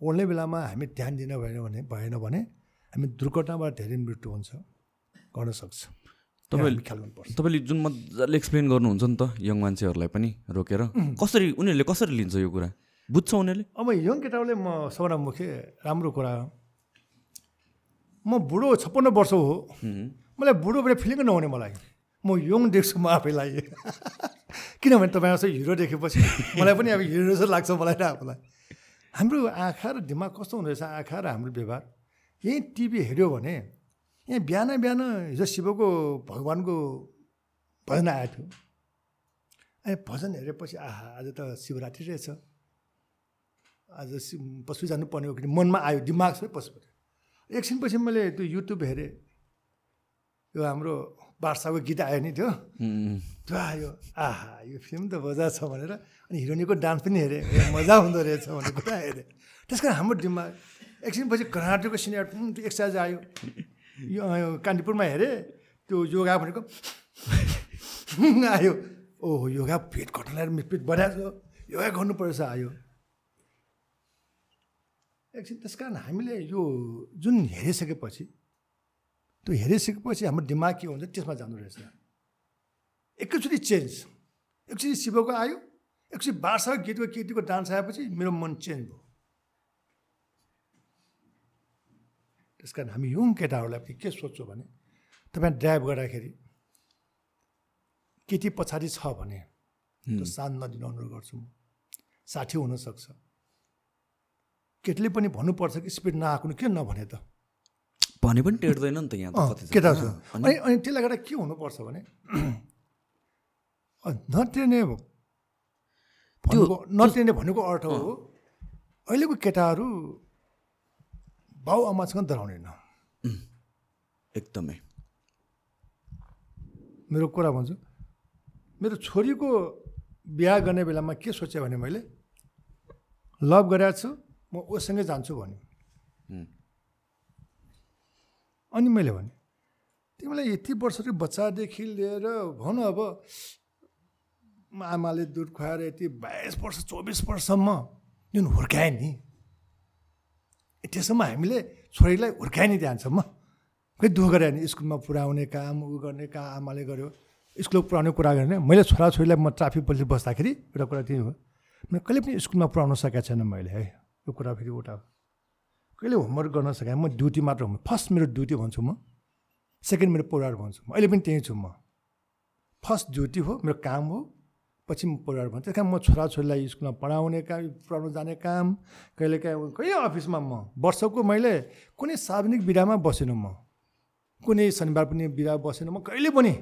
ओढ्ने बेलामा हामी ध्यान दिनु भएन भने भएन भने हामी दुर्घटनाबाट धेरै मृत्यु हुन्छ गर्न सक्छ। तपाईँले ख्याल गर्नुपर्छ। तपाईँले जुन मजाले एक्सप्लेन गर्नुहुन्छ नि त यङ मान्छेहरूलाई पनि रोकेर कसरी उनीहरूले कसरी लिन्छ यो कुरा? बुझ्छ उनीहरूले? अब यङ केटाहरूले म सबैभन्दा मुख्य राम्रो कुरा म बुढो छप्पन्न वर्ष हो। मलाई बुढो भएर फिलिङ नहुने मलाई। म यङ देख्छु म आफैलाई। <laughs> किनभने तपाईँ जस्तो हिरो देखेपछि मलाई पनि अब हिरो जस्तो लाग्छ मलाई र आफूलाई। हाम्रो आँखा र दिमाग कस्तो हुँदो रहेछ? आँखा र हाम्रो व्यवहार। यहीँ टिभी हेऱ्यो भने यहाँ बिहान बिहान हिजो शिवको भगवान्को भजन आएको थियो अनि भजन हेरेपछि आहा आज त शिवरात्रि रहेछ आज पशु जानुपर्ने हो कि मनमा आयो दिमाग सबै पशु एकछिनपछि मैले त्यो युट्युब हेरेँ यो हाम्रो बादशाहको गीत आयो नि त्यो त्यो आयो आहा यो फिल्म त मजा छ भनेर अनि हिरोइनीको डान्स पनि हेरेँ मजा हुँदो रहेछ भन्ने कुरा हेरेँ त्यस कारण हाम्रो दिमाग एकछिनपछि कर्नाटकको त्यो एक्सर्साइज आयो। यो कान्तिपुरमा हेरेँ त्यो योगा भनेको आयो। ओहो योगा पेट घटाएर पेट बढाएको योगा गर्नुपर्छ आयो। एकछिन त्यस कारण हामीले यो जुन हेरिसकेपछि त्यो हेरिसकेपछि हाम्रो दिमाग के हुन्छ त्यसमा जानु रहेछ। एकैचोटि चेन्ज। एकचोटि शिवको आयो एकचोटि बार्सा गीतको केटीको डान्स आएपछि मेरो मन चेन्ज भयो। त्यस कारण हामी यङ केटाहरूलाई पनि के सोध्छौँ भने तपाईँ ड्राइभ गर्दाखेरि केटी पछाडि छ भने त्यो साथ नदिनु अनुरोध गर्छु म। साठी हुनसक्छ। केटीले पनि भन्नुपर्छ कि स्पिड नआएको के नभने त? भने पनि टेर्दैन नि त यहाँ केटा छ। अनि? अनि त्यसलाई गर्दा के हुनुपर्छ भने नटेर्ने नटेर्ने भनेको अर्थ हो अहिलेको केटाहरू बाउ आमासँग डराउँदैन एकदमै। मेरो कुरा भन्छु मेरो छोरीको बिहा गर्ने बेलामा के सोचेँ भने मैले लभ गरेको छु म उसँगै जान्छु भन्यो। अनि मैले भने तिमीलाई यति वर्षको बच्चादेखि लिएर भनौँ अब आमाले दुध खुवाएर यति बाइस वर्ष चौबिस वर्षसम्म जुन हुर्काए नि। त्यसम्म हामीले छोरीलाई हुर्काए नि त्यहाँसम्म खै दुःख गरे नि स्कुलमा पुऱ्याउने काम उ गर्ने काम आमाले गर्यो। स्कुल पुऱ्याउने कुरा गर्ने। मैले छोराछोरीलाई म ट्राफिक पुलिस बस्दाखेरि एउटा कुरा त्यही हो। मैले कहिले पनि स्कुलमा पुऱ्याउन सकेको छैन मैले है। यो कुरा फेरि उता कहिले होमवर्क गर्न सकेँ। म ड्युटी मात्र हुँ। फर्स्ट मेरो ड्युटी भन्छु म। सेकेन्ड मेरो परिवार भन्छु म। अहिले पनि त्यहीँ छु म। फर्स्ट ड्युटी हो मेरो काम हो। पछि परिवार भन्छु त्यस कारण म छोराछोरीलाई स्कुलमा पढाउने काम पढाउनु जाने काम कहिले काहीँ कहिले अफिसमा म वर्षको मैले कुनै सार्वजनिक बिदामा बसेन म कुनै शनिबार पनि बिदा बसेन म कहिले पनि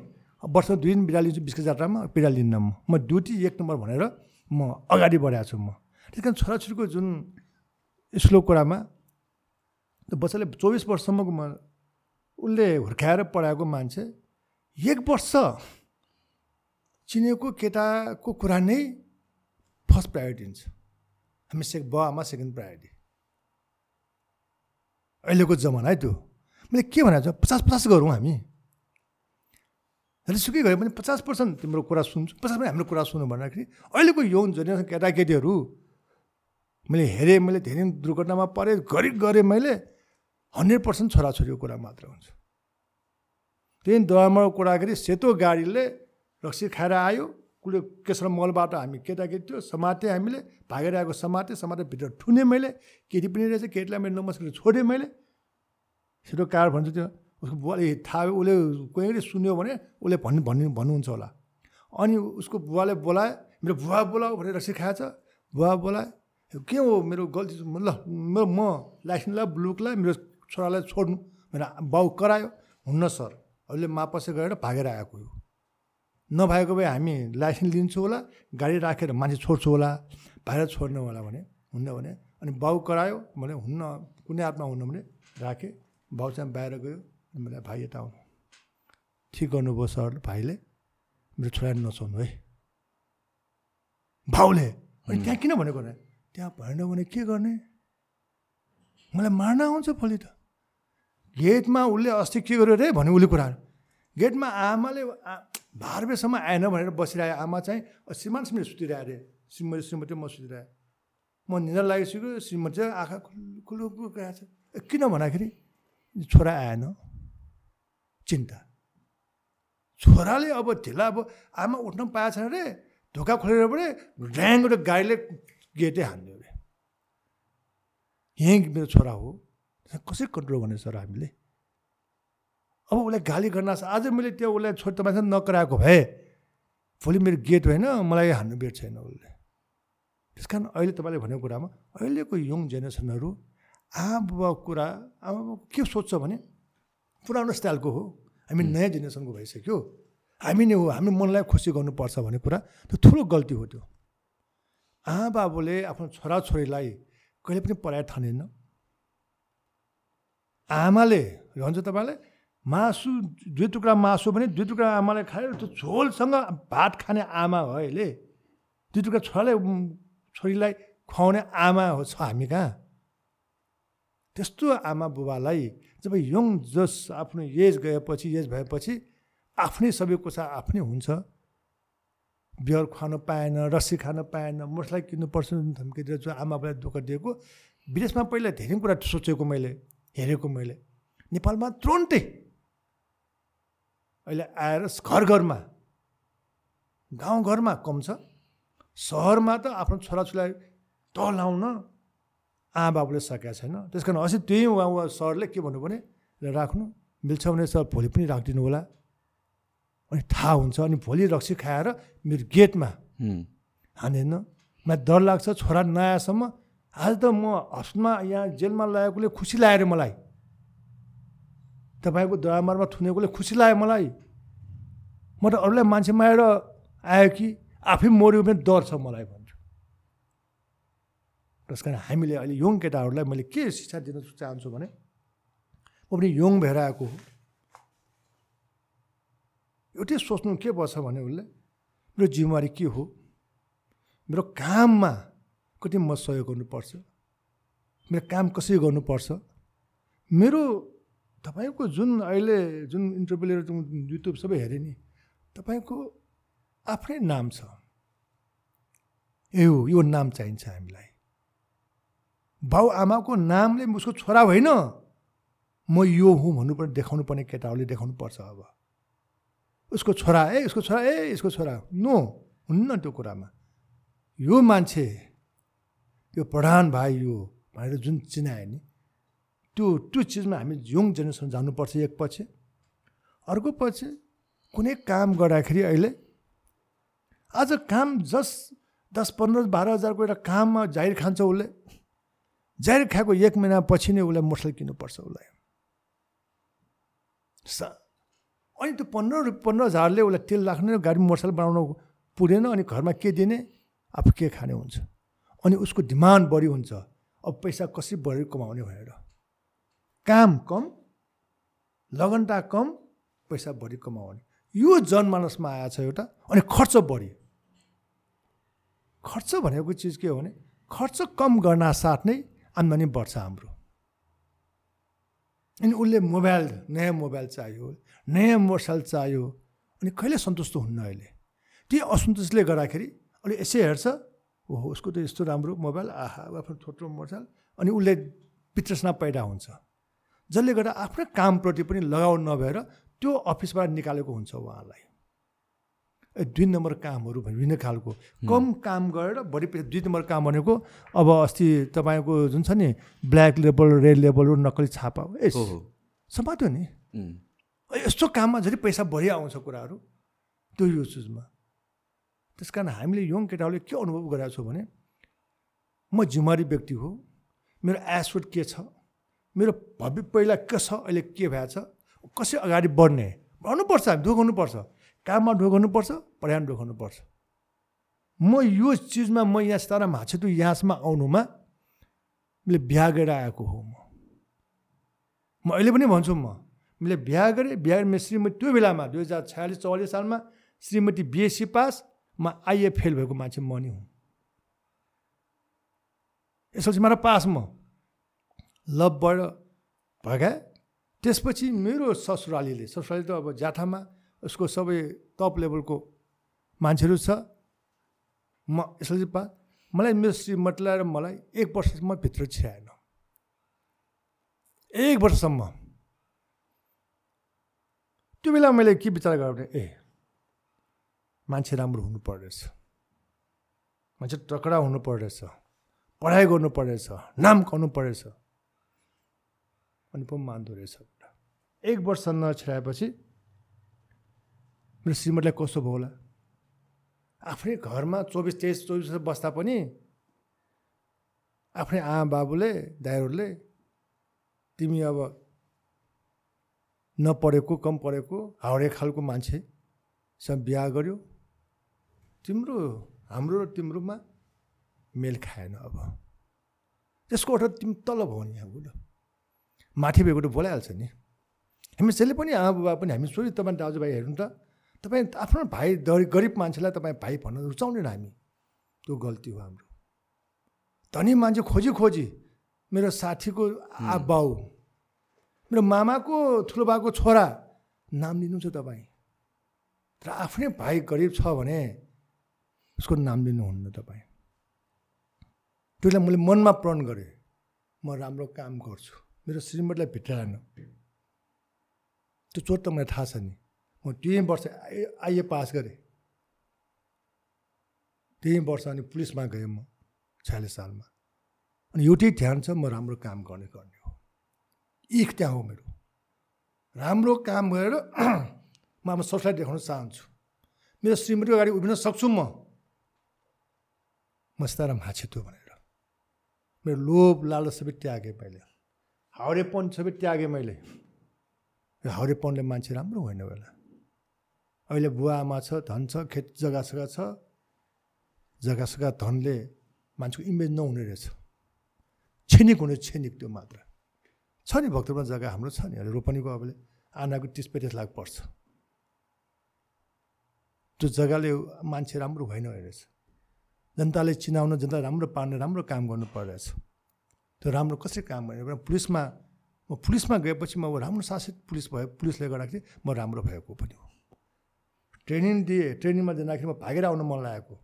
वर्ष दुई दिन बिदा लिन्छु बिस्कुट जात्रामा बिदा लिन्न म म ड्युटी एक नम्बर भनेर म अगाडि बढाएको छु म. त्यस कारण छोराछोरीको जुन स्कुलको कुरामा त्यो बच्चाले चौबिस वर्षसम्मको म उसले हुर्काएर पढाएको मान्छे एक वर्ष चिनेको केटाको कुरा नै फर्स्ट प्रायोरिटी हुन्छ। हामी सेक बाउ आमा सेकेन्ड प्रायोरिटी। अहिलेको जमाना है त्यो। मैले के भनेको छु? पचास पचास गरौँ हामी। सुकै गयो भने पचास पर्सेन्ट तिम्रो कुरा सुन्छु पचास पर्सेन्ट हाम्रो कुरा सुन्नु भन्दाखेरि अहिलेको यौन जेनेरेसन केटाकेटीहरू मैले हेरेँ मैले धेरै दुर्घटनामा परेँ गरिब गरेँ मैले हन्ड्रेड पर्सेन्ट छोराछोरीको कुरा मात्र हुन्छ। त्यही दवामा कुराखेरि सेतो गाडीले रक्सी खाएर आयो। कुलो केसर मलबाट हामी केटाकेटी थियो समातेँ हामीले भागेर आएको समातेँ समातेर भित्र ठुने मैले केटी पनि रहेछ केटीलाई मैले नमस्कार छोडेँ मैले। सेतो कार भन्छ त्यो उसको बुवाले थाहा उसले कोही सुन्यो भने उसले भन्नु भन्नु भन्नुहुन्छ होला। अनि उसको बुवाले बोलाए मेरो बुवा बोलाऊ भनेर रक्सी खाएछ बुवा बोलाए के हो मेरो गल्ती? ल म लाइसेन्सलाई ब्लुकलाई मेरो छोरालाई छोड्नु। मेरो बाउ करायो हुन्न सर अहिले मापसे गएर भागेर आएको हो। नभएको भए हामी लाइसेन्स लिन्छौँ होला गाडी राखेर मान्छे छोड्छु होला बाहिर छोड्नु होला भने हुन्न भने अनि बाउ करायो भने हुन्न कुनै हातमा हुन्न भने राखेँ बाउ चाहिँ बाहिर गयो मैले भाइ यता आउनु। ठिक गर्नुभयो सर भाइले मेरो छोरा नसोध्नु है। भाउले अनि त्यहाँ किन भनेको भने त्यहाँ भएन भने के गर्ने? मलाई मार्न आउँछ भोलि त। गेटमा उसले अस्ति के गर्यो अरे भन्यो उसले कुरा गेटमा आमाले भारबेसम्म आएन भनेर बसिरहेको आमा चाहिँ श्रीमान श्रीमती सुतिरहेको अरे। श्रीमती श्रीमती म सुतिरहेँ। म निन्द्रा लागिसक्यो श्रीमती चाहिँ आँखा खुल्लु खुल्लु छ। किन भन्दाखेरि छोरा आएन। चिन्ता। छोराले अब ढिला अब आमा उठ्न छैन अरे। ढोका खोलेर पनि ड्याङबाट गाडीले गेटै हान्यो अरे। यहीँ मेरो छोरा हो। कसरी कन्ट्रोल गर्ने सर हामीले? अब उसलाई गाली गर्न आज मैले त्यो उसलाई छोड तपाईँसँग नकराएको भए भोलि मेरो गेट होइन मलाई हान्नु बेट छैन उसले। त्यस कारण अहिले तपाईँले भनेको कुरामा अहिलेको यङ जेनेरेसनहरू आमा कुरा आमा के सोध्छ भने पुरानो स्टाइलको हो। हामी नयाँ जेनेरेसनको भइसक्यो। हामी नै हो हामी मनलाई खुसी गर्नुपर्छ भन्ने कुरा त्यो ठुलो गल्ती हो त्यो। आमा बाबुले आफ्नो छोराछोरीलाई कहिले पनि पढाइ ठानेन। आमाले भन्छ तपाईँलाई मासु दुई टुक्रा मासु भने दुई टुक्रा आमाले खायो त्यो झोलसँग भात खाने आमा हो अहिले। दुई टुक्रा छोरालाई छोरीलाई खुवाउने आमा हो छ हामी कहाँ? त्यस्तो आमा बुबालाई जब यङ जस आफ्नो एज गएपछि एज भएपछि आफ्नै सबै कुसा आफ्नै हुन्छ। बियर खुवाउनु पाएन रस्सी खान पाएन मोटरसाइकल किन्नुपर्छ धम्की दिएर जो आमाबालाई दुःख दिएको विदेशमा पहिला धेरै कुरा सोचेको मैले हेरेको मैले। नेपालमा तुरन्तै अहिले आएर घर घरमा गाउँघरमा कम छ। सहरमा त आफ्नो छोराछोरीलाई टलाउन आमा बाबुले सकेका छैन। त्यस कारण अझै त्यही उहाँ उहाँ सरले के भन्नु भने राख्नु। मिल्छ भने सर भोलि पनि राखिदिनु होला। अनि थाहा हुन्छ। अनि भोलि रक्सी खाएर मेरो गेटमा हानेन मलाई डर लाग्छ। छोरा नआएसम्म आज त म हस्पिटलमा यहाँ जेलमा लागेकोले खुसी लाग्यो मलाई तपाईँको दरामारमा थुनेकोले खुसी लाग्यो मलाई। म त अरूलाई मान्छे माएर आयो कि आफै मऱ्यो भने डर छ मलाई भन्छु। त्यस कारण हामीले अहिले यङ केटाहरूलाई मैले के शिक्षा दिन चाहन्छु भने म पनि यङ भएर आएको हो। एउटै सोच्नु के पर्छ भने उसले मेरो जिम्मेवारी के हो? मेरो काममा कति म सहयोग गर्नुपर्छ? मेरो काम कसरी गर्नुपर्छ? मेरो तपाईँको जुन अहिले जुन इन्टरभ्यू लिएर युट्युब सबै हेरेँ नि तपाईँको आफ्नै नाम छ। ए हो यो नाम चाहिन्छ हामीलाई। बाउ आमाको नामले उसको छोरा होइन म यो हुँ भन्नुपर्ने देखाउनु पर्ने केटाहरूले देखाउनु पर्छ अब। उसको छोरा ए उसको छोरा ए यसको छोरा नो हुन्न त्यो कुरामा। यो मान्छे यो प्रधान भाइ यो भनेर जुन चिनायो नि त्यो त्यो चिजमा हामी यङ जेनेरेसन जानुपर्छ एक पछि अर्को पछि कुनै काम गर्दाखेरि अहिले आज काम जस दस पन्ध्र बाह्र हजारको एउटा काममा जाहिर खान्छ उसले जाहिर खाएको एक महिनापछि नै उसलाई मोटरसाइकल किन्नुपर्छ उसलाई। अनि त्यो पन्ध्र पन्ध्र हजारले उसलाई तेल राख्ने गाडी मोटरसाइकल बनाउनु पुगेन अनि घरमा के दिने? आफू के खाने हुन्छ? अनि उसको डिमान्ड बढी हुन्छ। अब पैसा कसरी बढी कमाउने भनेर। काम कम लगनता कम पैसा बढी कमाउने। यो जनमानसमा आएछ एउटा अनि खर्च बढी। खर्च भनेको चिज के हो भने खर्च कम गर्न साथ नै आम्दानी बढ्छ हाम्रो। अनि उसले मोबाइल नयाँ मोबाइल चाहियो नयाँ मोटरसाइकल चाहियो अनि कहिले सन्तुष्ट हुन्न अहिले? त्यही असन्तुष्टले गर्दाखेरि अहिले यसै हेर्छ ओहो उसको त यस्तो राम्रो मोबाइल आहा आफ्नो थोत्रो मोटरसाइकल अनि उसले वितृष्णा पैदा हुन्छ। जसले गर्दा आफ्नै कामप्रति पनि लगाउ नभएर त्यो अफिसबाट निकालेको हुन्छ उहाँलाई। दुई नम्बर कामहरू विभिन्न खालको। कम काम गरेर बढी पैसा दुई नम्बर काम भनेको अब अस्ति तपाईँको जुन छ नि ब्ल्याक लेबल रेड लेबलहरू नक्कली छापा ए समात्यो नि। यस्तो काममा जति पैसा बढी आउँछ कुराहरू त्यो यो चिजमा त्यस कारण हामीले यङ केटाहरूले के अनुभव गरेको छौँ भने म जिम्मेवारी व्यक्ति हो मेरो एसवुड के छ? मेरो भव्य पहिला के छ अहिले के भएछ कसरी अगाडि बढ्ने भन्नुपर्छ हामी ढोगाउनुपर्छ काममा ढोगाउनुपर्छ पढाइमा ढोगाउनुपर्छ म यो चिजमा म यहाँ तारा तु यहाँसम्म आउनुमा मैले बिहा गरेर आएको हो म। म अहिले पनि भन्छु म मैले बिहा गरेँ बिहा गरेँ मेरो श्रीमती त्यो बेलामा दुई हजार छयालिस चौवालिस सालमा श्रीमती बिएससी पास म आइए फेल भएको मान्छे म नि हुँ। यसपछि मलाई पास म। लभबाट भगाएँ। त्यसपछि मेरो ससुरालीले ससुराली त अब जाठामा उसको सबै टप लेभलको मान्छेहरू छ। म यसरी पा मलाई मेरो श्रीमतीलाई र मलाई एक वर्षसम्म भित्र छिराएन। एक वर्षसम्म। त्यो बेला मैले के विचार गरेँ भने ए मान्छे राम्रो हुनु पर्नेछ मान्छे टकडा हुनु पर्नेछ पढाइ गर्नु पर्नेछ नाम कमाउनु पर्नेछ अनि पो मान्दो रहेछ एक वर्ष नछिराएपछि मेरो श्रीमतीलाई कस्तो भयो होला? आफ्नै घरमा चौबिस तेइस चौबिस वर्ष बस्दा पनि आफ्नै आमा बाबुले दाइहरूले तिमी अब नपढेको कम पढेको हाउडे खालको मान्छेसँग बिहा गर्यो। तिम्रो हाम्रो र तिम्रोमा मेल खाएन अब। त्यसको अर्थ तिमी तल भयो नि यहाँ माथि भएको त बोलाइहाल्छ नि। हामी जसले पनि आमा बुबा पनि हामी सोही तपाईँ दाजुभाइ हेर्नु त तपाईँ आफ्नो भाइ गरिब मान्छेलाई तपाईँ भाइ भन्न रुचाउँदैन हामी। त्यो गल्ती हो हाम्रो। धनी मान्छे खोजी खोजी मेरो साथीको आ बाउ मेरो मामाको ठुलो बाको छोरा नाम लिनुहुन्छ तपाईँ। तर आफ्नै भाइ गरिब छ भने उसको नाम लिनुहुन्न तपाईँ। त्यसलाई मैले मनमा प्रण गरेँ। म राम्रो काम गर्छु। मेरो श्रीमतीलाई भित्राएन त्यो चोट त मलाई थाहा छ नि। म त्यही वर्ष आइए पास गरेँ। त्यही वर्ष अनि पुलिसमा गएँ म छयालिस सालमा। अनि एउटै ध्यान छ म राम्रो काम गर्ने गर्ने हो। इख त्यहाँ हो मेरो। राम्रो काम गरेर <clears throat> म अब सोचलाई देखाउन चाहन्छु। मेरो श्रीमतीको अगाडि उभिन सक्छु म। म सितारा त्यो भनेर। मेरो लोभ लालच सबै त्यागेँ मैले हाउरेपन सबै त्यागेँ मैले। यो हाउरेपनले मान्छे राम्रो होइन बेला। अहिले बुवा आमा छ धन छ खेत जग्गा सग्गा छ। जग्गा सग्गा धनले मान्छेको इमेज नहुने रहेछ। छेनिक हुने छेनिक त्यो मात्र। छ नि भक्तपुरमा जग्गा हाम्रो छ नि? अहिले रोपनीको अब आनाको तिस पैँतिस लाख पर्छ। त्यो जग्गाले मान्छे राम्रो भएन रहेछ। जनताले चिनाउन जनता राम्रो पार्ने राम्रो काम गर्नु पर्दछ त्यो राम्रो कसरी काम गर्ने? पुलिसमा म पुलिसमा गएपछि म राम्रो शासित पुलिस भयो पुलिसले गर्दाखेरि म राम्रो भएको पनि हो। ट्रेनिङ दिएँ ट्रेनिङमा जाँदाखेरि म भागेर आउनु मन लागेको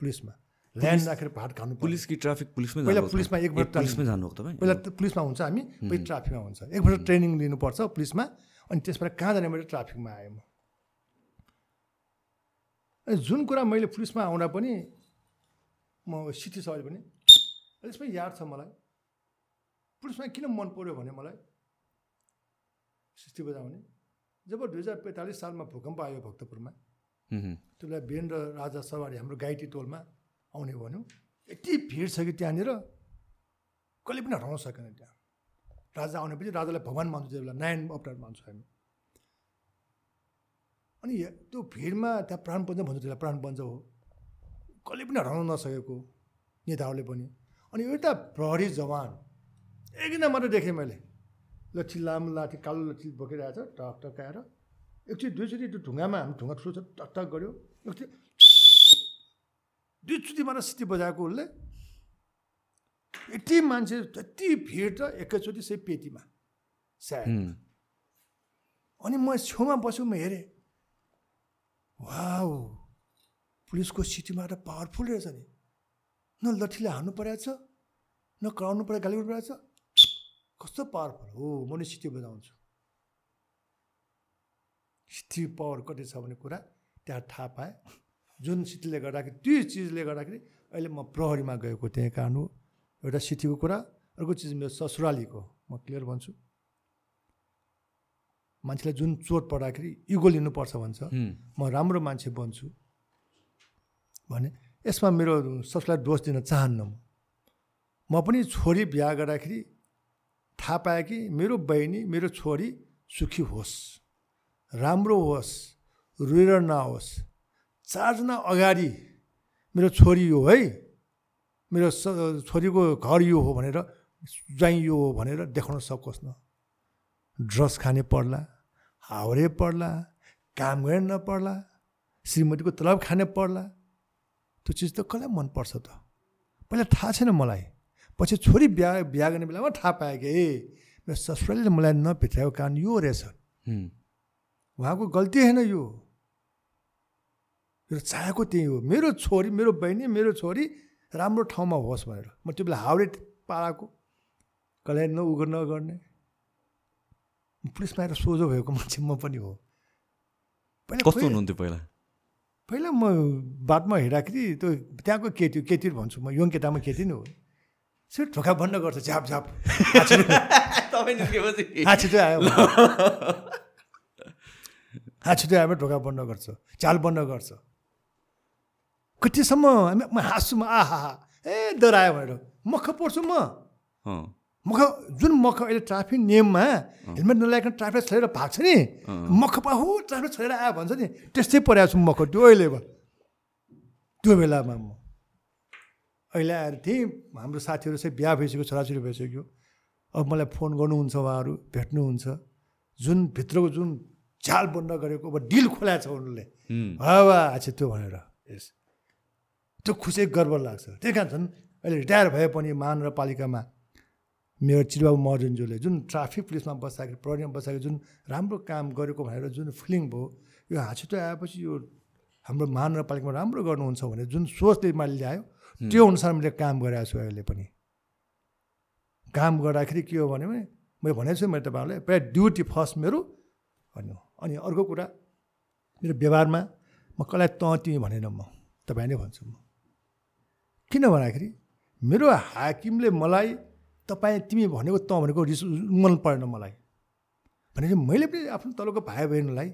पुलिसमा। ल्यान्ड राखेर भात खानु पुलिस कि ट्राफिक पुलिसमा पहिला पुलिसमा एक वर्ष पुलिसमा जानु तपाईँ पहिला पुलिसमा हुन्छ हामी पहिला ट्राफिकमा हुन्छ। एक वर्ष ट्रेनिङ लिनुपर्छ पुलिसमा अनि त्यसबाट कहाँ जाने मैले ट्राफिकमा आएँ म। जुन कुरा मैले पुलिसमा आउँदा पनि म सिटी अहिले पनि यसमा याद छ मलाई। पुलिसमा किन मन पऱ्यो भने मलाई? सिस्टी बजाउने जब दुई हजार पैँतालिस सालमा भूकम्प आयो भक्तपुरमा त्यो बेला वीरेन्द्र राजा सवारी हाम्रो गाइटी टोलमा आउने भन्यो। यति भिड छ कि त्यहाँनिर? कहिले पनि हटाउन सकेन त्यहाँ। राजा आउनेपछि राजालाई भगवान् मान्छौँ त्यो बेला नारायण अवतार मान्छौँ हामी। अनि त्यो भिडमा त्यहाँ प्राण पञ्च भन्छ त्यसलाई प्राण पञ्च हो। कहिले पनि हराउन नसकेको नेताहरूले पनि। अनि एउटा प्रहरी जवान। एकदिन मात्रै देखेँ मैले। लट्ठी लामो लाठी कालो लट्ठी बोकिरहेको छ टक टकाएर एकचोटि दुईचोटि त्यो ढुङ्गामा हामी ढुङ्गा ठुलो छ टक टक गऱ्यो। एकचोटि दुईचोटि मात्र सिटी बजाएको उसले। यति मान्छे जति भिड त एकैचोटि सबै पेटीमा। सायद। अनि म छेउमा बस्यो म हेरेँ। वा पुलिसको सिटीमा त पावरफुल रहेछ नि। न लट्ठीले हान्नु परेको छ न कराउनु पऱ्यो गाली गर्नु परेको छ। कस्तो पावरफुल हो म नि सिटी बजाउँछु सिटी पावर कति छ भन्ने कुरा त्यहाँ थाहा पाएँ। जुन सिटीले गर्दाखेरि त्यो चिजले गर्दाखेरि अहिले म प्रहरीमा गएको त्यही कारण हो एउटा सिटीको कुरा अर्को चिज मेरो ससुरालीको म क्लियर भन्छु। मान्छेलाई जुन चोट पर्दाखेरि इगो लिनुपर्छ भन्छ। म राम्रो मान्छे बन्छु। भने यसमा मेरो सबलाई दोष दिन चाहन्न म। म पनि छोरी बिहा गर्दाखेरि थाहा पाएँ कि मेरो बहिनी मेरो छोरी सुखी होस् राम्रो होस् रुएर नहोस् चारजना अगाडि मेरो छोरी यो है मेरो छोरीको घर यो हो भनेर ज्वाइँ यो हो भनेर देखाउन सकोस् न। ड्रग्स खाने पर्ला हाउरे पर्ला काम गरेर नपर्ला श्रीमतीको तलब खाने पर्ला त्यो चिज त कसलाई मनपर्छ त? पहिला थाहा छैन मलाई। पछि छोरी बिहा बिहा गर्ने बेलामा थाहा पाएँ कि ए मेरो ससुराले मलाई नभित्राएको कारण यो रहेछ। उहाँको गल्ती होइन यो। मेरो चाहेको त्यही हो। मेरो छोरी मेरो बहिनी मेरो छोरी राम्रो ठाउँमा होस् भनेर। म त्यो बेला हाउडे पाराको। कसलाई न उगो नगर्ने। पुलिसमा आएर सोझो भएको मान्छे म पनि हो। पहिला कस्तो हुनुहुन्थ्यो पहिला? पहिला म बाटोमा हिँड्दाखेरि त्यो त्यहाँको केटी केटी भन्छु म यङ केटामा केटी नै हो। सिट ढोका बन्द गर्छ झ्याप झ्याप। हाँछि आयो। हाँछि आयो ढोका बन्द गर्छ चाल बन्द गर्छ। कतिसम्म म हाँस्छु म आहा ए डरायो भनेर। मख पर्छु म। मख जुन मख अहिले ट्राफिक नियममा हेलमेट नलाइकन ट्राफिक छोडेर भाग्छ नि मख पाहु ट्राफिक छोडेर आयो भन्छ नि त्यस्तै परेको छु मख त्यो अहिले त्यो बेलामा म। अहिले आएर थिएँ हाम्रो साथीहरू चाहिँ बिहा भइसक्यो छोराछोरी भइसक्यो। अब मलाई फोन गर्नुहुन्छ उहाँहरू भेट्नुहुन्छ। जुन भित्रको जुन झाल बन्द गरेको अब डिल खोलाएको छ उनीहरूले। हावा अच्छा त्यो भनेर यस। त्यो खुसी गर्व लाग्छ। त्यही कारण झन् अहिले रिटायर भए पनि महानगरपालिकामा मेरो चिरबाबु महर्जनज्यूले जुन ट्राफिक पुलिसमा बस्दाखेरि प्रहरीमा बस्दाखेरि जुन राम्रो काम गरेको भनेर जुन फिलिङ भयो यो हाँसितो आएपछि यो हाम्रो महानगरपालिकामा राम्रो गर्नुहुन्छ भने जुन सोचले मैले ल्यायो त्यो अनुसार मैले काम गरिरहेको छु अहिले पनि। काम गर्दाखेरि के हो भने मैले भनेको छु मैले तपाईँहरूलाई प्रायः ड्युटी फर्स्ट मेरो भन्नु अनि अर्को कुरा मेरो व्यवहारमा म कसलाई तँ तिमी भनेन म तपाईँ नै भन्छु म। किन भन्दाखेरि मेरो हाकिमले मलाई तपाईँ तिमी भनेको तँ भनेको रिस मन परेन मलाई। भनेपछि मैले पनि आफ्नो तलको भाइ बहिनीलाई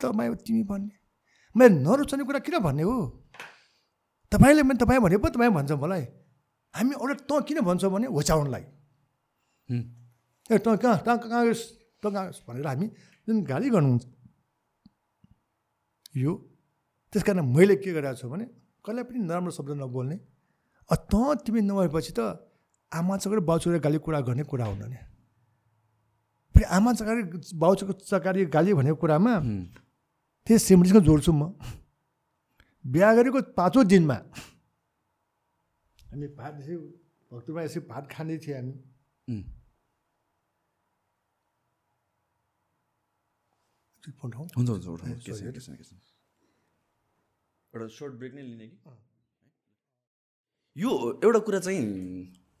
तपाईँ तिमी भन्ने? मैले नरुचाउने कुरा किन भन्ने हो? तपाईँले मैले तपाईँ भने पो तपाईँ भन्छ मलाई। हामी अरू तँ किन भन्छौ भने होचाउनलाई ए तँ कहाँ तँ कहाँ तँ कहाँ भनेर हामी जुन गाली गर्नुहुन्छ यो त्यस कारण मैले के गरिरहेको छु भने कसलाई पनि नराम्रो शब्द नबोल्ने। तँ तिमी नभएपछि त आमा चकारी बाउ चकारी गाली कुरा गर्ने कुरा हुन नि। फेरि आमा चकारी बाउ चकारी गाली भनेको कुरामा त्यही सिमलिसँग जोड्छु म। बिहा गरेको पाँचौँ दिनमा हामी भात यसो भक्तमा यसो भात खाने थियौँ हामी। हुन्छ हुन्छ एउटा सर्ट ब्रेक नै लिने कि? यो एउटा कुरा चाहिँ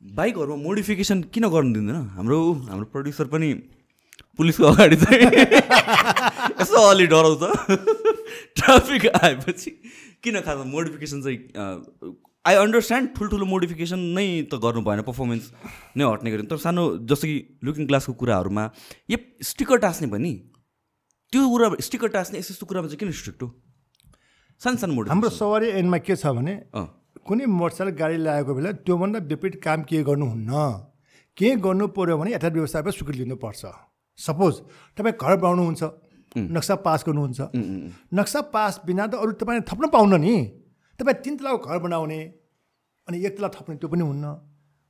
बाइकहरूमा मोडिफिकेसन किन गर्नु दिँदैन? हाम्रो हाम्रो प्रड्युसर पनि पुलिसको अगाडि चाहिँ <laughs> यसो अलि डराउँछ। ट्राफिक आएपछि किन खास मोडिफिकेसन चाहिँ आई अन्डरस्ट्यान्ड ठुल्ठुलो मोडिफिकेसन नै त गर्नु भएन पर्फर्मेन्स नै हट्ने गऱ्यो तर सानो जस्तो कि लुकिङ ग्लासको कुराहरूमा यो स्टिकर टाँस्ने पनि त्यो कुरा स्टिकर टाँस्ने यस्तो यस्तो कुरामा चाहिँ किन स्ट्रिक्ट हो? सानो सानो मोड हाम्रो सवारी एन्डमा के छ भने कुनै मोटरसाइकल गाडी ल्याएको बेला त्योभन्दा विपरीत काम के गर्नुहुन्न? के गर्नु पऱ्यो भने यथार्थ व्यवस्थापन स्वीकृति लिनुपर्छ। सपोज तपाईँ घर बनाउनुहुन्छ नक्सा पास गर्नुहुन्छ। नक्सा पास बिना त अरू तपाईँले थप्न पाउन्न नि। तपाईँ तिन तलाको घर बनाउने अनि एक तला थप्ने त्यो पनि हुन्न।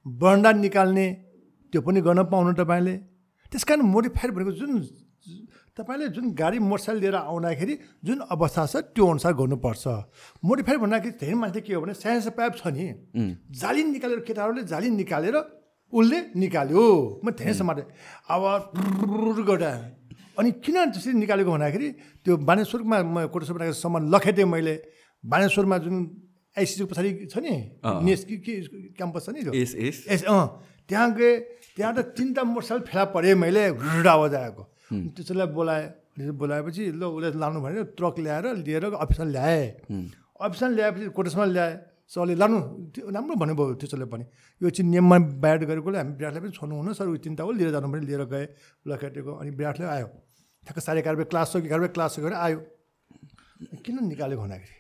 बन्डा निकाल्ने त्यो पनि गर्न पाउनु तपाईँले। त्यस कारण मोडिफाइड भनेको जुन तपाईँले जुन गाडी मोटरसाइकल लिएर आउँदाखेरि जुन अवस्था छ त्यो अनुसार गर्नुपर्छ। मोडिफाई भन्दाखेरि धेरै मान्छे के हो भने साइन्स पाइप छ नि। जाली निकालेर केटाहरूले जाली निकालेर उसले निकाल्यो। म धेरै समाते अब गर्दा। अनि किन त्यसरी निकालेको भन्दाखेरि त्यो बानेश्वरमा म कोटेश्वर सामान लखेटेँ मैले। बानेश्वरमा जुन आइसिसी पछाडि छ नि नेस कि के क्याम्पस छ नि एस अँ। त्यहाँ गएँ त्यहाँ त तिनवटा मोटरसाइकल फेला परेँ मैले आवाज आएको। त्यसैलाई बोलाएँ बोलाएपछि ल उसले लानु भनेर ट्रक ल्याएर लिएर अफिसमा ल्याएँ। अफिसमा ल्याएपछि कोटेसमा ल्याएँ। सरले लानु त्यो राम्रो भन्नुभयो त्यसले पनि यो चाहिँ नियममा ब्याड गरेकोले हामी विराटलाई पनि छोड्नु हुन सर उयो तिनवटा हो लिएर जानु पनि लिएर गएँ लखेटेको अनि विराटले आयो। ठ्याक्क साढे एघार बजी क्लास सक्यो एघार बजी क्लास सकेर आयो। किन निकालेको भन्दाखेरि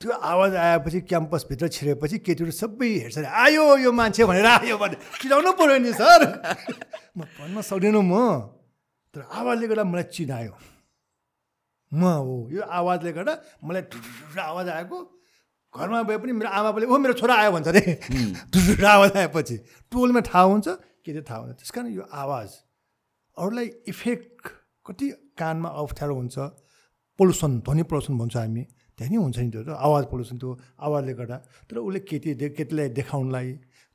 त्यो आवाज आएपछि क्याम्पसभित्र छिरेपछि केटीहरू सबै हेर्छ आयो यो मान्छे भनेर आयो भने। चिनाउनु पऱ्यो नि सर। म भन्न सक्दिनँ म। तर आवाजले गर्दा मलाई चिनायो म हो। यो आवाजले गर्दा मलाई ठुलो आवाज आएको घरमा गए पनि मेरो आमाले ओ मेरो छोरा आयो भन्छ अरे ठुलो आवाज आएपछि टोलमा थाहा हुन्छ के चाहिँ थाहा हुन्छ त्यस कारण यो आवाज अरूलाई इफेक्ट कति कानमा अप्ठ्यारो हुन्छ पल्युसन ध्वनि पल्युसन भन्छ हामी त्यहाँ नि हुन्छ नि त्यो आवाज पल्युसन त्यो आवाजले गर्दा तर उसले केटी केटीलाई देखाउनलाई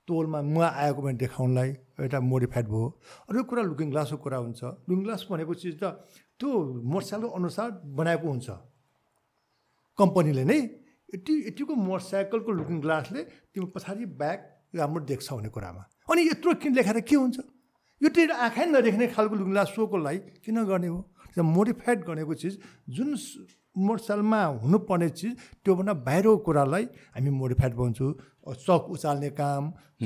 तोलमा म आएको भने देखाउनलाई एउटा मोडिफाइड भयो। अरू कुरा लुकिङ ग्लासको कुरा हुन्छ। लुकिङ ग्लास भनेको चिज त त्यो मोटरसाइकलको अनुसार बनाएको हुन्छ। कम्पनीले नै यति यतिको मोटरसाइकलको लुकिङ ग्लासले तिम्रो पछाडि ब्याग राम्रो देख्छ भन्ने कुरामा। अनि यत्रो किन लेखाएर के हुन्छ? यो त आँखा नदेख्ने खालको लुकिङ ग्लास सोको लागि किन गर्ने हो? मोडिफाइड गरेको चिज जुन मोटरसाइकलमा हुनुपर्ने चिज त्योभन्दा बाहिरको कुरालाई हामी मोडिफाइड भन्छौँ। चक उचाल्ने काम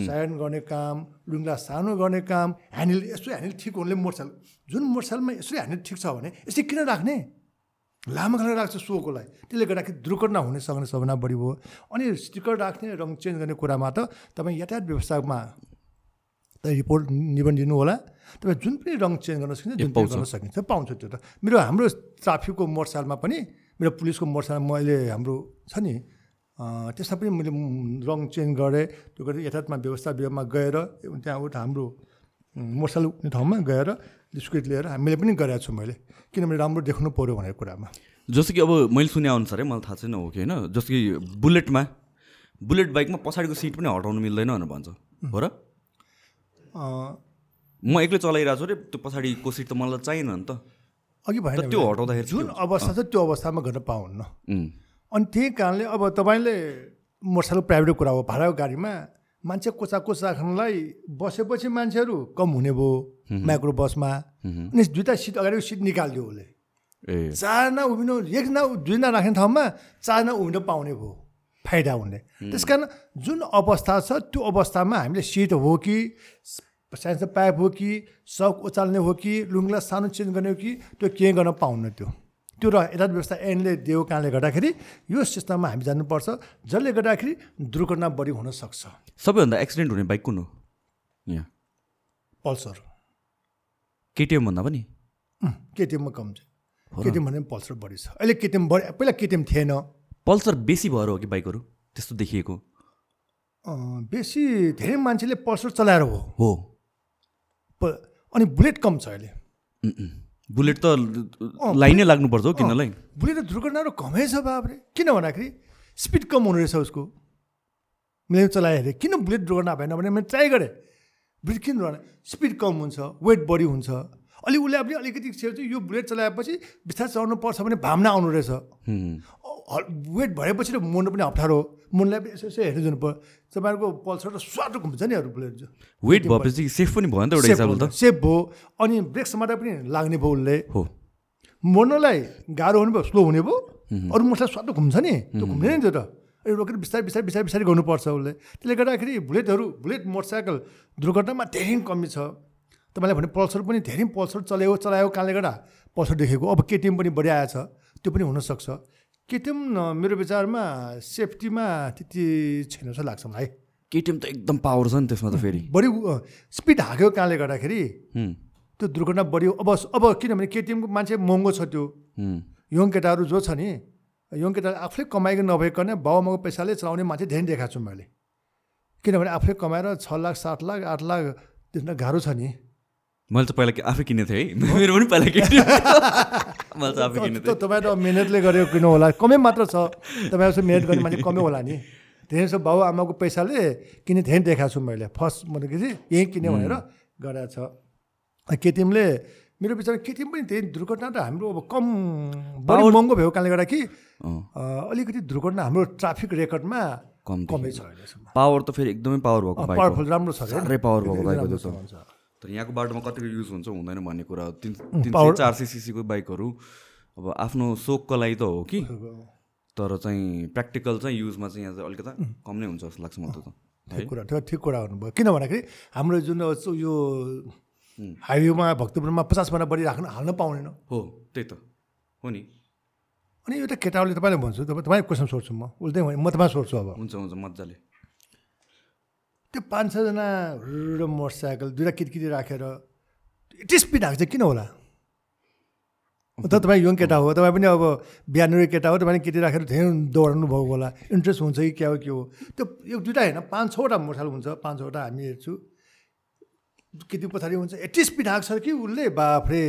सायन गर्ने काम लुङ्गा सानो गर्ने काम ह्यान्डल यसो ह्यान्डल ठिक हुनुले मोटरसाइकल जुन मोटरसाइकलमा यसो ह्यान्डल ठिक छ भने यसरी किन राख्ने? लामो खालको राख्छ सोको लागि त्यसले गर्दाखेरि दुर्घटना हुने सक्ने सम्भावना बढी भयो। अनि स्टिकर राख्ने रङ चेन्ज गर्ने कुरामा त तपाईँ यातायात व्यवस्थामा त रिपोर्ट निबन्ध दिनु होला। तपाईँ जुन पनि रङ चेन्ज गर्न सकिन्छ जुन गर्न सकिन्छ पाउँछ त्यो त। मेरो हाम्रो ट्राफिकको मोटरसाइकलमा पनि मेरो पुलिसको मोटरसाइकल मैले हाम्रो छ नि त्यसमा पनि मैले रङ चेन्ज गरेँ। त्यो गरेर यथार्थमा व्यवस्था विभागमा गएर त्यहाँ उता हाम्रो मोटरसाइकल ठाउँमा गएर स्कुट लिएर हामीले पनि गरेको छु मैले। किनभने राम्रो देख्नु पऱ्यो भनेको कुरामा। जस्तो कि अब मैले सुने अनुसारै मलाई थाहा छैन हो कि होइन? जस्तो कि बुलेटमा बुलेट बाइकमा पछाडिको सिट पनि हटाउनु मिल्दैन भनेर भन्छ। हो र? म एक्लै चलाइरहेको छु अरे त्यो पछाडिको सिट त मलाई चाहिएन नि त। अघि भएन त्यो हटाउँदाखेरि जुन अवस्था छ त्यो अवस्थामा गर्न पाउन्न। अनि त्यही कारणले अब तपाईँले मोटरसाइकल प्राइभेट कुरा हो भाडाको गाडीमा मान्छे कोचा कोचा राख्नलाई बसेपछि मान्छेहरू कम हुने भयो माइक्रो बसमा अनि दुईवटा सिट अगाडिको सिट निकालिदियो उसले। चारजना उभिनु एकजना दुईजना राख्ने ठाउँमा चारजना उभिनु पाउने भयो फाइदा हुने। त्यस कारण जुन अवस्था छ त्यो अवस्थामा हामीले सिट हो कि साइन्स पाइप हो कि सक उचाल्ने हो कि लुङ्ला सानो चेन्ज गर्ने हो कि त्यो केही गर्न पाउन्न त्यो। त्यो र यथार्थ व्यवस्था ऐनले दिएको कारणले गर्दाखेरि यो सिस्टममा हामी जानुपर्छ जसले गर्दाखेरि दुर्घटना बढी हुनसक्छ सबैभन्दा एक्सिडेन्ट हुने बाइक कुन हो? यहाँ। पल्सर केटिएम भन्दा पनि? केटिएममा कम छ। केटिएम भने पल्सर बढी छ। अहिले केटिएम बढी पहिला केटिएम थिएन। पल्सर बेसी भएर हो कि बाइकहरू? त्यस्तो देखिएको। बेसी धेरै मान्छेले पल्सर चलाएर हो। हो। अनि बुलेट कम छ अहिले। बुलेट त लाइनै लाग्नुपर्छ हौ किन्नलाई। बुलेट त दुर्घटनाहरू कमै छ बाबरे किन भन्दाखेरि स्पिड कम हुने रहेछ उसको। मैले चलाएँ अरे किन बुलेट दुर्घटना भएन भने मैले ट्राई गरेँ। बुलेट किन दुर्घटना? स्पिड कम हुन्छ वेट बढी हुन्छ। अलि उसले पनि अलिकति यो बुलेट चलाएपछि बिस्तारै चलाउनु पर्छ भने भावना आउनु रहेछ। वेट भएपछि त पनि अप्ठ्यारो मुनलाई पनि यसो यसो हेर्नु जानु पर्यो तपाईँहरूको पल्सर त स्वाटो घुम्छ नि अरू बुलेट वेट भएपछि सेफ पनि भयो नि त एउटा सेफ भयो। अनि ब्रेक समाएर पनि लाग्ने भयो उसले। हो। मोड्नलाई गाह्रो हुने भयो स्लो हुने भयो। अरू मोटरसाइकल स्वाटो घुम्छ नि। त्यो घुम्ने नि त्यो त। रोकेर बिस्तारै बिस्तारै बिस्तारै बिस्तारै गर्नुपर्छ उसले। त्यसले गर्दाखेरि बुलेटहरू बुलेट मोटरसाइकल दुर्घटनामा धेरै कमी छ। तपाईँलाई भने पल्सर पनि धेरै पल्सर चलायो चलायो कारणले गर्दा पल्सर देखेको। अब केटिएम पनि बढी आएछ। त्यो पनि हुनसक्छ। केटिएम मेरो विचारमा सेफ्टीमा त्यति छैन जस्तो लाग्छ मलाई। केटिएम त एकदम पावर छ नि त्यसमा त फेरि। बढी स्पिड हाक्यो कारणले गर्दाखेरि। त्यो दुर्घटना बढी अब अब किनभने केटिएमको मान्छे महँगो छ त्यो। यङ केटाहरू जो छ नि यङ केटाहरू आफूले कमाइको नभइकन बाबुआमाको पैसाले चलाउने मान्छे धेरै देखाएको छु मैले। किनभने आफूले कमाएर छ लाख सात लाख आठ लाख त्यसमा गाह्रो छ नि। मैले त पहिला आफै किनेको थिएँ है। <laughs> मेरो पनि पहिला किने <laughs> मैले त आफै किनेको थिएँ। तपाईँ त मिहिनेतले गरेको किन्नु होला। कमै मात्र छ। तपाईँ जस्तो मिहिनेत गर्ने मान्छे कमै होला नि। जस्तो बाउ आमाको पैसाले किने धेरै देखाएको छु मैले। फर्स्ट भनेको चाहिँ यहीँ किने भनेर गराएको छ। केटिएमले मेरो विचारमा केटिएम पनि धेरै दुर्घटना त हाम्रो अब कम बढी महँगो भएको कारणले गर्दा कि अलिकति दुर्घटना हाम्रो ट्राफिक रेकर्डमा कम कमै छ पावर त फेरि एकदमै पावर भएको पावरफुल राम्रो छ पावर भएको बाइक तर यहाँको बाटोमा कतिको युज हुन्छ हुँदैन भन्ने कुरा तिन तिन सय चार सय सिसीको बाइकहरू। अब आफ्नो सोकको लागि त हो कि? तर चाहिँ प्र्याक्टिकल चाहिँ युजमा चाहिँ यहाँ चाहिँ अलिकता कम नै हुन्छ जस्तो लाग्छ मलाई त। ठिक कुरा ठिक ठिक कुरा गर्नुभयो किन भन्दाखेरि हाम्रो जुन यो हाइवेमा भक्तपुरमा पचासभन्दा बढी राख्न हाल्न पाउँदैन हो त्यही त। हो नि। अनि एउटा केटाहरूले तपाईँलाई भन्छु तपाईँ तपाईँ क्वेसन सोध्छु म। उसले म तपाईँ सोध्छु अब। हुन्छ हुन्छ मजाले। त्यो पाँच छजना र मोटरसाइकल दुइटा किटकिटी राखेर यति स्पिड आएको चाहिँ किन होला? त तपाईँ यङ केटा हो तपाईँ पनि अब बिहान केटा हो तपाईँले केटी राखेर धेरै दौडाउनु भएको होला इन्ट्रेस्ट हुन्छ कि क्या हो के हो? त्यो एक दुइटा होइन पाँच छवटा मोटरसाइकल हुन्छ पाँच छवटा हामी हेर्छु। केटी पछाडि हुन्छ यति स्पिड आएको छ कि उसले बाफ्रे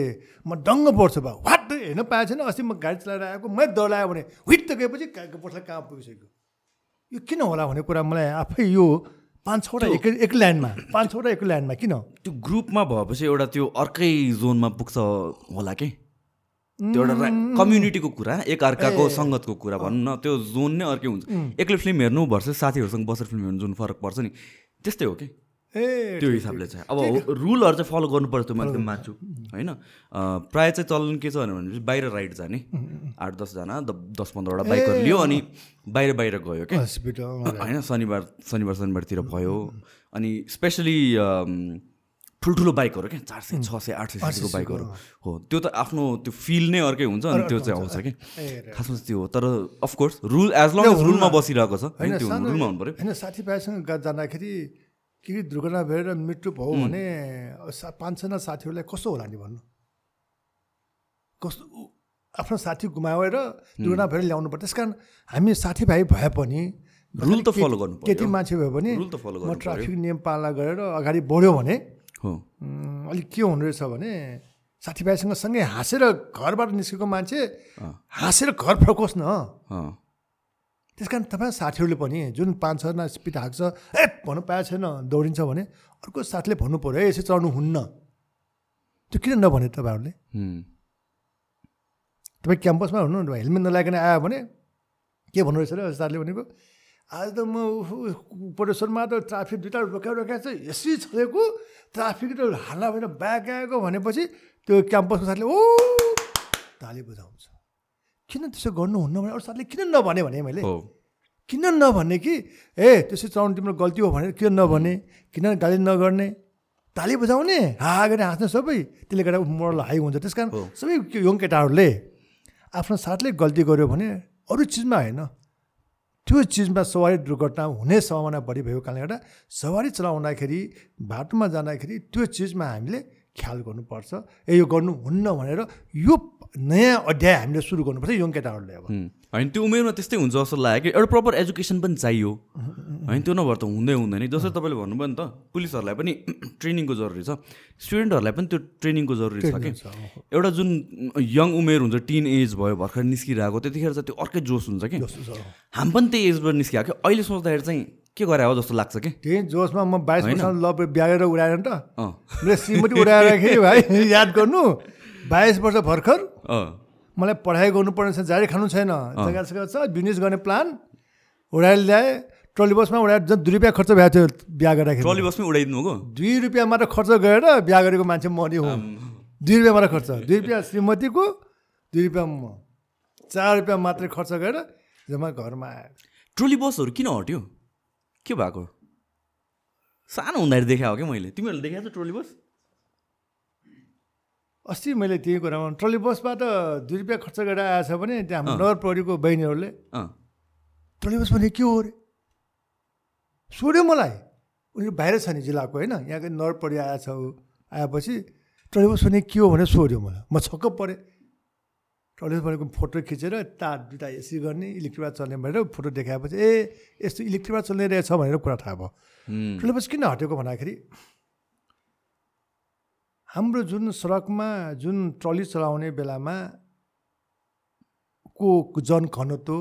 म डङ्ग पर्छु बा वाट? हेर्न पाएको छैन अस्ति म गाडी चलाएर आएको मैले दौडायो भने हुइट त गएपछि पछाडि कहाँ पुगिसक्यो? यो किन होला भन्ने कुरा मलाई आफै यो पाँच छवटा एक एक ल्यान्डमा पाँच छवटा एक ल्यान्डमा किन? त्यो ग्रुपमा भएपछि एउटा त्यो अर्कै जोनमा पुग्छ होला कि? त्यो एउटा कम्युनिटीको कुरा एक अर्काको सङ्गतको कुरा भनौँ न त्यो जोन नै अर्कै हुन्छ। एक्लै फिल्म हेर्नु भर्सेस साथीहरूसँग बसेर फिल्म हेर्नु जुन फरक पर्छ नि। त्यस्तै हो कि? ए त्यो हिसाबले चाहिँ। अब रुलहरू चाहिँ फलो गर्नुपर्छ त्यो म एकदम मान्छु होइन? प्रायः चाहिँ चलन के छ भनेपछि बाहिर राइड जाने। आठ दसजना दस पन्ध्रवटा बाइकहरू लियो अनि बाहिर बाहिर गयो क्या होइन? शनिबार शनिबार शनिबारतिर भयो। अनि स्पेसली ठुल्ठुलो बाइकहरू क्या चार सय छ सय आठ सय सीसीको बाइकहरू हो। त्यो त आफ्नो त्यो फिल नै अर्कै हुन्छ अनि त्यो चाहिँ आउँछ कि खासमा चाहिँ त्यो हो। तर of course rule as long as रुलमा बसिरहेको छ होइन? त्यो रुलमा हुनु पऱ्यो होइन साथीभाइसँग जाँदाखेरि के के दुर्घटना भएर मृत्यु भयो भने पाँच छजना साथीहरूलाई कस्तो होला नि भन्नु? कस्तो आफ्नो साथी गुमाएर दुर्घटना भएर ल्याउनु पर्छ। त्यस कारण हामी साथीभाइ भए पनि रुल त फलो गर्नु केटी मान्छे भयो भने रुल त फलो म ट्राफिक नियम पालना गरेर अगाडि बढ्यो भने अलिक के हुँदो रहेछ भने साथीभाइसँग सँगै हाँसेर घरबाट निस्केको मान्छे हाँसेर घर फर्कोस् न। त्यस कारण तपाईँ साथीहरूले पनि जुन पाँच छजना स्पिड हाक्छ ए भन्नु पाएको छैन दौडिन्छ भने अर्को साथीले भन्नु पऱ्यो है यसरी चढ्नु हुन्न। त्यो किन नभने तपाईँहरूले? तपाईँ क्याम्पसमा हुनु हेलमेट नलागिकन आयो भने के भन्नु रहेछ र साथीले भनेको? आज त म पटेश्वरमा त ट्राफिक दुइटा रोका रोकाएको छ यसरी छोडेको ट्राफिक त हाल्ला भएर ब्याग आएको भनेपछि त्यो क्याम्पसको साथीले ओ ताली बुझाउँछ किन त्यसो गर्नुहुन्न भने अरू साथीले किन नभने भने मैले? किन नभने कि? ए त्यसो चलाउनु तिम्रो गल्ती हो भने किन नभने? किन गाली नगर्ने? ताली बुझाउने हा गरेर हाँस्ने सबै। त्यसले गर्दा मोरल हाई हुन्छ। त्यस कारण सबै यङ केटाहरूले आफ्नो साथले गल्ती गर्यो भने अरू चिजमा होइन। त्यो चिजमा सवारी दुर्घटना हुने सम्भावना बढी भएको कारणले गर्दा सवारी चलाउँदाखेरि बाटोमा जाँदाखेरि त्यो चिजमा हामीले ख्याल गर्नुपर्छ। ए यो गर्नुहुन्न भनेर यो नयाँ अध्याय हामीले सुरु गर्नुपर्छ यङ केटाहरूले अब होइन त्यो उमेरमा त्यस्तै हुन्छ जस्तो लाग्यो। कि एउटा प्रपर एजुकेसन पनि चाहियो। होइन त्यो नभएर त हुँदै हुँदैन जस्तै तपाईँले भन्नुभयो नि त पुलिसहरूलाई पनि <clears throat> ट्रेनिङको जरुरी छ। स्टुडेन्टहरूलाई पनि त्यो ट्रेनिङको जरुरी छ कि? एउटा जुन यङ उमेर हुन्छ टिन एज भयो भर्खर निस्किरहेको त्यतिखेर चाहिँ त्यो अर्कै जोस हुन्छ कि? हामी पनि त्यही एजबाट निस्किएको कि? अहिले सोच्दाखेरि चाहिँ के गरे हो जस्तो लाग्छ कि? त्यही जोसमा म बाइस वर्ष ल ब्यागेर उडाएर त। मेरो श्रीमती उडाएर भाइ याद गर्नु। बाइस वर्ष भर्खर मलाई पढाइ गर्नुपर्ने छ जारी खानु छैन। छ बिजनेस गर्ने प्लान। उडाएर ल्याएँ ट्रली बसमा उडाएर झन् दुई रुपियाँ खर्च भएको थियो बिहा गर्दाखेरि। ट्रली बसमै उडाइदिनु हो दुई रुपियाँ मात्र खर्च गरेर बिहा गरेको मान्छे मरि हो। दुई रुपियाँ मात्र खर्च। दुई रुपियाँ श्रीमतीको दुई रुपियाँ म। चार रुपियाँ मात्रै खर्च गरेर जम्मा घरमा आयो ट्रोली बसहरू किन हट्यो? के भएको? सानो हुँदाखेरि देखाएको क्या मैले? तिमीहरूले देखाएको छ ट्रोली बस? अस्ति मैले त्यही कुरामा ट्रली बसबाट दुई रुपियाँ खर्च गरेर आएछ भने त्यहाँ हाम्रो नगर प्रहरीको बहिनीहरूले ट्रली बस भने के हो अरे सोध्यो मलाई। उनीहरू बाहिर छ नि जिल्लाको होइन? यहाँको नगर प्रहरी आएछ आएपछि ट्रली बस भने के हो? भनेर सोध्यो मलाई। म छक्क परेँ। ट्रली बस भनेको फोटो खिचेर तार दुइटा एसी गर्ने इलेक्ट्रिकबाट चल्ने भनेर फोटो देखाएपछि ए यस्तो इलेक्ट्रिकबाट चल्ने रहेछ भनेर कुरा थाहा भयो। ट्रली बस किन हटेको? भन्दाखेरि हाम्रो जुन सडकमा जुन ट्रली चलाउने बेलामा को जन घनत्व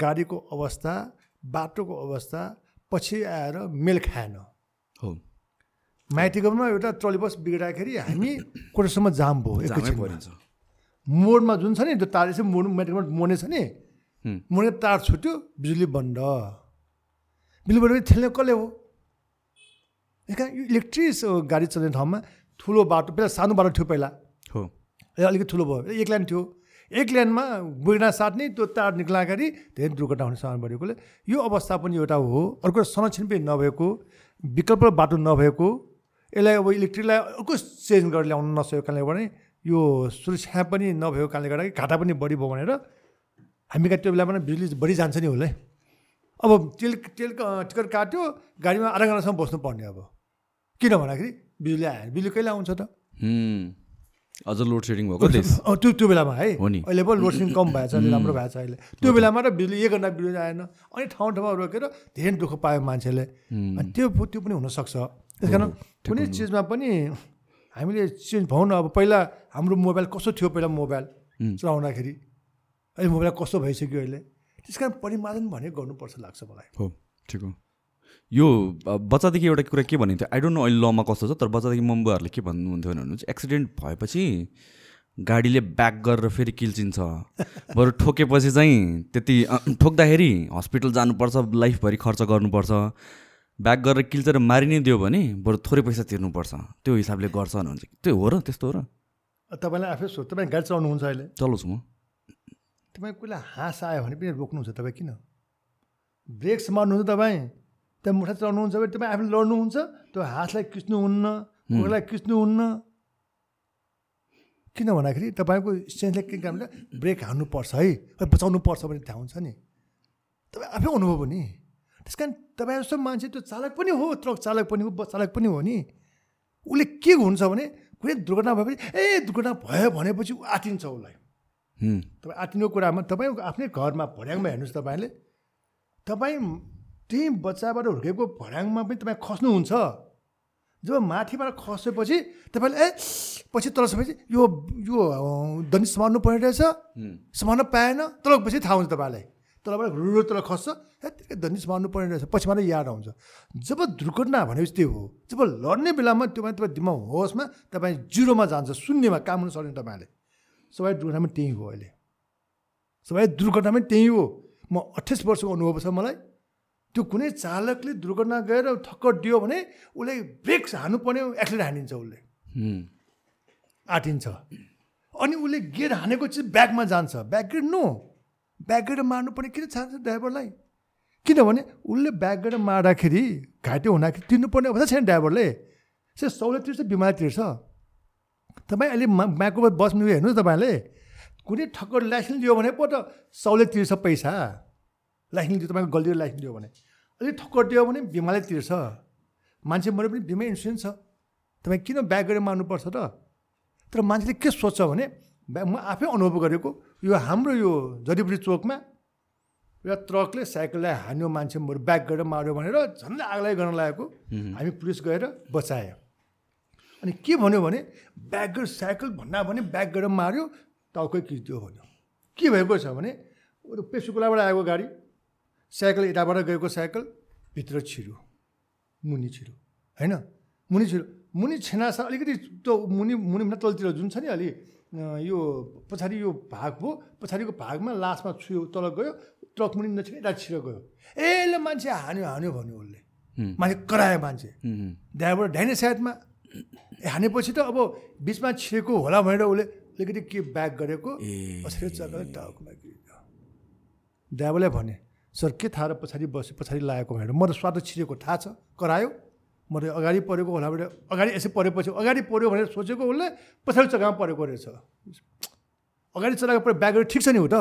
गाडीको अवस्था बाटोको अवस्था पछि आएर मेल खाएन। हो। माइतीकोमा एउटा ट्रली बस बिग्राखेरि हामी <clears throat> कोटसम्म जाम भयो एकैछिन मोडमा जुन छ नि त्यो तार यसो मोड माइतीकोमा मोड्ने छ नि। मोड्ने तार छुट्यो बिजुली बन्द। बिजुली बन्द थेल्ने कसले हो? इलेक्ट्रिक गाडी चल्ने ठाउँमा ठुलो बाटो पहिला सानो बाटो थियो पहिला। हो। अलिकति ठुलो भयो। एक लाइन थियो। एक लाइनमा बुढ्ना साट्ने त्यो तार निक्लाखेरि धेरै दुर्घटना हुने सम्भावना बढेकोले यो अवस्था पनि एउटा हो। अर्को संरक्षण पनि नभएको विकल्प बाटो नभएको यसलाई अब इलेक्ट्रिकलाई अर्को चेन्ज गरेर ल्याउनु नसकेको कारणले भने यो सुरक्षा पनि नभएको कारणले गर्दा घाटा पनि बढी भयो भनेर हामी कहाँ त्यो बेलामा बिजुली बढी जान्छ नि उसलाई अब तेल तेल टिकट काट्यो गाडीमा आधा घन्टासम्म बस्नुपर्ने अब। किन भन्दाखेरि बिजुली आयो बिजुली कहिले आउँछ त? अझ लोड सेडिङ भएको <laughs> त्यो त्यो बेलामा है। हो नि। अहिले पनि लोड सेडिङ कम भएछ अहिले राम्रो भएको छ अहिले। त्यो बेलामा र बिजुली एक घन्टा बिजुली आएन। अनि ठाउँ ठाउँमा रोकेर धेरै दुःख पायो मान्छेले। अनि त्यो त्यो पनि हुनसक्छ। त्यस कारण कुनै चिजमा पनि हामीले चेन्ज भनौँ न अब पहिला हाम्रो मोबाइल कस्तो थियो पहिला मोबाइल चलाउँदाखेरि? अहिले मोबाइल कस्तो भइसक्यो अहिले? त्यस कारण परिमार्जन भने गर्नुपर्छ लाग्छ मलाई। हो ठिक हो। यो बच्चादेखि एउटा कुरा के भनिन्थ्यो आई डोन्ट नो अहिले लमा कस्तो छ तर बच्चादेखि मम्बुहरूले के भन्नुहुन्थ्यो भने चाहिँ एक्सिडेन्ट भएपछि गाडीले ब्याक गरेर फेरि किल्चिन्छ बरु ठोकेपछि चाहिँ त्यति ठोक्दाखेरि हस्पिटल जानुपर्छ लाइफभरि खर्च गर्नुपर्छ। ब्याक गरेर किल्चेर मारि नै दियो भने बरु थोरै पैसा तिर्नुपर्छ। त्यो हिसाबले गर्छ भन्नुहुन्छ त्यो हो र त्यस्तो हो र। तपाईँलाई आफै सोध्नु तपाईँ गाडी चलाउनुहुन्छ अहिले? चलाउँछु म। तपाईँ कोहीलाई हाँस आयो भने पनि रोक्नुहुन्छ तपाईँ किन? ब्रेक्स मार्नुहुन्छ तपाईँ। त्यहाँ मुठा चढ्नुहुन्छ भने तपाईँ आफूले लड्नुहुन्छ? त्यो हाँसलाई किच्नुहुन्न कोहीलाई किच्नुहुन्न। किन भन्दाखेरि तपाईँको स्ट्रेन्थले के काम ब्रेक हान्नुपर्छ है। बचाउनु पर्छ भने थाहा हुन्छ नि। तपाईँ आफै अनुभव हो नि। त्यस कारण तपाईँ जस्तो मान्छे त्यो चालक पनि हो ट्रक चालक पनि हो बस चालक पनि हो नि। उसले के हुन्छ भने कुनै दुर्घटना भएपछि ए दुर्घटना भयो भनेपछि ऊ आटिन्छ उसलाई। तपाईँ आटिनुको कुरामा तपाईँको आफ्नै घरमा भर्याङमा हेर्नुहोस् तपाईँले। तपाईँ त्यही बच्चाबाट हुर्केको भर्याङमा पनि तपाईँ खस्नुहुन्छ। जब माथिबाट खसेपछि तपाईँले ए पछि तल समेपछि यो यो दनी समार्नु पर्ने रहेछ। समार्न पाएन। तल पछि थाहा हुन्छ तपाईँलाई। तलबाट रुरु तल खस्छ। ए दनी समार्नु पर्ने रहेछ। पछि मात्रै याद आउँछ। जब दुर्घटना भनेपछि त्यो हो। जब लड्ने बेलामा त्यो तपाईँ दिमाग होसमा तपाईँ जिरोमा जान्छ। शून्यमा काम हुनु सक्ने तपाईँले। सबै दुर्घटनामा त्यही हो अहिले। सबै दुर्घटनामै त्यही हो। म अठाइस वर्षको अनुभव छ मलाई। त्यो कुनै चालकले दुर्घटना गएर ठक्कर दियो भने उसले ब्रेक्स हान्नुपर्ने एक्सिडेन्ट हानिन्छ उसले। आटिन्छ अनि उसले गेट हानेको चाहिँ ब्यागमा जान्छ। Back gate no. Back gate मार्नुपर्ने किन चाहन्छ ड्राइभरलाई? किनभने उसले ब्याक गेट मार्दाखेरि घाइते हुँदाखेरि तिर्नुपर्ने अवस्था छैन ड्राइभरले। से सौले तिर्छ बिमारी तिर्छ? तपाईँ अहिले माको बस्नु हेर्नुहोस् तपाईँले। कुनै ठक्कर लाइसेन्स दियो भने पो त सौले तिर्छ पैसा। लाइसेन्स दियो तपाईँको गल्ती लाइसेन्स दियो भने। अलिक ठक्कर दियो भने बिमाले तिर्छ। मान्छे मरे पनि बिमा इन्सुरेन्स छ। तपाईँ किन ब्याग गरेर मार्नुपर्छ त? तर मान्छेले के सोच्छ भने म आफै अनुभव गरेको यो हाम्रो यो जडीबुटी चोकमा एउटा ट्रकले साइकललाई हान्यो मान्छे ब्याग गरेर मार्यो भनेर झन्डै आगलाई गर्न लागेको। हामी पुलिस गएर बचायो। अनि के भन्यो भने ब्याग गरेर साइकल भन्दा भने ब्याग गरेर मार्यो टाउकै किच्दियो भन्यो। के भएको छ भने पेसुकुलाबाट आएको गाडी। साइकल यताबाट गएको साइकल भित्र छिरो मुनि छिरो होइन? मुनि छिरो मुनि छेनासा अलिकति त्यो मुनि मुनिभन्दा तलतिर जुन छ नि अलि यो पछाडि यो भाग भयो पछाडिको भागमा लास्टमा छुयो तल गयो ट्रक मुनि नछिने यता छिरो गयो। ए ल मान्छे हान्यो हान्यो भन्यो उसले। मान्छे करायो मान्छे। ड्राइभर ढाइने साइडमा। हानेपछि त अब बिचमा छिरेको होला भनेर उसले अलिकति के ब्याक गरेको पछाडि चक्कर टाउकोमा ड्राइभरलाई भने सर के थाहा र पछाडि बस्यो पछाडि लागेको भनेर म त स्वाद छिरेको थाहा छ? करायो? म त अगाडि परेको होला भने अगाडि यसै परेपछि अगाडि पऱ्यो भनेर सोचेको उसले पछाडि जग्गामा परेको रहेछ। अगाडि चलाएको पऱ्यो ब्यागहरू ठिक छ नि हो त।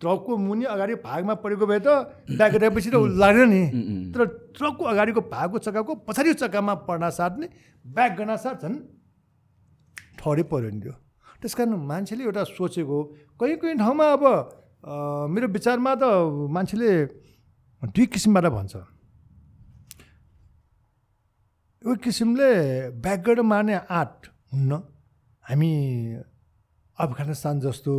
ट्रकको मुनि अगाडि भागमा परेको भए त ब्याग रहेपछि त लागेन नि। तर ट्रकको अगाडिको भागको चक्काको पछाडि चक्कामा पर्न साथ नै ब्याग गर्न साथ झन् ठहरै पऱ्यो नि त्यो। त्यस कारण मान्छेले एउटा सोचेको कहीँ कहीँ ठाउँमा अब मेरो विचारमा त मान्छेले दुई किसिमबाट भन्छ। यो किसिमले ब्याकग्राउन्ड मार्ने आँट हुन्न। हामी अफगानिस्तान जस्तो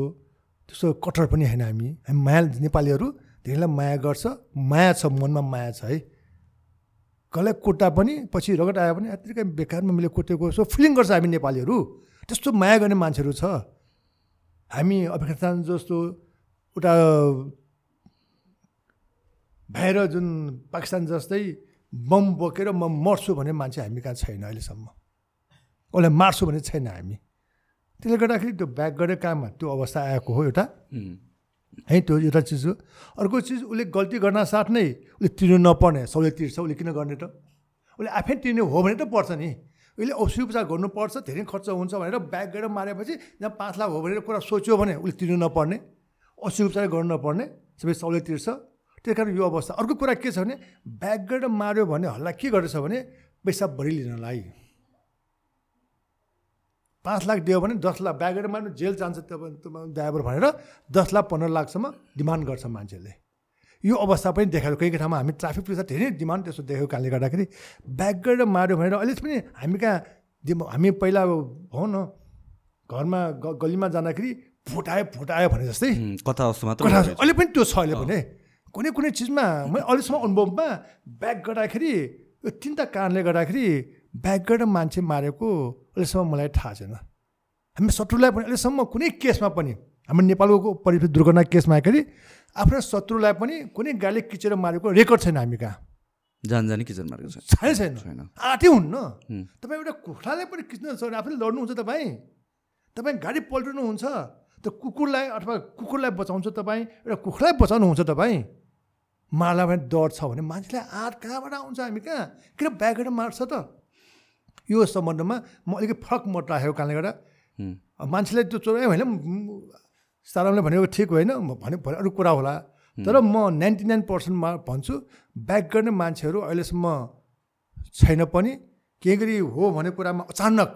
त्यस्तो कठोर पनि होइन हामी। हामी माया नेपालीहरू धेरैलाई माया गर्छ। माया छ मनमा माया छ है। कसलाई कोटा पनि पछि रगत आयो भने यत्तिकै बेकारमा मैले कोटेको सो फिलिङ गर्छ हामी नेपालीहरू। त्यस्तो माया गर्ने मान्छेहरू छ। हामी अफगानिस्तान जस्तो उता भएर जुन पाकिस्तान जस्तै बम बोकेर म मर्छु भने मान्छे हामी कहाँ छैन अहिलेसम्म? उसलाई मार्छु भने छैन हामी। त्यसले गर्दाखेरि त्यो ब्याक गरेर काममा त्यो अवस्था आएको हो एउटा। है। त्यो एउटा चिज हो। अर्को चिज उसले गल्ती गर्न साथ नै उसले तिर्नु नपर्ने सहुलियत तिर्छ उसले किन गर्ने त? उसले आफै तिर्ने हो भने त पर्छ नि। उसले औषधि उपचार गर्नुपर्छ धेरै खर्च हुन्छ भनेर ब्याग गरेर मारेपछि जहाँ पाँच लाख हो भनेर कुरा सोच्यो भने उसले तिर्नु नपर्ने। औषधि उपचार गर्नु नपर्ने सबै सहुलियत तिर्छ त्यही कारण यो अवस्था। अर्को कुरा के छ भने ब्याग गरेर माऱ्यो भने हल्ला के गरेछ भने पैसा बढी लिनलाई पाँच लाख दियो भने दस लाख ब्याग गरेर मार्नु जेल जान्छ ड्राइभर भनेर दस लाख पन्ध्र लाखसम्म डिमान्ड गर्छ मान्छेले। यो अवस्था पनि देखायो केही ठाउँमा हामी ट्राफिक पुलिसलाई धेरै डिमान्ड त्यसो देखेको कारणले गर्दाखेरि ब्याग गरेर माऱ्यो भनेर अहिले पनि हामी कहाँ हामी पहिला भनौँ न घरमा गल्लीमा जाँदाखेरि फुटायो फुटायो भने जस्तै। कथा जस्तो मात्र अहिले पनि त्यो छ अहिले पनि कुनै कुनै चिजमा मैले अहिलेसम्म अनुभवमा ब्याक गर्दाखेरि यो तिनवटा कारणले गर्दाखेरि ब्याक गरेर मान्छे मारेको अहिलेसम्म मलाई थाहा छैन। हामी शत्रुलाई पनि अहिलेसम्म कुनै केसमा पनि हाम्रो नेपालको परिवेश दुर्घटना केसमा आएखेरि आफ्नो शत्रुलाई पनि कुनै गाली किचेर मारेको रेकर्ड छैन हामी कहाँ। जान जाने किचन मारेको छैन। छैन छैन। आँटै हुन्न तपाईँ एउटा कुखुरालाई पनि किच्न आफूले लड्नुहुन्छ तपाईँ। तपाईँ गाडी पल्टिनुहुन्छ। त कुकुरलाई अथवा कुकुरलाई बचाउँछ तपाईँ एउटा कुखुरालाई बचाउनुहुन्छ तपाईँ? मार्ला भने डर छ भने मान्छेलाई आँट कहाँबाट आउँछ हामी कहाँ? किन ब्यागबाट मार्छ त? यो सम्बन्धमा म अलिकति फरक मत राखेको कारणले गर्दा मान्छेलाई त्यो चोर होइन सारामले भनेको ठिक होइन भने अरू कुरा होला। तर म नाइन्टी नाइन पर्सेन्टमा भन्छु ब्याक गर्ने मान्छेहरू अहिलेसम्म छैन पनि। के गरी हो भन्ने कुरामा अचानक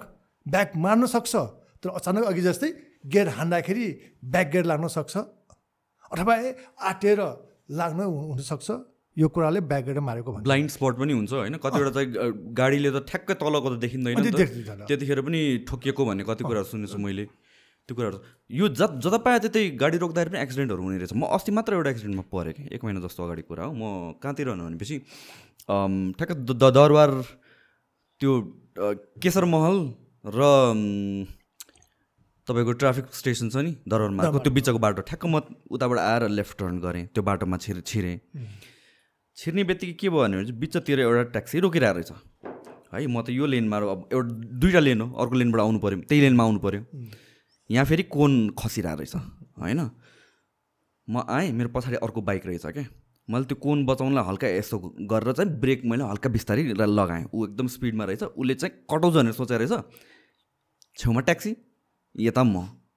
ब्याग मार्न सक्छ तर अचानक अघि जस्तै गेट हान्दाखेरि ब्याक गेट लाग्न सक्छ? अथवा ए आटेर लाग्न हुनसक्छ यो कुराले ब्याक गेट मारेको भन्छ ब्लाइन्ड स्पट पनि हुन्छ होइन? कतिवटा त गाडीले त ठ्याक्कै तलको त देखिँदैन त्यतिखेर पनि ठोकिएको भन्ने कति कुराहरू सुनेछु मैले। त्यो कुराहरू। यो जत जता पायो त्यतै गाडी रोक्दाखेरि पनि एक्सिडेन्टहरू हुने रहेछ। म अस्ति मात्र एउटा एक्सिडेन्टमा परेँ। कि एक महिना जस्तो अगाडि कुरा हो। म कहाँतिर भनेपछि ठ्याक्क द दरबार त्यो केशर महल र तपाईँको ट्राफिक स्टेसन छ नि दरबारमा त्यो बिचको बाटो ठ्याक्क म उताबाट आएर लेफ्ट टर्न गरेँ त्यो बाटोमा छिर छिरेँ। छिर्ने बित्तिकै के भयो भने चाहिँ बिचतिर एउटा ट्याक्सी रोकिरहेको रहेछ। है म त यो लेनमा अब एउटा दुइटा लेन हो अर्को लेनबाट आउनु पऱ्यो त्यही लेनमा आउनु पऱ्यो यहाँ फेरि कोन खसिरहेको रहेछ होइन? म आएँ मेरो पछाडि अर्को बाइक रहेछ क्या। मैले त्यो कोन बचाउनलाई हल्का यसो गरेर चाहिँ ब्रेक मैले हल्का बिस्तारै लगाएँ। ऊ एकदम स्पिडमा रहेछ उसले चाहिँ कटाउँछ भनेर सोचेर रहेछ छेउमा ट्याक्सी। यता म।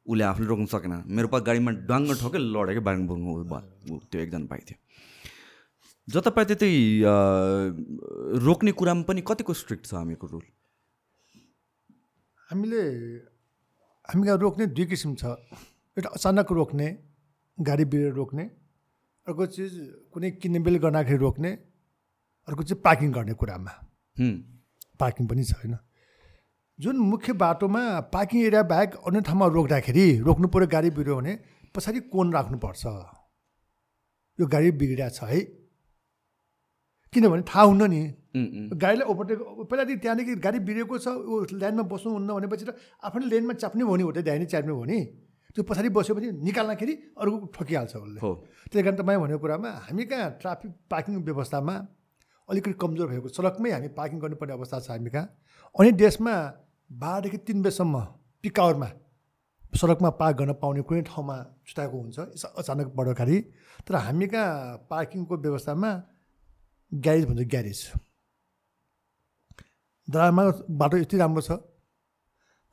उसले आफूले रोक्नु सकेन। मेरो पास गाडीमा डाङ्ग ठोक्यो लडेकै बाङ बुङ त्यो एकजना बाइक थियो। जता पाए त्यतै रोक्ने कुरामा पनि कतिको स्ट्रिक्ट छ हामीको रुल? हामीले हामी कहाँ रोक्ने दुई किसिम छ। एउटा अचानक रोक्ने गाडी बिरेर रोक्ने अर्को चिज कुनै किनमेल गर्दाखेरि रोक्ने अर्को चाहिँ पार्किङ गर्ने कुरामा। पार्किङ पनि छ होइन? जुन मुख्य बाटोमा पार्किङ एरिया बाहेक अन्य ठाउँमा रोक्दाखेरि रोक्नु पऱ्यो गाडी बिग्रियो भने पछाडि कोन राख्नुपर्छ? यो गाडी बिग्रिया छ है। किनभने थाहा हुन्न नि। गाडीलाई ओभरटेक पहिलादेखि त्यहाँदेखि गाडी बिग्रेको छ ऊ लाइनमा बस्नुहुन्न भनेपछि त आफ्नो लेनमा चाप्ने भयो नि हो दाहिने च्याप्ने भयो नि। त्यो पछाडि बस्यो भने निकाल्दाखेरि अरू ठकिहाल्छ उसले। त्यही कारण तपाईँ भनेको कुरामा हामी कहाँ ट्राफिक पार्किङ व्यवस्थामा अलिकति कमजोर भएको सडकमै हामी पार्किङ गर्नुपर्ने अवस्था छ हामी कहाँ। अनि देशमा बाह्रदेखि तिन बजीसम्म पिक आवरमा सडकमा पार्क गर्न पाउने कुनै ठाउँमा छुट्याएको हुन्छ। अचानक बढ्दाखेरि। तर हामी कहाँ पार्किङको व्यवस्थामा ग्यारेज भन्छ ग्यारेज। दरारमा बाटो यति राम्रो छ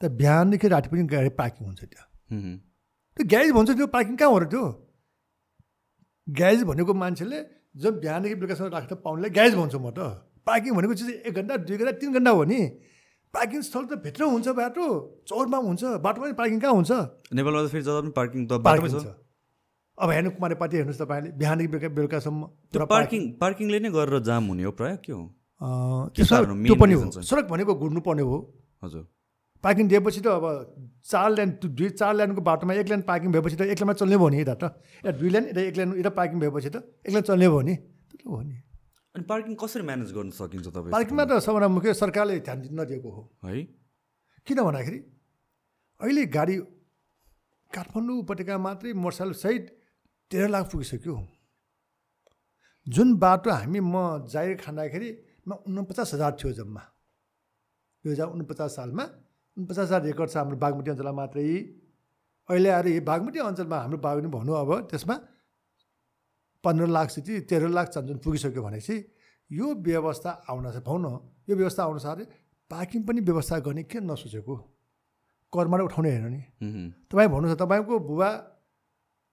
त बिहानदेखि राति पनि गाडी पार्किङ हुन्छ त्यहाँ त्यो ग्यारेज भन्छ त्यो पार्किङ कहाँ हो र त्यो? ग्यारेज भनेको मान्छेले जब बिहानदेखि बेलुकासम्म राख्न पाउनेलाई ग्यारेज भन्छु म त। पार्किङ भनेको चाहिँ एक घन्टा दुई घन्टा तिन घन्टा हो नि। पार्किङ स्थल त भित्र हुन्छ बाटो चौरमा हुन्छ बाटोमा पनि पार्किङ कहाँ हुन्छ? नेपालमा त फेरि जता पनि पार्किङ त पार्किङ छ। अब हेर्नु कुमारी पार्टी हेर्नुहोस् तपाईँले बिहानदेखि बेलुका बेलुकासम्म पार्किङ पार्किङले नै गरेर जाम हुने हो प्रायः के हो? त्यो पनि हो। सडक भनेको घुर्नु पर्ने हो। हजुर। पार्किङ दिएपछि त अब चार लाइन दुई चार लाइनको बाटोमा एक लाइन पार्किङ भएपछि त एक लाइनमा चल्ने भयो नि यता त। या दुई लाइन यता एक लाइन यता पार्किङ भएपछि त एक लाइन चल्ने भयो नि। हो नि। अनि पार्किङ कसरी म्यानेज गर्न सकिन्छ तपाईँ पार्किङमा त सबभन्दा मुख्य सरकारले ध्यान नदिएको हो। है? किन भन्दाखेरि अहिले गाडी काठमाडौँ उपत्यका मात्रै मोटरसाइकल सहित तेह्र लाख पुगिसक्यो। जुन बाटो हामी म जाहिर खाँदाखेरि म उनपचास हजार थियो जम्मा। दुई हजार उनपचास सालमा उनपचास हजार रेकर्ड छ हाम्रो बागमती अञ्चलमा मात्रै। अहिले आएर यो बागमती अञ्चलमा हाम्रो बागमती भनौँ अब त्यसमा पन्ध्र लाख जति तेह्र लाख जुन पुगिसक्यो भनेपछि यो व्यवस्था आउन पाउन यो व्यवस्था अनुसार पार्किङ पनि व्यवस्था गर्ने किन नसोचेको? कर्मबाट उठाउने हेर्नु नि। तपाईँ भन्नुहोस् तपाईँको बुबा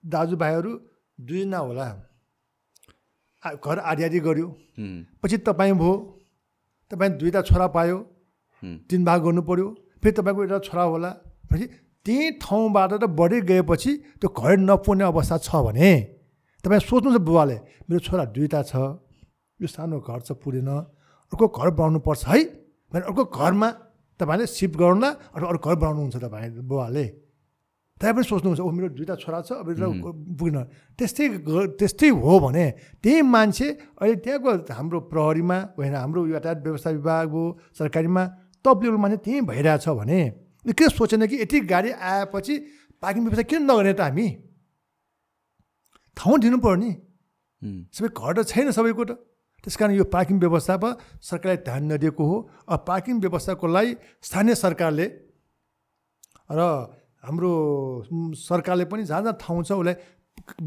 दाजुभाइहरू दुईजना होला। घर आधी आधी गऱ्यो पछि तपाईँ भयो तपाईँ दुईवटा छोरा पायो। तिन भाग गर्नु पऱ्यो फेरि तपाईँको एउटा छोरा होला। भनेपछि त्यही ठाउँबाट त बढी गएपछि त्यो घर नपुग्ने अवस्था छ भने तपाईँ सोच्नुहोस् बुबाले मेरो छोरा दुईवटा छ यो सानो घर छ पुगेन अर्को घर बनाउनु पर्छ है भने अर्को घरमा तपाईँले सिफ्ट गराउला अथवा अरू घर बनाउनुहुन्छ तपाईँ बुवाले। तपाईँ पनि सोच्नुहुन्छ ओ मेरो दुइटा छोरा छ अब पुगेन त्यस्तै त्यस्तै हो भने त्यही मान्छे अहिले त्यहाँको हाम्रो प्रहरीमा होइन हाम्रो यातायात व्यवस्था विभाग हो सरकारीमा टप लेभल मान्छे त्यहीँ भइरहेछ भने किन सोचेन कि यति गाडी आएपछि पार्किङ व्यवस्था किन नगर्ने त हामी? ठाउँ दिनु पर्यो नि सबै घर त छैन सबैको त। त्यस कारण यो पार्किङ व्यवस्थामा सरकारले ध्यान नदिएको हो। अब पार्किङ व्यवस्थाको लागि स्थानीय सरकारले र हाम्रो सरकारले पनि जहाँ जहाँ ठाउँ छ उसलाई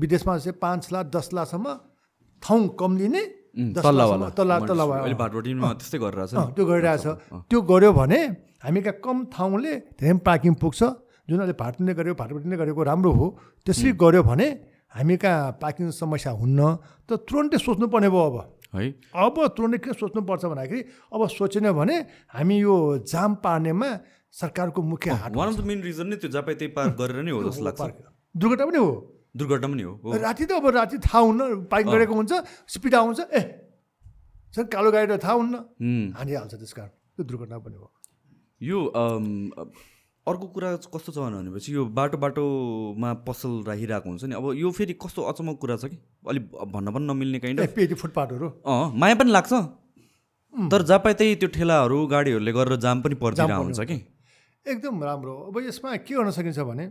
विदेशमा चाहिँ पाँच लाख दस लाखसम्म ठाउँ कम लिने तल्ला तल्ला त्यस्तै त्यो गरिरहेछ त्यो गऱ्यो भने हामी कहाँ कम ठाउँले धेरै पार्किङ पुग्छ। जुन अहिले भाटुले गर्यो भाटुले गरेको राम्रो हो। त्यसरी गऱ्यो भने हामी कहाँ पार्किङ समस्या हुन्न त तुरन्तै सोच्नुपर्ने भयो अब। है? अब तुरन्तै किन सोच्नुपर्छ भन्दाखेरि अब सोचेन भने हामी यो जाम पार्नेमा सरकारको मुख्य one of the main reason नै त्यो जापाई त्यही पार गरेर नै हो जस्तो लाग्छ। दुर्घटना पनि हो। दुर्घटना पनि हो राति त अब राति थाहा हुन्न पार्किङ गरेको हुन्छ स्पिड आउँछ ए सर कालो गाडी त थाहा हुन्न। हानिहाल्छ त्यस कारण त्यो दुर्घटना पनि हो। यो अर्को कुरा कस्तो छ भनेपछि यो बाटो बाटोमा पसल राखिरहेको हुन्छ नि। अब यो फेरि कस्तो अचम्मको कुरा छ कि? अलिक भन्न पनि नमिल्ने काइन्ड फुटपाथहरू? अँ माया पनि लाग्छ। तर जहाँ पाए त्यही त्यो ठेलाहरू गाडीहरूले गरेर जाम पनि परिदिरहेको हुन्छ कि? एकदम राम्रो। अब यसमा के गर्न सकिन्छ भने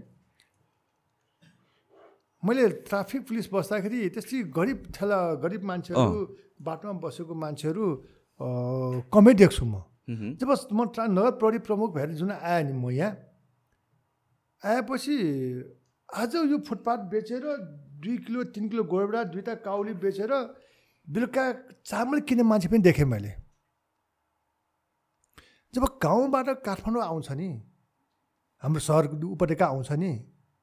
मैले ट्राफिक पुलिस बस्दाखेरि त्यस्तै गरिब ठेला गरिब मान्छेहरू बाटोमा बसेको मान्छेहरू कमै देख्छु म। जब म नगर प्रहरी प्रमुख भएर जुन आएँ नि म यहाँ आएपछि आज यो फुटपाथ बेचेर दुई किलो तिन किलो गोडबडा दुईवटा काउली बेचेर बेलुका चामल किन्ने मान्छे पनि देखेँ मैले। जब गाउँबाट काठमाडौँ आउँछ नि हाम्रो सहर उपत्यका आउँछ नि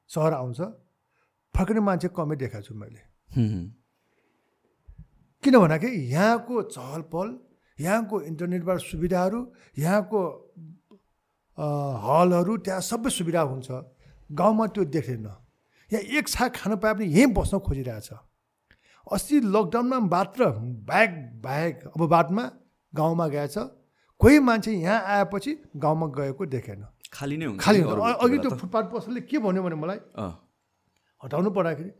सहर आउँछ फर्किने मान्छे कमै देखाएको छु मैले। किन भन्दाखेरि यहाँको चहल पहल यहाँको इन्टरनेटबाट सुविधाहरू यहाँको हलहरू त्यहाँ सबै सुविधा हुन्छ। गाउँमा त्यो देख्दैन यहाँ एक छाक खानु पाए पनि यहीँ बस्न खोजिरहेछ। अस्ति लकडाउनमा मात्र बाइक बाहेक अब बाटोमा गाउँमा गएछ। कोही मान्छे यहाँ आएपछि गाउँमा गएको देखेन। खाली नै खाली अघि त्यो फुटपाथ पसलले के भन्यो भने मलाई हटाउनु पर्दाखेरि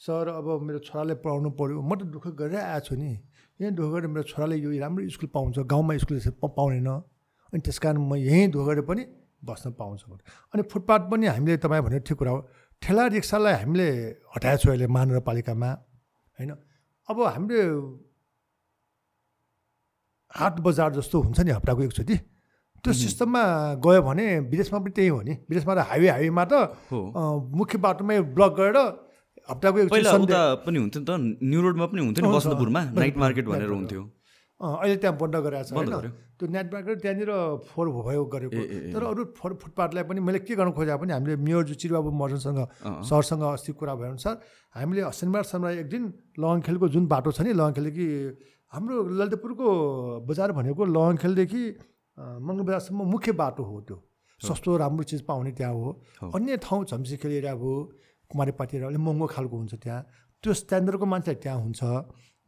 सर अब मेरो छोराले पढाउनु पऱ्यो म त दुःख गरेर आएको छु नि। यहीँ दुःख गरेर मेरो छोराले यो राम्रो स्कुल पाउँछ। गाउँमा स्कुल पाउँदैन अनि त्यस कारण म यहीँ दुःख गरेर पनि बस्न पाउँछु अनि फुटपाथ पनि हामीले तपाईँ भनेको ठिक कुरा हो। ठेला रिक्सालाई हामीले हटाएको छौँ अहिले महानगरपालिकामा होइन? अब हामीले हाट बजार जस्तो हुन्छ नि हप्ताको एकचोटि। त्यो सिस्टममा गयो भने विदेशमा पनि त्यही हो नि। विदेशमा त हाइवे हाइवेमा त मुख्य बाटोमै ब्लक गरेर हप्ताको पनि हुन्थ्यो नि त न्यु रोडमा पनि हुन्थ्यो नि बसन्तपुरमा नाइट <laughs> मार्केट भनेर हुन्थ्यो। अहिले त्यहाँ बन्द गरेको छ त्यो नाइट मार्केट त्यहाँनिर फोहोर भयो गरेको। तर अरू फोहोर फुटपाथलाई पनि मैले के गर्न खोजेको पनि हामीले मेयर चिरबाबु मर्जनसँग सरसँग अस्ति कुरा भयो अनुसार हामीले शनिबार शनिबार एक दिन लङखेलको जुन बाटो छ नि लङखेलदेखि हाम्रो ललितपुरको बजार भनेको लङखेलदेखि मङ्गल बजारसम्म मुख्य बाटो हो त्यो। सस्तो राम्रो चिज पाउने त्यहाँ हो। अन्य ठाउँ झम्सीखेल एरिया भयो कुमारीपाटी एरिया अलिक महँगो खालको हुन्छ त्यहाँ। त्यो स्ट्यान्डर्डको मान्छेलाई त्यहाँ हुन्छ।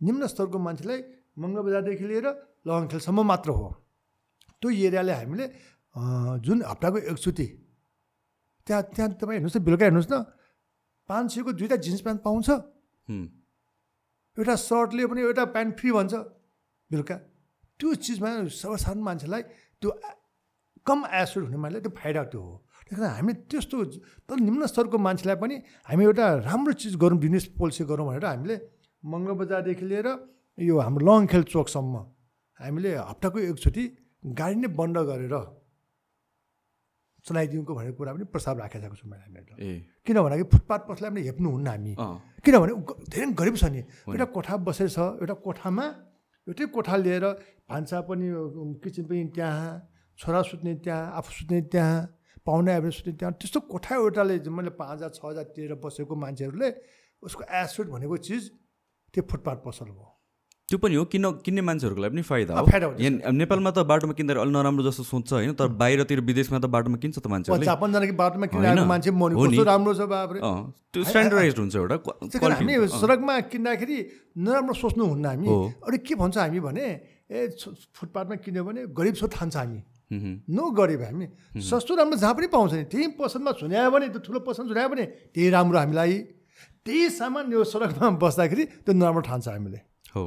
निम्न स्तरको मान्छेलाई मङ्गल बजारदेखि लिएर लङखेलसम्म मात्र हो। त्यो एरियाले हामीले जुन हप्ताको एकचोटि त्यहाँ त्यहाँ तपाईँ हेर्नुहोस् न बेलुका हेर्नुहोस् न पाँच सयको दुइटा जिन्स प्यान्ट पाउँछ। एउटा सर्टले पनि एउटा प्यान्ट फ्री भन्छ बेलुका। त्यो चिजमा सर्वसाधारण मान्छेलाई त्यो कम एसोड हुने मान्छेलाई त्यो फाइदा त्यो हो। त्यस कारण हामी त्यस्तो तर निम्न स्तरको मान्छेलाई पनि हामी एउटा राम्रो चिज गरौँ बिजनेस पोलिसी गरौँ भनेर हामीले मङ्गल बजारदेखि लिएर यो हाम्रो लङखेल चोकसम्म। हामीले हप्ताको एकचोटि गाडी नै बन्द गरेर चलाइदिउँ भनेर कुरा पनि प्रस्ताव राखेको छु मैले हामीले किन भन्दाखेरि फुटपाथ पसलाई पनि हेप्नुहुन्न हामी। किनभने धेरै गरिब छ नि। एउटा कोठा बसेर छ एउटा कोठामा एउटै कोठा लिएर भान्सा पनि किचन पनि त्यहाँ छोरा सुत्ने त्यहाँ आफू सुत्ने त्यहाँ पाहुना आएर सुत्ने त्यहाँ त्यस्तो कोठा एउटाले मैले पाँच हजार छ हजार तिरेर बसेको मान्छेहरूले उसको एसुट भनेको चिज त्यो फुटपाथ पसल हो। त्यो पनि हो किन किन्ने मान्छेहरूको लागि पनि फाइदा हो। नेपालमा त बाटोमा किन्दा अलिक नराम्रो जस्तो सोच्छ होइन? तर बाहिरतिर विदेशमा त बाटोमा किन्छ त मान्छे बाटोमा किनेर मान्छे राम्रो छ त्यो स्ट्यान्डर्डाइज हुन्छ एउटा हामी सडकमा किन्दाखेरि नराम्रो सोच्नुहुन्न हामी। अरू के भन्छ हामी भने ए फुटपाथमा किन्यो भने गरिब छो ठान्छ हामी। नो गरिब हामी। सस्तो राम्रो जहाँ पनि पाउँछ नि। त्यही पसलमा सुन्यायो भने त्यो ठुलो पसलमा सुन्यायो भने त्यही राम्रो हामीलाई। त्यही सामान यो सडकमा बस्दाखेरि त्यो नराम्रो ठान्छ हामीले। हो।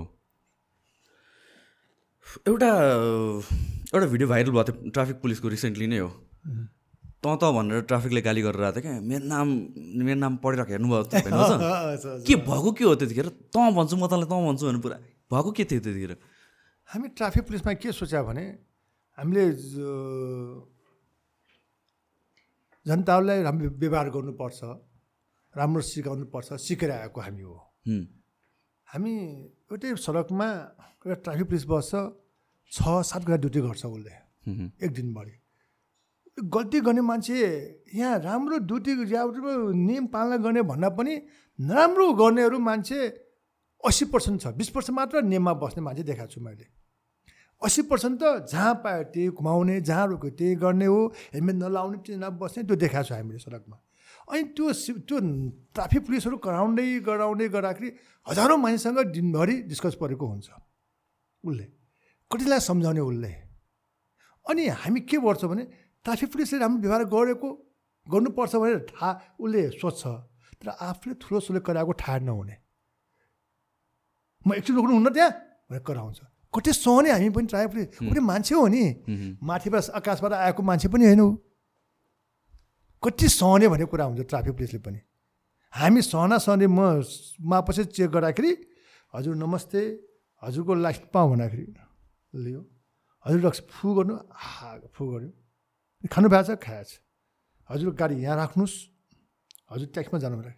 एउटा एउटा भिडियो भाइरल भएको थियो ट्राफिक पुलिसको रिसेन्टली नै हो। तँ त भनेर ट्राफिकले गाली गरेर आएको थियो क्या। मेरो नाम मेरो नाम पढिरहेको हेर्नुभयो <laughs> के भएको के हो त्यतिखेर? तँ भन्छु म तँलाई तँ भन्छु भने पुरा भएको के थियो त्यतिखेर? हामी ट्राफिक पुलिसमा के सोच्यो भने हामीले जनताहरूलाई राम्रो व्यवहार गर्नुपर्छ राम्रो सिकाउनुपर्छ सिकेर आएको हामी हो। हामी एउटै सडकमा एउटा ट्राफिक पुलिस बस्छ छ सात घन्टा ड्युटी गर्छ उसले। एक दिनभरि गल्ती गर्ने मान्छे यहाँ राम्रो ड्युटी नियम पालना गर्ने भन्दा पनि नराम्रो गर्नेहरू मान्छे अस्सी पर्सेन्ट छ। बिस पर्सेन्ट मात्र नियममा बस्ने मान्छे देखाएको छु मैले। अस्सी पर्सेन्ट त जहाँ पायो त्यही घुमाउने जहाँ रोक्यो त्यही गर्ने हो। हेलमेट नलाउने त्यो नबस्ने त्यो देखाएको छ हामीले सडकमा। अनि त्यो त्यो ट्राफिक पुलिसहरू कराउँदै गराउँदै गर्दाखेरि हजारौँ मान्छेसँग दिनभरि डिस्कस परेको हुन्छ उसले। कतिलाई सम्झाउने उसले। अनि हामी के गर्छौँ भने ट्राफिक पुलिसले राम्रो व्यवहार गरेको गर्नुपर्छ भनेर थाहा उसले सोध्छ तर आफूले ठुलो ठुलो कराएको थाहा नहुने। म एकछिन रोक्नुहुन्न त्यहाँ? भनेर कराउँछ। कति सहने हामी पनि ट्राफिक पुलिस मान्छे हो नि। माथिबाट आकाशबाट आएको मान्छे पनि होइन कति सहने भन्ने कुरा हुन्छ ट्राफिक पुलिसले पनि। हामी सहना सहने म मापछि चेक गर्दाखेरि हजुर नमस्ते हजुरको लाइट पाऊँ भन्दाखेरि लियो। हजुर रक्स फु गर्नु हा फु गर्यो। खानु भएको छ खाएछ हजुर गाडी यहाँ राख्नुहोस्। हजुर ट्याक्समा जानु पर्यो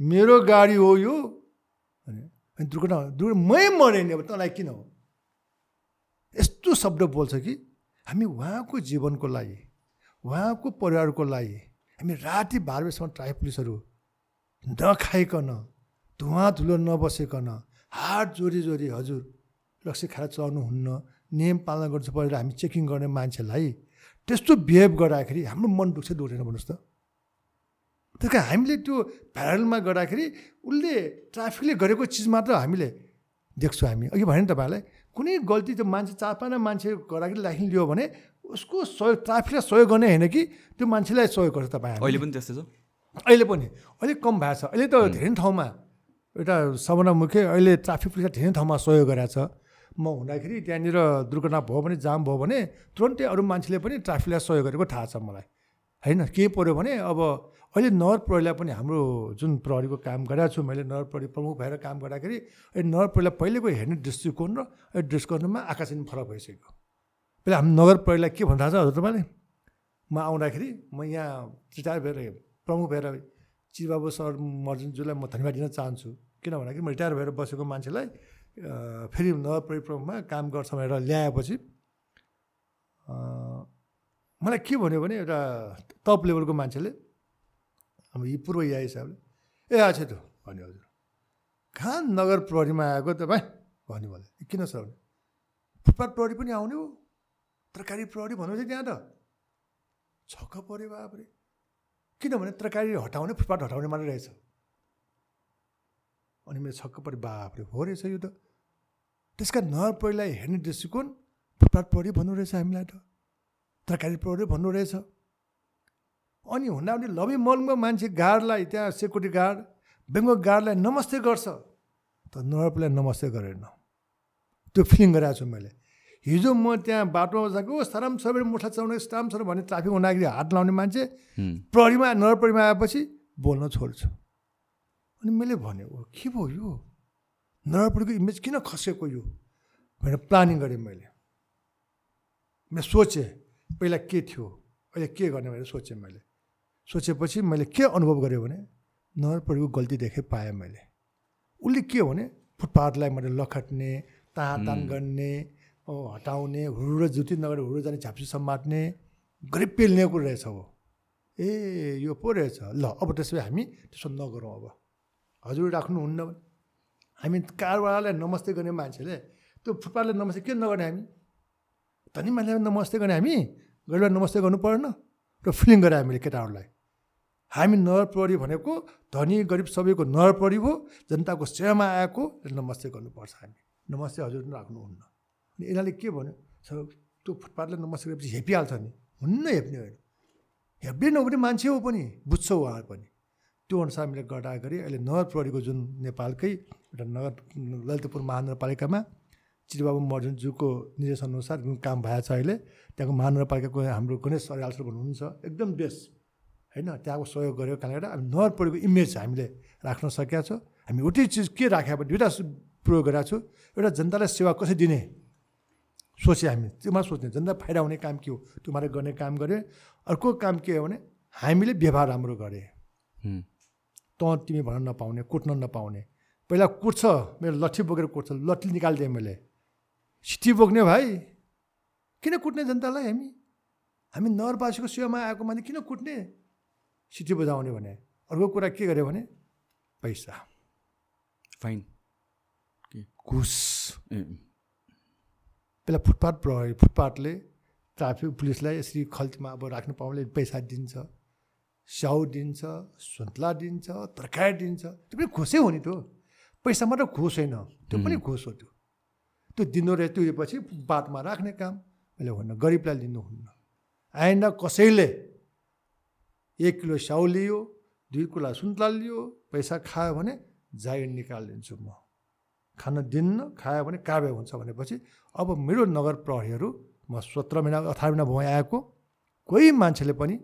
मेरो गाडी हो यो। अनि दुर्घटना दुर्घ मै मरेँ नि अब तँलाई किन हो? यस्तो शब्द बोल्छ कि हामी उहाँको जीवनको लागि उहाँको परिवारको लागि हामी राति बाह्र बजीसम्म ट्राफिक पुलिसहरू नखाइकन धुवा धुलो नबसेकन हात जोरी जोरी हजुर लक्ष्य खाएर चलाउनुहुन्न नियम पालना गर्नु परेर हामी चेकिङ गर्ने मान्छेलाई त्यस्तो बिहेभ गर्दाखेरि हाम्रो मन दुख्छ दुख्दैन भन्नुहोस् त। त्यस कारण हामीले त्यो प्यारलमा गर्दाखेरि उसले ट्राफिकले गरेको चिज मात्र हामीले देख्छौँ हामी। अघि भने तपाईँहरूलाई कुनै गल्ती त्यो मान्छे चार पाँचजना मान्छे गर्दाखेरि लाइसेन्स लियो भने उसको सहयोग ट्राफिकलाई सहयोग गर्ने होइन कि त्यो मान्छेलाई सहयोग गर्छ तपाईँ अहिले पनि त्यस्तै छ? अहिले पनि अहिले कम भएको छ। अहिले त धेरै ठाउँमा एउटा सबभन्दा मुख्य अहिले ट्राफिक पुलिसले धेरै ठाउँमा सहयोग गरेको छ। म हुँदाखेरि त्यहाँनिर दुर्घटना भयो भने जाम भयो भने तुरन्तै अरू मान्छेले पनि ट्राफिकलाई सहयोग गरेको थाहा छ मलाई। होइन के पऱ्यो भने अब अहिले नगर प्रहरीलाई पनि हाम्रो जुन प्रहरीको काम गरेको छु मैले नगर प्रहरी प्रमुख भएर काम गर्दाखेरि अहिले नगर प्रहरीलाई पहिलेको हेर्ने दृष्टिकोण र दृष्टिकोणमा आकाशिन फरक भइसक्यो। पहिला हाम्रो नगर प्रहरीलाई के भन्दा छ हजुर तपाईँले? म आउँदाखेरि म यहाँ रिटायर भएर प्रमुख भएर चिरबाबु सर मर्जुनज्यूलाई म धन्यवाद दिन चाहन्छु। किन भन्दाखेरि म रिटायर भएर बसेको मान्छेलाई फेरि नगर प्रहरी प्रमुखमा काम गर्छ भनेर ल्याएपछि मलाई के भन्यो भने एउटा टप लेभलको मान्छेले अब यी पूर्व या हिसाबले ए अच्छा त भन्यो हजुर। कहाँ नगर प्रहरीमा आएको तपाईँ? भन्यो मलाई। किन सर? फुटपाथ प्रहरी पनि आउने हो। तरकारी प्रहरी भन्नुहुन्छ त्यहाँ त। छक्क पऱ्यो बाबरे किनभने तरकारी हटाउने फुटपाथ हटाउने मात्रै रहेछ। अनि मेरो छक्क पऱ्यो। बाबरे हो रहेछ यो त। त्यस कारण नगर प्रहरीलाई हेर्ने दृष्टिकोण फुटपाथ प्रहरी भन्नु रहेछ हामीलाई त। तरकारी प्रहरी भन्नु रहेछ। अनि हुँदा पनि लबी मलमा मान्छे गार्डलाई त्यहाँ सेक्युरिटी गार्ड बेङ्गल गार्डलाई नमस्ते गर्छ। त नरपलाई नमस्ते गरेन। त्यो फिलिङ गरेको छु मैले। हिजो म त्यहाँ बाटोमा बसेको सराम सबै मुठा चलाउने स्टाम छ भने ट्राफिक हुँदाखेरि हात लाउने मान्छे प्रहरीमा नरपरीमा आएपछि बोल्न छोड्छु। अनि मैले भने ओ के भयो यो? नरपरीको इमेज किन खसेको यो? भनेर प्लानिङ गरेँ मैले। मैले सोचेँ पहिला के थियो? अहिले के गर्ने भनेर सोचेँ मैले। सोचेपछि मैले के अनुभव गरेँ भने नरपरिको गल्ती देखेँ पाएँ मैले। उसले के भने फुटपाथलाई मैले लखट्ने तान गर्ने हटाउने हुरु जुती नगरेर हुरु जाने झाप्सी समात्ने गरिब पेल्ने कुरो रहेछ हो ए यो पो रहेछ। ल अब त्यसो भए हामी त्यसो नगरौँ अब। हजुर राख्नुहुन्न। हामी कारवालालाई नमस्ते गर्ने मान्छेले त्यो फुटपाथलाई नमस्ते किन नगर्ने हामी? धनी मान्छेलाई नमस्ते गर्ने हामी गरिबलाई नमस्ते गर्नु परेन र फिलिङ गरेँ हामीले केटाहरूलाई। हामी नर प्रहरी भनेको धनी गरिब सबैको नर प्रहरी हो जनताको सेवामा आएको नमस्ते गर्नुपर्छ हामी। नमस्ते हजुर राख्नुहुन्न। अनि यिनीहरूले के भन्यो? त्यो फुटपाथलाई नमस्ते गरेपछि हेपिहाल्छ नि। हुन्न हेप्ने होइन। हेप्ने नहुने मान्छे हो पनि बुझ्छ उहाँहरू पनि। त्यो अनुसार हामीले गर्दाखेरि अहिले नगर प्रहरीको जुन नेपालकै एउटा नगर ललितपुर महानगरपालिकामा चिरबाबु मर्जनज्यूको निर्देशनअनुसार जुन काम भएको छ अहिले त्यहाँको महानगरपालिकाको हाम्रो गणेश अर्याल सर भन्नुहुन्छ एकदम बेस्ट होइन? त्यहाँको सहयोग गरेको कारणले गर्दा हामी नगर प्रहरीको इमेज हामीले राख्न सकेका छौँ। हामी एउटै चिज के राखेको भने दुइटा प्रयोग गरेका छौँ। एउटा जनतालाई सेवा कसरी दिने? सोचेँ हामी। त्योमा सोच्ने। जनता फाइदा हुने काम के हो? त्यो मात्रै गर्ने काम गरे। अर्को काम के हो भने हामीले व्यवहार राम्रो गरे। त तिमी भन्न नपाउने कुट्न नपाउने। पहिला कुट्छ। मेरो लट्ठी बोकेर कुट्छ। लट्ठी निकालिदिएँ मैले। सिटी बोक्ने भाइ किन कुट्ने जनतालाई हामी? हामी नगरवासीको सेवामा आएको मान्छे किन कुट्ने? सिटी बजाउने भने अर्को कुरा के गर्यो भने पैसा। फाइन घुस। पहिला फुटपाथ प्रहरी फुटपाथले ट्राफिक पुलिसलाई यसरी खल्तीमा अब राख्नु पाउने पैसा दिन्छ स्याउ दिन्छ सुन्तला दिन्छ तरकारी दिन्छ। त्यो पनि घुसै हो नि त्यो। पैसा मात्र घुस होइन। त्यो पनि घुस हो त्यो। त्यो दिनु रहे त्यो पछि बादमा राख्ने काम। मैले हुन्न गरिबलाई लिनुहुन्न। आएन कसैले एक किलो स्याउ लियो दुई किलो सुन्तला लियो पैसा खायो भने जागिर निकालिदिन्छु म। खान दिन्न खायो भने काबे हुन्छ भनेपछि अब मेरो नगर प्रहरीहरू म सत्र महिना अठार महिना भयो आएको कोही मान्छेले पनि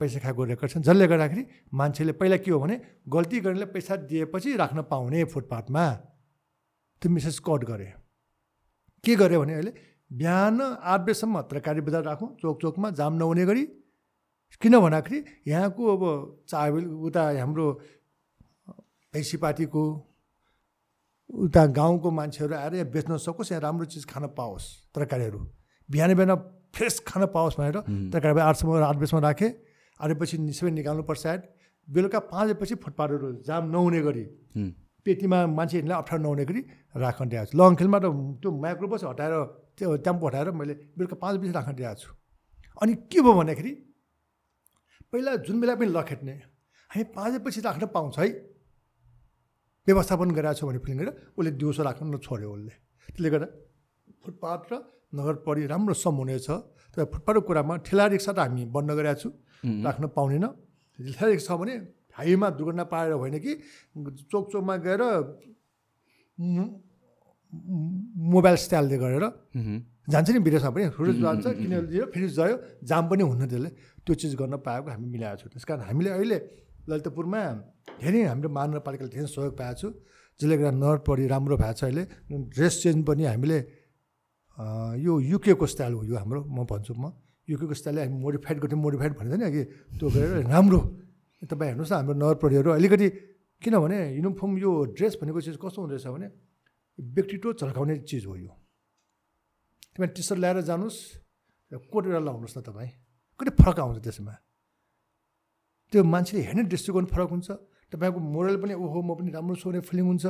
पैसा खाएको रेकर्ड छन्। जसले गर्दाखेरि मान्छेले पहिला के हो भने गल्ती गर्नेले पैसा दिएपछि राख्न पाउने फुटपाथमा। त्यो मिसेस कट गरे। के गर्यो भने अहिले बिहान आठ बजीसम्म तरकारी बजार राखौँ चोक चोकमा जाम नहुने गरी। किन भन्दाखेरि यहाँको अब चाबेल उता हाम्रो म्युनिसिपालिटीको उता गाउँको मान्छेहरू आएर यहाँ बेच्न सकोस् यहाँ राम्रो चिज खान पाओस् तरकारीहरू। बिहान बिहान फ्रेस खान पाओस् भनेर तरकारी आठसम्म आठ बजीसम्म राखेँ। आएपछि सबै निकाल्नुपर्छ सायद। बेलुका पाँच बजेपछि फुटपाथहरू जाम नहुने गरी। पेटीमा मान्छे हिँड्ने अप्ठ्यारो नहुने गरी राख्न दिएको छु। लङखेलमा त त्यो माइक्रोबस हटाएर त्यो टेम्पो हटाएर मैले बेलुका पाँच बजी राख्न दिएको छु। अनि के भयो भन्दाखेरि पहिला जुन बेला पनि लखेट्ने हामी पाँच बजीपछि राख्न पाउँछ है। व्यवस्थापन गरिरहेको छ भने फिलिङ गरेर उसले दिउँसो राख्न नछोड्यो उसले। त्यसले गर्दा फुटपाथ र नगर परि राम्रो सम हुनेछ तर फुटपाथको कुरामा ठेला रिक्सा त हामी बन्द गरेका छु राख्न पाउँदैन ठेला रिक्सा छ भने हाइवेमा दुर्घटना पाएर होइन कि चोक चोकमा गएर मोबाइल स्टाइलले गरेर जान्छ नि विदेशमा पनि। फ्रिज जान्छ दियो फेरि गयो जाम पनि हुन्न त्यसले त्यो चिज गर्न पाएको हामी मिलाएको छौँ। त्यस कारण हामीले अहिले ललितपुरमा धेरै हाम्रो महानगरपालिकाले धेरै सहयोग पाएको छु। जसले गर्दा नगर परि राम्रो भएको छ अहिले। ड्रेस चेन्ज पनि हामीले यो युकेको स्टाइल हो यो हाम्रो म भन्छु म। युकेको स्टाइलले हामी मोडिफाइड गर्थ्यौँ मोडिफाइड भनिन्छ नि अघि। त्यो गरेर राम्रो तपाईँ हेर्नुहोस् न हाम्रो नगर परिहरू। अलिकति किनभने युनिफर्म यो ड्रेस भनेको चिज कस्तो हुँदैछ भने व्यक्तित्व झल्काउने चिज हो यो। तपाईँ टी सर्ट ल्याएर जानुहोस् कोट एउटा लाउनुहोस् न तपाईँ। कति फरक आउँछ त्यसमा। त्यो मान्छेले हेर्ने दृष्टिकोण फरक हुन्छ। तपाईँको मोरल पनि ओहो म पनि राम्रो सोने फिलिङ हुन्छ।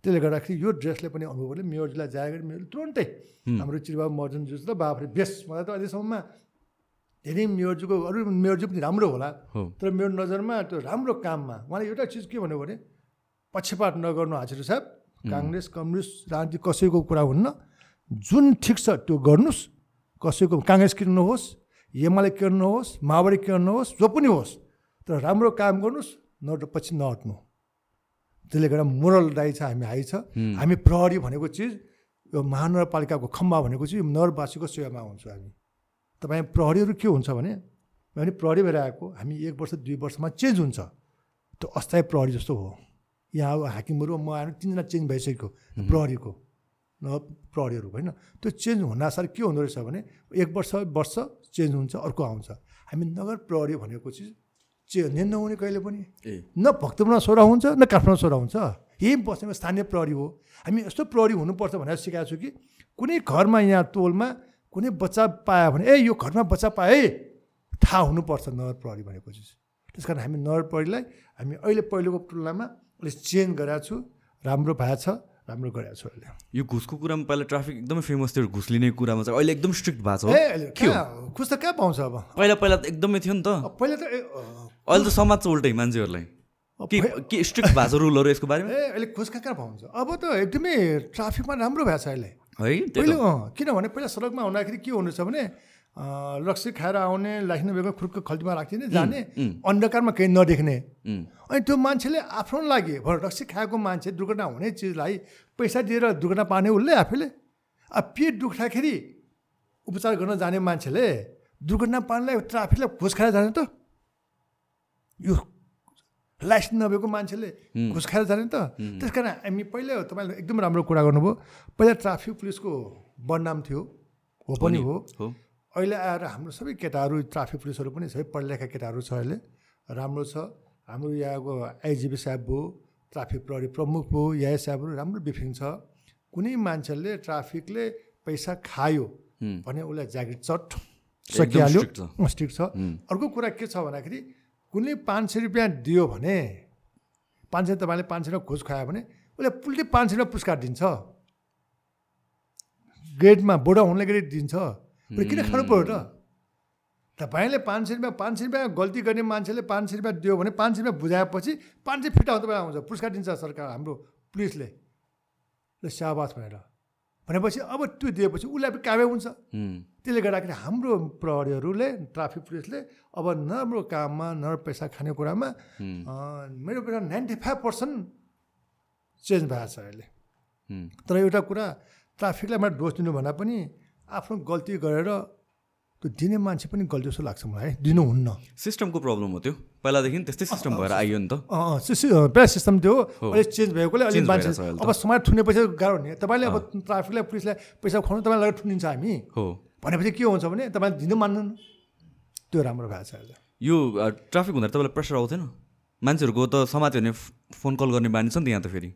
त्यसले गर्दाखेरि यो ड्रेसले पनि अनुभवले मेयरजीलाई जाएर गरी मेरो तुरन्तै हाम्रो चिरबाबु मर्जन जुस त बाफ्रे बेस्ट। मलाई त अहिलेसम्ममा धेरै मेयरजीको अरू मेयरजी पनि राम्रो होला। तर मेरो नजरमा त्यो राम्रो काममा उहाँले एउटा चिज के भन्यो भने पक्षपात नगर्नु हाजिर साहब काङ्ग्रेस कम्युनिस्ट राजनीति कसैको कुरा हुन्न। जुन ठिक छ त्यो गर्नुहोस् कसैको काङ्ग्रेस किन नहोस्? एमाले किन नहोस्? माओवादी किन नहोस्? जो पनि होस्। तर राम्रो काम गर्नुहोस् न पछि नहट्नु। त्यसले गर्दा मोरल दाई छ हामी हाई छ। हामी प्रहरी भनेको चिज यो महानगरपालिकाको खम्बा भनेको चाहिँ नगरवासीको सेवामा हुन्छौँ हामी। तपाईँ प्रहरीहरू के हुन्छ भने भने प्रहरी भएर आएको हामी एक वर्ष दुई वर्षमा चेन्ज हुन्छ। त्यो अस्थायी प्रहरी जस्तो हो। यहाँ अब हाकिमहरू म आएर तिनजना चेन्ज भइसक्यो प्रहरीको न प्रहरीहरू होइन त्यो चेन्ज हुनासार के हुँदो रहेछ भने एक वर्ष वर्ष चेन्ज हुन्छ अर्को आउँछ। हामी नगर प्रहरी भनेको चिज चे नहुने कहिले पनि। न भक्तपुरमा सोह्र हुन्छ न काठमाडौँ सोह्र हुन्छ। यही बस्नेमा स्थानीय प्रहरी हो। हामी यस्तो प्रहरी हुनुपर्छ भनेर सिकाएको छु कि कुनै घरमा यहाँ टोलमा कुनै बच्चा पायो भने ए यो घरमा बच्चा पायो है थाहा हुनुपर्छ नगर प्रहरी चिज त्यस कारण हामी नगर प्रहरीलाई हामी अहिले पहिलेको तुलनामा अलिक चेन्ज गरेको छु। राम्रो भएको छ राम्रो गरेको छु अहिले। यो घुसको कुरामा पहिला ट्राफिक एकदमै फेमस थियो घुस लिने कुरामा चाहिँ। अहिले एकदम स्ट्रिक्ट भएको छ घुस त कहाँ पाउँछ अब? पहिला पहिला त एकदमै थियो नि त। पहिला त अहिले त समाज चाहिँ उल्टै मान्छेहरूलाई। के के स्ट्रिक्ट भएको छ रुलहरू यसको बारेमा? <laughs> ए अहिले घुस कहाँ कहाँ पाउँछ? अब त एकदमै ट्राफिकमा राम्रो भएको छ अहिले। है पहिले अँ किनभने पहिला सडकमा हुँदाखेरि के हुनेछ भने लक्ष्य खाएर आउने लाख्ने बेगमा खुर्को खल्टीमा राखिदिने जाने अन्धकारमा केही नदेख्ने। अनि त्यो मान्छेले आफ्नो लागि रक्सी खाएको मान्छे दुर्घटना हुने चिजलाई पैसा दिएर दुर्घटना पार्ने उसले आफैले। अब पेट दुख्दाखेरि उपचार गर्न जाने मान्छेले दुर्घटना पार्नलाई ट्राफिकलाई घुस खाएर जाने त। यो लाइसेन्स नभएको मान्छेले घुस खाएर जाने त। त्यस कारण हामी पहिला तपाईँले एकदम राम्रो कुरा गर्नुभयो। पहिला ट्राफिक पुलिसको बदनाम थियो हो पनि हो। अहिले आएर हाम्रो सबै केटाहरू ट्राफिक पुलिसहरू पनि सबै पढेलेखा केटाहरू छ अहिले। राम्रो छ। हाम्रो यहाँको आइजिपी साहब भयो ट्राफिक प्रहरी प्रमुख भयो यहाँ साहबहरू राम्रो ब्रिफिङ छ। कुनै मान्छेले ट्राफिकले पैसा खायो भने उसलाई ज्याकेट चट सकिहाल्यो स्ट्रिक्ट छ। अर्को कुरा के छ भन्दाखेरि कुनै पाँच सय रुपियाँ दियो भने पाँच सय तपाईँले पाँच सय घुस खुवायो भने उसले पुल्टी पाँच सय रुपियाँ पुरस्कार दिन्छ। ग्रेडमा बोडा हुने ग्रेड दिन्छ। किन खानु पऱ्यो त? तपाईँले पाँच सय रुपियाँ पाँच सय रुपियाँ गल्ती गर्ने मान्छेले पाँच सय रुपियाँ दियो भने पाँच सय रुपियाँ बुझाएपछि पाँच सय फिटा तपाईँ आउँछ पुरस्कार दिन्छ सरकार हाम्रो पुलिसले। ल स्याबास भनेर। भनेपछि अब त्यो दिएपछि उसलाई पनि कामै हुन्छ। त्यसले गर्दाखेरि हाम्रो प्रहरीहरूले ट्राफिक पुलिसले अब नराम्रो काममा नराम्रो पैसा खाने कुरामा मेरो कुरा नाइन्टी फाइभ पर्सेन्ट चेन्ज भएको छ अहिले तर एउटा कुरा ट्राफिकलाई मैले दोष दिनु भन्दा पनि आफ्नो गल्ती गरेर त्यो दिने मान्छे पनि गल्ती जस्तो लाग्छ मलाई है? दिनुहुन्न। सिस्टमको प्रब्लम हो त्यो। पहिलादेखि त्यस्तै सिस्टम भएर आइयो नि त। प्रायः सिस्टम थियो अहिले चेन्ज भएकोले अलिक मान्छे अब समाज ठुन्ने पैसा गाह्रो हुने तपाईँले अब ट्राफिकलाई पुलिसलाई पैसा खुवाउनु तपाईँलाई लगेर ठुनिन्छ हामी। हो। भनेपछि के हुन्छ भने तपाईँले दिनु मान्नु त्यो राम्रो भएको छ अहिले। यो ट्राफिक हुँदा तपाईँलाई प्रेसर आउँथेन? मान्छेहरूको त समात्यो भने फोन कल गर्ने बानी छ नि त यहाँ त फेरि।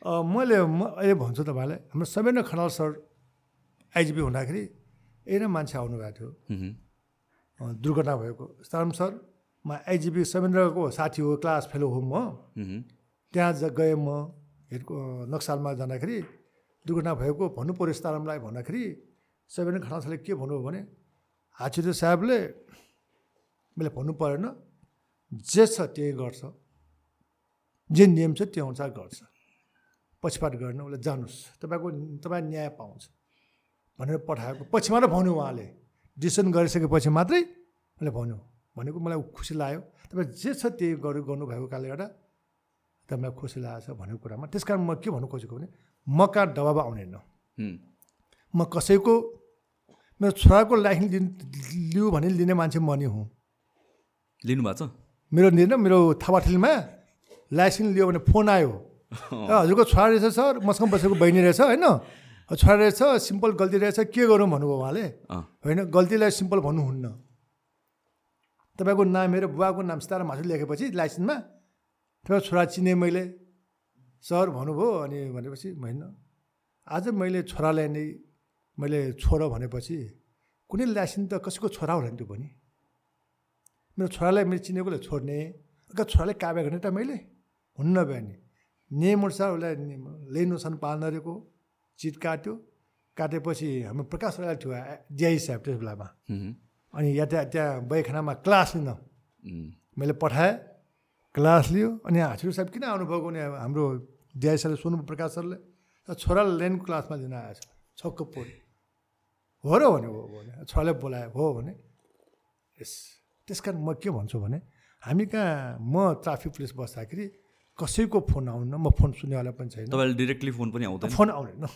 मैले म अहिले भन्छु तपाईँलाई हाम्रो सबैजना खनाल सर आइजिपी हुँदाखेरि ए मान्छे आउनुभएको थियो। दुर्घटना भएको। सारम सर म आइजिपी समेन्द्रको साथी हो क्लास फेलो हो म। त्यहाँ गएँ म हेरको नक्सालमा जाँदाखेरि। दुर्घटना भएको भन्नु पऱ्यो स्तारमलाई भन्दाखेरि। सबै खडा सरले के भन्नुभयो भने हाचिरो साहेबले मैले भन्नु परेन जे छ त्यही गर्छ। जे नियम छ त्यो अनुसार गर्छ। पछिपाट गर्न उसले जानुहोस् तपाईँको तपाईँ न्याय पाउँछ। भनेर पठाएको। पछि मात्रै भन्यो उहाँले। डिसिसन गरिसकेपछि मात्रै मैले भन्यो। भनेको मलाई खुसी लाग्यो। तपाईँ जे छ त्यही गर्नु गर्नुभएको कारणले गर्दा तपाईँलाई खुसी लागेको छ भनेको कुरामा। त्यस कारण म के भन्नु खोजेको भने म कहाँ दबाब आउनेन म कसैको मेरो छोराको लाइसेन्स लिनु लियो भने लिने मान्छे म नै हुँ। लिनुभएको छ? मेरो लिएन मेरो थापाठिलमा लाइसेन्स लियो भने फोन आयो। <laughs> हजुरको छोरा रहेछ सर मसँग बसेको बहिनी रहेछ होइन? छोरा रहेछ सिम्पल गल्ती रहेछ के गरौँ भन्नुभयो उहाँले? होइन गल्तीलाई सिम्पल भन्नुहुन्न। तपाईँको नाम मेरो बुवाको नाम सितारा मासु लेखेपछि लाइसेन्समा तपाईँ छोरा चिने मैले। सर भन्नुभयो अनि भनेपछि होइन। आज मैले छोरालाई नै मैले छोरा भनेपछि कुनै लाइसेन्स त कसैको छोरा होला नि त्यो पनि। मेरो छोरालाई मैले चिनेकोले छोड्ने छोरालाई काव्य गर्ने त मैले हुन्न भयो नि नियम अनुसार उसलाई लेन नुसान पाल्न रहेको चिट काट्यो। काटेपछि हाम्रो प्रकाश राई थियो डिआई साहेब त्यस बेलामा। अनि या त्यहाँ त्यहाँ बैखानामा क्लास लिन। मैले पठाएँ क्लास लियो। अनि हाँसिरो साहेब किन आउनुभएको भने हाम्रो डिआई सरले सोध्नु प्रकाश सरले छोरालाई लेनको क्लासमा लिन आएछ। छक्क पऱ्यो। हो र भने हो भने। छोराले बोलायो हो भने। यस त्यस कारण म के भन्छु भने हामी कहाँ म ट्राफिक पुलिस बस्दाखेरि कसैको फोन आउन म फोन सुन्नेवाला पनि छैन। तपाईँले डिरेक्टली फोन पनि आउँदैन? फोन आउँदैन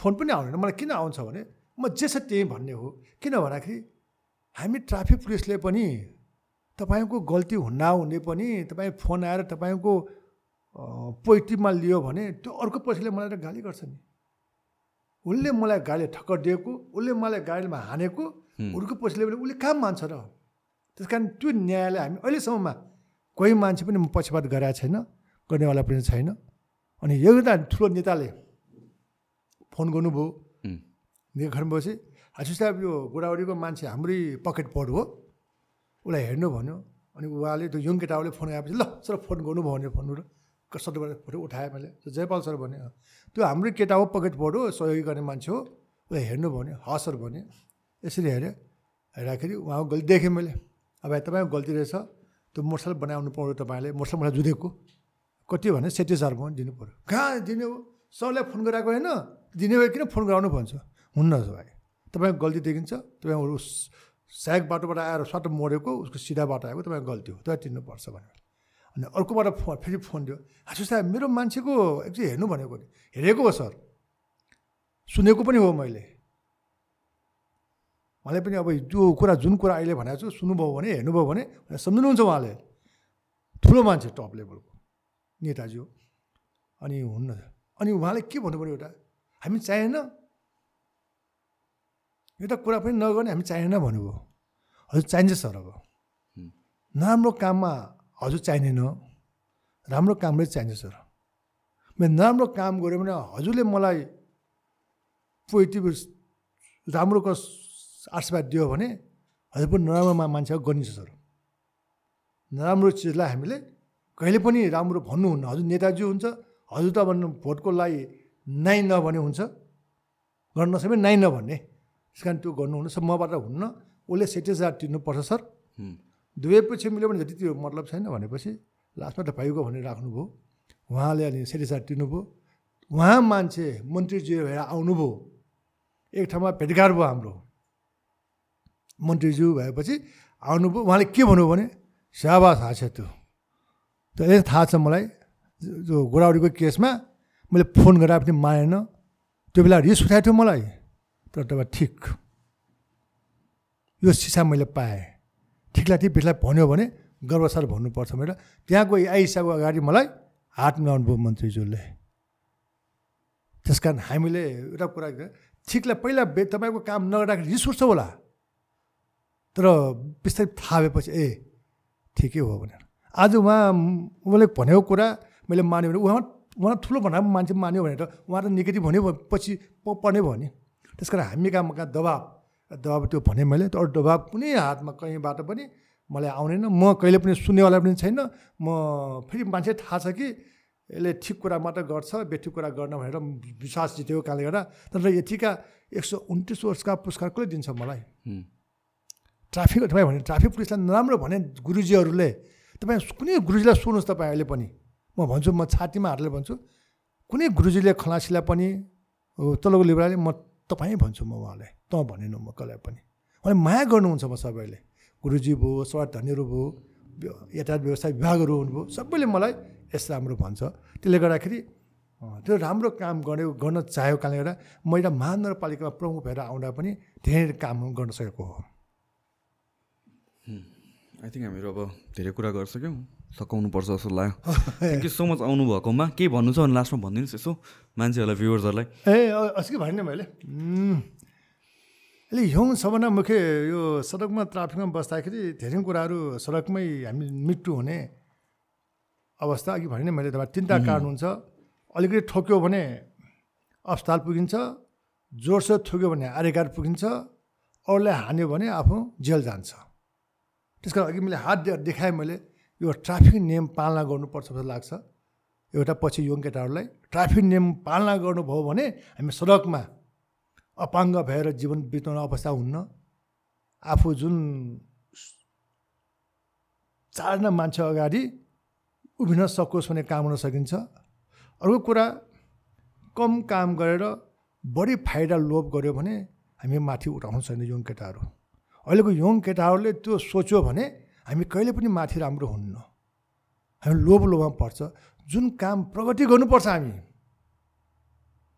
फोन पनि आउँदैन मलाई किन आउँछ भने म जे छ त्यही भन्ने हो। किन भन्दाखेरि हामी ट्राफिक पुलिसले पनि तपाईँको गल्ती हुन्न हुने पनि तपाईँ फोन आएर तपाईँको पोइट्रीमा लियो भने त्यो अर्को पैसाले मलाई गाली गर्छ नि। उसले मलाई गाडी ठक्कर दिएको उसले मलाई गाडीमा हानेको उनीहरूको पैसाले पनि उसले काम मान्छ र। त्यस कारण त्यो न्यायलाई हामी अहिलेसम्ममा कोही मान्छे पनि पक्षपात गरेका छैन गर्नेवाला पनि छैन। अनि एउटा ठुलो नेताले फोन गर्नुभयो। घर बसी हासु साहब यो गोडावडीको मान्छे हाम्रै पकेट पढ हो। उसलाई हेर्नु भन्यो। अनि उहाँले त्यो यङ केटाहरूले फोन आएपछि ल सर फोन गर्नुभयो भने फोन सटोबाट फोटो उठाएँ मैले। जयपाल सर भने त्यो हाम्रै केटा हो पकेट पढ हो सहयोगी गर्ने मान्छे हो। उसलाई हेर्नु भन्यो। ह सर भने यसरी हेरेँ हेर्दाखेरि उहाँको गल्ती देखेँ मैले। अब तपाईँको गल्ती रहेछ। त्यो मोटरसाइकल बनाउनु पऱ्यो तपाईँले मोटरसाइकल मलाई जुधेको कति भने सेट्टी हजार भयो दिनु पऱ्यो कहाँ दिने हो? सरलाई फोन गराएको होइन। दिने भए किन? फोन गराउनु भन्छ। हुन्न भाइ। तपाईँको गल्ती देखिन्छ। तपाईँहरू सायक बाटोबाट आएर सट्ट मोडेको उसको सिधा बाटो आएको तपाईँको गल्ती हो। तपाईँ तिर्नुपर्छ भनेर। अनि अर्कोबाट फोन फेरि फोन दियो। हजुर साहब मेरो मान्छेको एकचोटि हेर्नु भनेको हेरेको हो सर। सुनेको पनि हो मैले। उहाँले पनि अब त्यो कुरा जुन कुरा अहिले भनेको छु सुन्नुभयो भने हेर्नुभयो भने सम्झिनुहुन्छ उहाँले। ठुलो मान्छे टप लेभलको नेताजी हो। अनि हुन्न अनि उहाँले के भन्नु पऱ्यो एउटा हामी चाहेन। एउटा कुरा पनि नगर्ने हामी चाहेन भन्नुभयो। हजुर चाहिन्छ सर अब। नराम्रो काममा हजुर चाहिँदैन। राम्रो कामले चाहिन्छ सर। मैले नराम्रो काम गऱ्यो भने हजुरले मलाई पोजिटिभ राम्रोको आशीर्वाद दियो भने हजुर पनि नराम्रो मान्छे गरिन्छ सर। नराम्रो चिजलाई हामीले कहिले पनि राम्रो भन्नुहुन्न। हजुर नेताजी हुन्छ हजुर त भन्नु भोटको लागि नाइ नभने हुन्छ। गर्न नसके नाइ नभन्ने त्यस कारण त्यो गर्नुहुन्न। सर मबाट हुन्न। उसले सेटिस हजार तिर्नुपर्छ सर। दुवै पछि मिल्यो भने जति त्यो मतलब छैन भनेपछि लास्टमा त भाइको भनेर राख्नुभयो। उहाँले अनि सेटिस हजार तिर्नुभयो उहाँ मान्छे मन्त्रीजी भएर आउनुभयो। एक ठाउँमा भेटघाट भयो हाम्रो। मन्त्रीज्यू भएपछि आउनुभयो। उहाँले के भन्नुभयो भने स्याबास छ त्यो त थाहा छ मलाई जो गोडाउडीको केसमा मैले फोन गरेर पनि मानेन। त्यो बेला रिस उठाएको थियो मलाई। तर तपाईँ ठिक। यो सिसा मैले पाएँ। ठिकलाई ठिक बेसलाई भन्यो भने गर्वसार भन्नुपर्छ भनेर त्यहाँको आइसाको अगाडि मलाई हात मिलाउनु भयो मन्त्रीज्यूले। त्यस कारण हामीले एउटा कुरा ठिकलाई पहिला तपाईँको काम नगर्दाखेरि रिस उठ्छ होला। तर बिस्तारै थाहा भएपछि ए ठिकै हो भनेर। आज उहाँ उसले भनेको कुरा मैले मान्यो भने उहाँ उहाँ ठुलो पनि मान्छे मान्यो भनेर उहाँ त नेगेटिभ भन्यो पछि पर्ने भयो नि। त्यस कारण हामी कहाँ कहाँ दबाब दबाब त्यो भने मैले तर दबाब कुनै हातमा कहीँबाट पनि मलाई आउँदैन म कहिले पनि सुन्नेवाला पनि छैन। म फेरि मान्छे थाहा छ कि यसले ठिक कुरा मात्र गर्छ बेठिक कुरा गर्न भनेर विश्वास जितेको कारणले गर्दा तर यतिका एक सौ उन्तिस वर्षका पुरस्कार कसले दिन्छ मलाई? ट्राफिक तपाईँ भने ट्राफिक पुलिसलाई नराम्रो भने गुरुजीहरूले तपाईँ कुनै गुरुजीलाई सोध्नुहोस् तपाईँ अहिले पनि। म भन्छु म छातीमा हातले भन्छु कुनै गुरुजीले खलासीलाई पनि तलको लिब्राले म तपाईँ भन्छु म उहाँलाई त भनेन म कसलाई पनि। उहाँले माया गर्नुहुन्छ म सबैले। गुरुजी भयो सवार धनीहरू भयो यातायात व्यवसाय विभागहरू हुनुभयो सबैले मलाई यस राम्रो भन्छ। त्यसले गर्दाखेरि त्यो राम्रो काम गर्ने गर्न चाहेको कारणले गर्दा म एउटा महानगरपालिकामा प्रमुख भएर आउँदा पनि धेरै काम गर्न सकेको हो। आई थिङ्क हामीहरू अब धेरै कुरा गरिसक्यौँ। सघाउनुपर्छ जस्तो लाग्यो। थ्याङ्क यू सो मच आउनुभएकोमा केही भन्नु छ भने लास्टमा भनिदिनुहोस् यसो मान्छेहरूलाई भ्युवर्सहरूलाई ए अस्ति भने मैले? अहिले हिउँ सबभन्दा मुख्य यो सडकमा ट्राफिकमा बस्दाखेरि धेरै कुराहरू सडकमै हामी मृत्यु हुने अवस्था अघि भने मैले तपाईँ तिनवटा कारण हुन्छ। अलिकति ठोक्यो भने अस्पताल पुगिन्छ जोडसोड ठोक्यो भने आर्यकार पुगिन्छ अरूलाई हान्यो भने आफू जेल जान्छ। त्यस कारण अघि मैले हात देखाएँ मैले। यो ट्राफिक नियम पालना गर्नुपर्छ जस्तो लाग्छ। एउटा पछि यङ केटाहरूलाई ट्राफिक नियम पालना गर्नुभयो भने हामी सडकमा अपाङ्ग भएर जीवन बिताउने अवस्था हुन्न। आफू जुन चारजना मान्छे अगाडि उभिन सकोस् भन्ने काम गर्न सकिन्छ। अर्को कुरा कम काम गरेर बढी फाइदा लोभ गऱ्यो भने हामी माथि उठाउनु छैन यङ केटाहरू। अहिलेको यङ केटाहरूले त्यो सोच्यो भने हामी कहिले पनि माथि राम्रो हुन्न। हामी लोभ लोभमा पर्छ। जुन काम प्रगति गर्नुपर्छ हामी।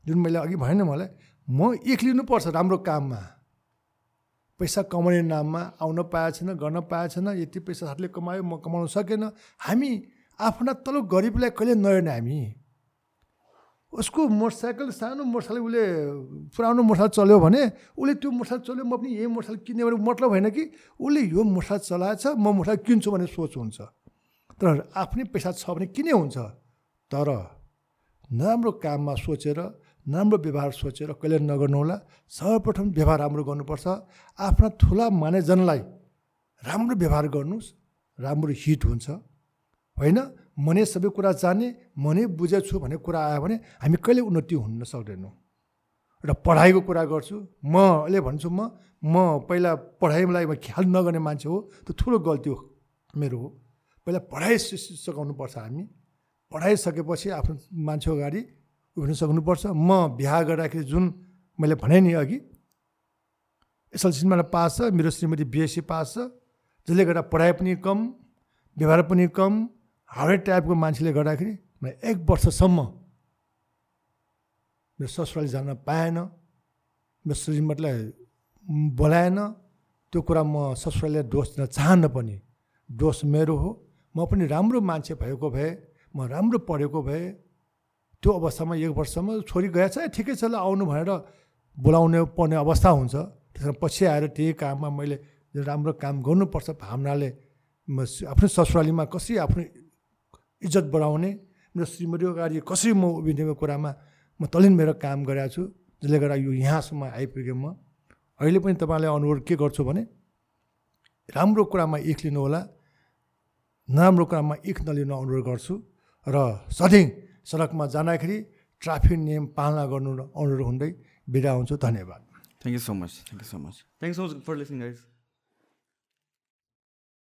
जुन मैले अघि भनेन मलाई म एक्लिनुपर्छ राम्रो काममा। पैसा कमाउने नाममा आउन पाएको छैन गर्न पाएको छैन यति पैसा साथले कमायो म कमाउन सकेन। हामी आफ्ना तल गरिबलाई कहिले नहेर्ने हामी? उसको मोटरसाइकल सानो मोटरसाइकल उसले पुरानो मोटरसाइकल चल्यो भने उसले त्यो मोटरसाइकल चल्यो म पनि यही मोटरसाइकल किन्ने भने मतलब होइन कि उसले यो मोटरसाइकल चलाएछ म मोटरसाइकल किन्छु भन्ने सोच हुन्छ। तर आफ्नै पैसा छ भने किने हुन्छ। तर नराम्रो काममा सोचेर नराम्रो व्यवहार सोचेर कहिले नगर्नु होला। सर्वप्रथम व्यवहार राम्रो गर्नुपर्छ। आफ्ना ठुला मानेजनलाई राम्रो व्यवहार गर्नुहोस्। राम्रो हिट हुन्छ। होइन? म नै सबै कुरा जाने म नै बुझेछु भन्ने कुरा आयो भने हामी कहिले उन्नति हुन सक्दैनौँ। एउटा पढाइको कुरा गर्छु म अहिले भन्छु म म पहिला पढाइलाई म ख्याल नगर्ने मान्छे हो त्यो ठुलो गल्ती हो मेरो हो। पहिला पढाइ सिकाउनु पर्छ हामी। पढाइसकेपछि आफ्नो मान्छे अगाडि उभिन सक्नुपर्छ। म बिहा गर्दाखेरि जुन मैले भने नि अघि एसएलसीमा पास छ मेरो श्रीमती बिएससी पास छ जसले गर्दा पढाइ पनि कम व्यवहार पनि कम हार्ड टाइपको मान्छेले गर्दाखेरि मैले एक वर्षसम्म मेरो ससुराली जान पाएन मेरो श्रीमतीलाई बोलाएन। त्यो कुरा म ससुरालीलाई दोष दिन चाहन्न पनि दोष मेरो हो। म पनि राम्रो मान्छे भएको भए म राम्रो पढेको भए त्यो अवस्थामा एक वर्षसम्म छोरी गएछ ठिकै छ ल आउनु भनेर बोलाउनु पर्ने अवस्था हुन्छ। त्यस कारण पछि आएर त्यही काममा मैले राम्रो काम गर्नुपर्छ। भावनाले म आफ्नो ससुरालीमा कसरी आफ्नो इज्जत बढाउने। मेरो श्रीमती अगाडि कसरी म उभिने कुरामा म तलिन मेरो काम गरेको छु जसले गर्दा यो यहाँसम्म आइपुगेँ म। अहिले पनि तपाईँलाई अनुरोध के गर्छु भने राम्रो कुरामा इख लिनु होला नराम्रो कुरामा इख नलिनु अनुरोध गर्छु र सधैँ सडकमा जाँदाखेरि ट्राफिक नियम पालना गर्नु अनुरोध हुँदै बिदा हुन्छु। धन्यवाद। Thank you so much thank you so much thank you so much for listening guys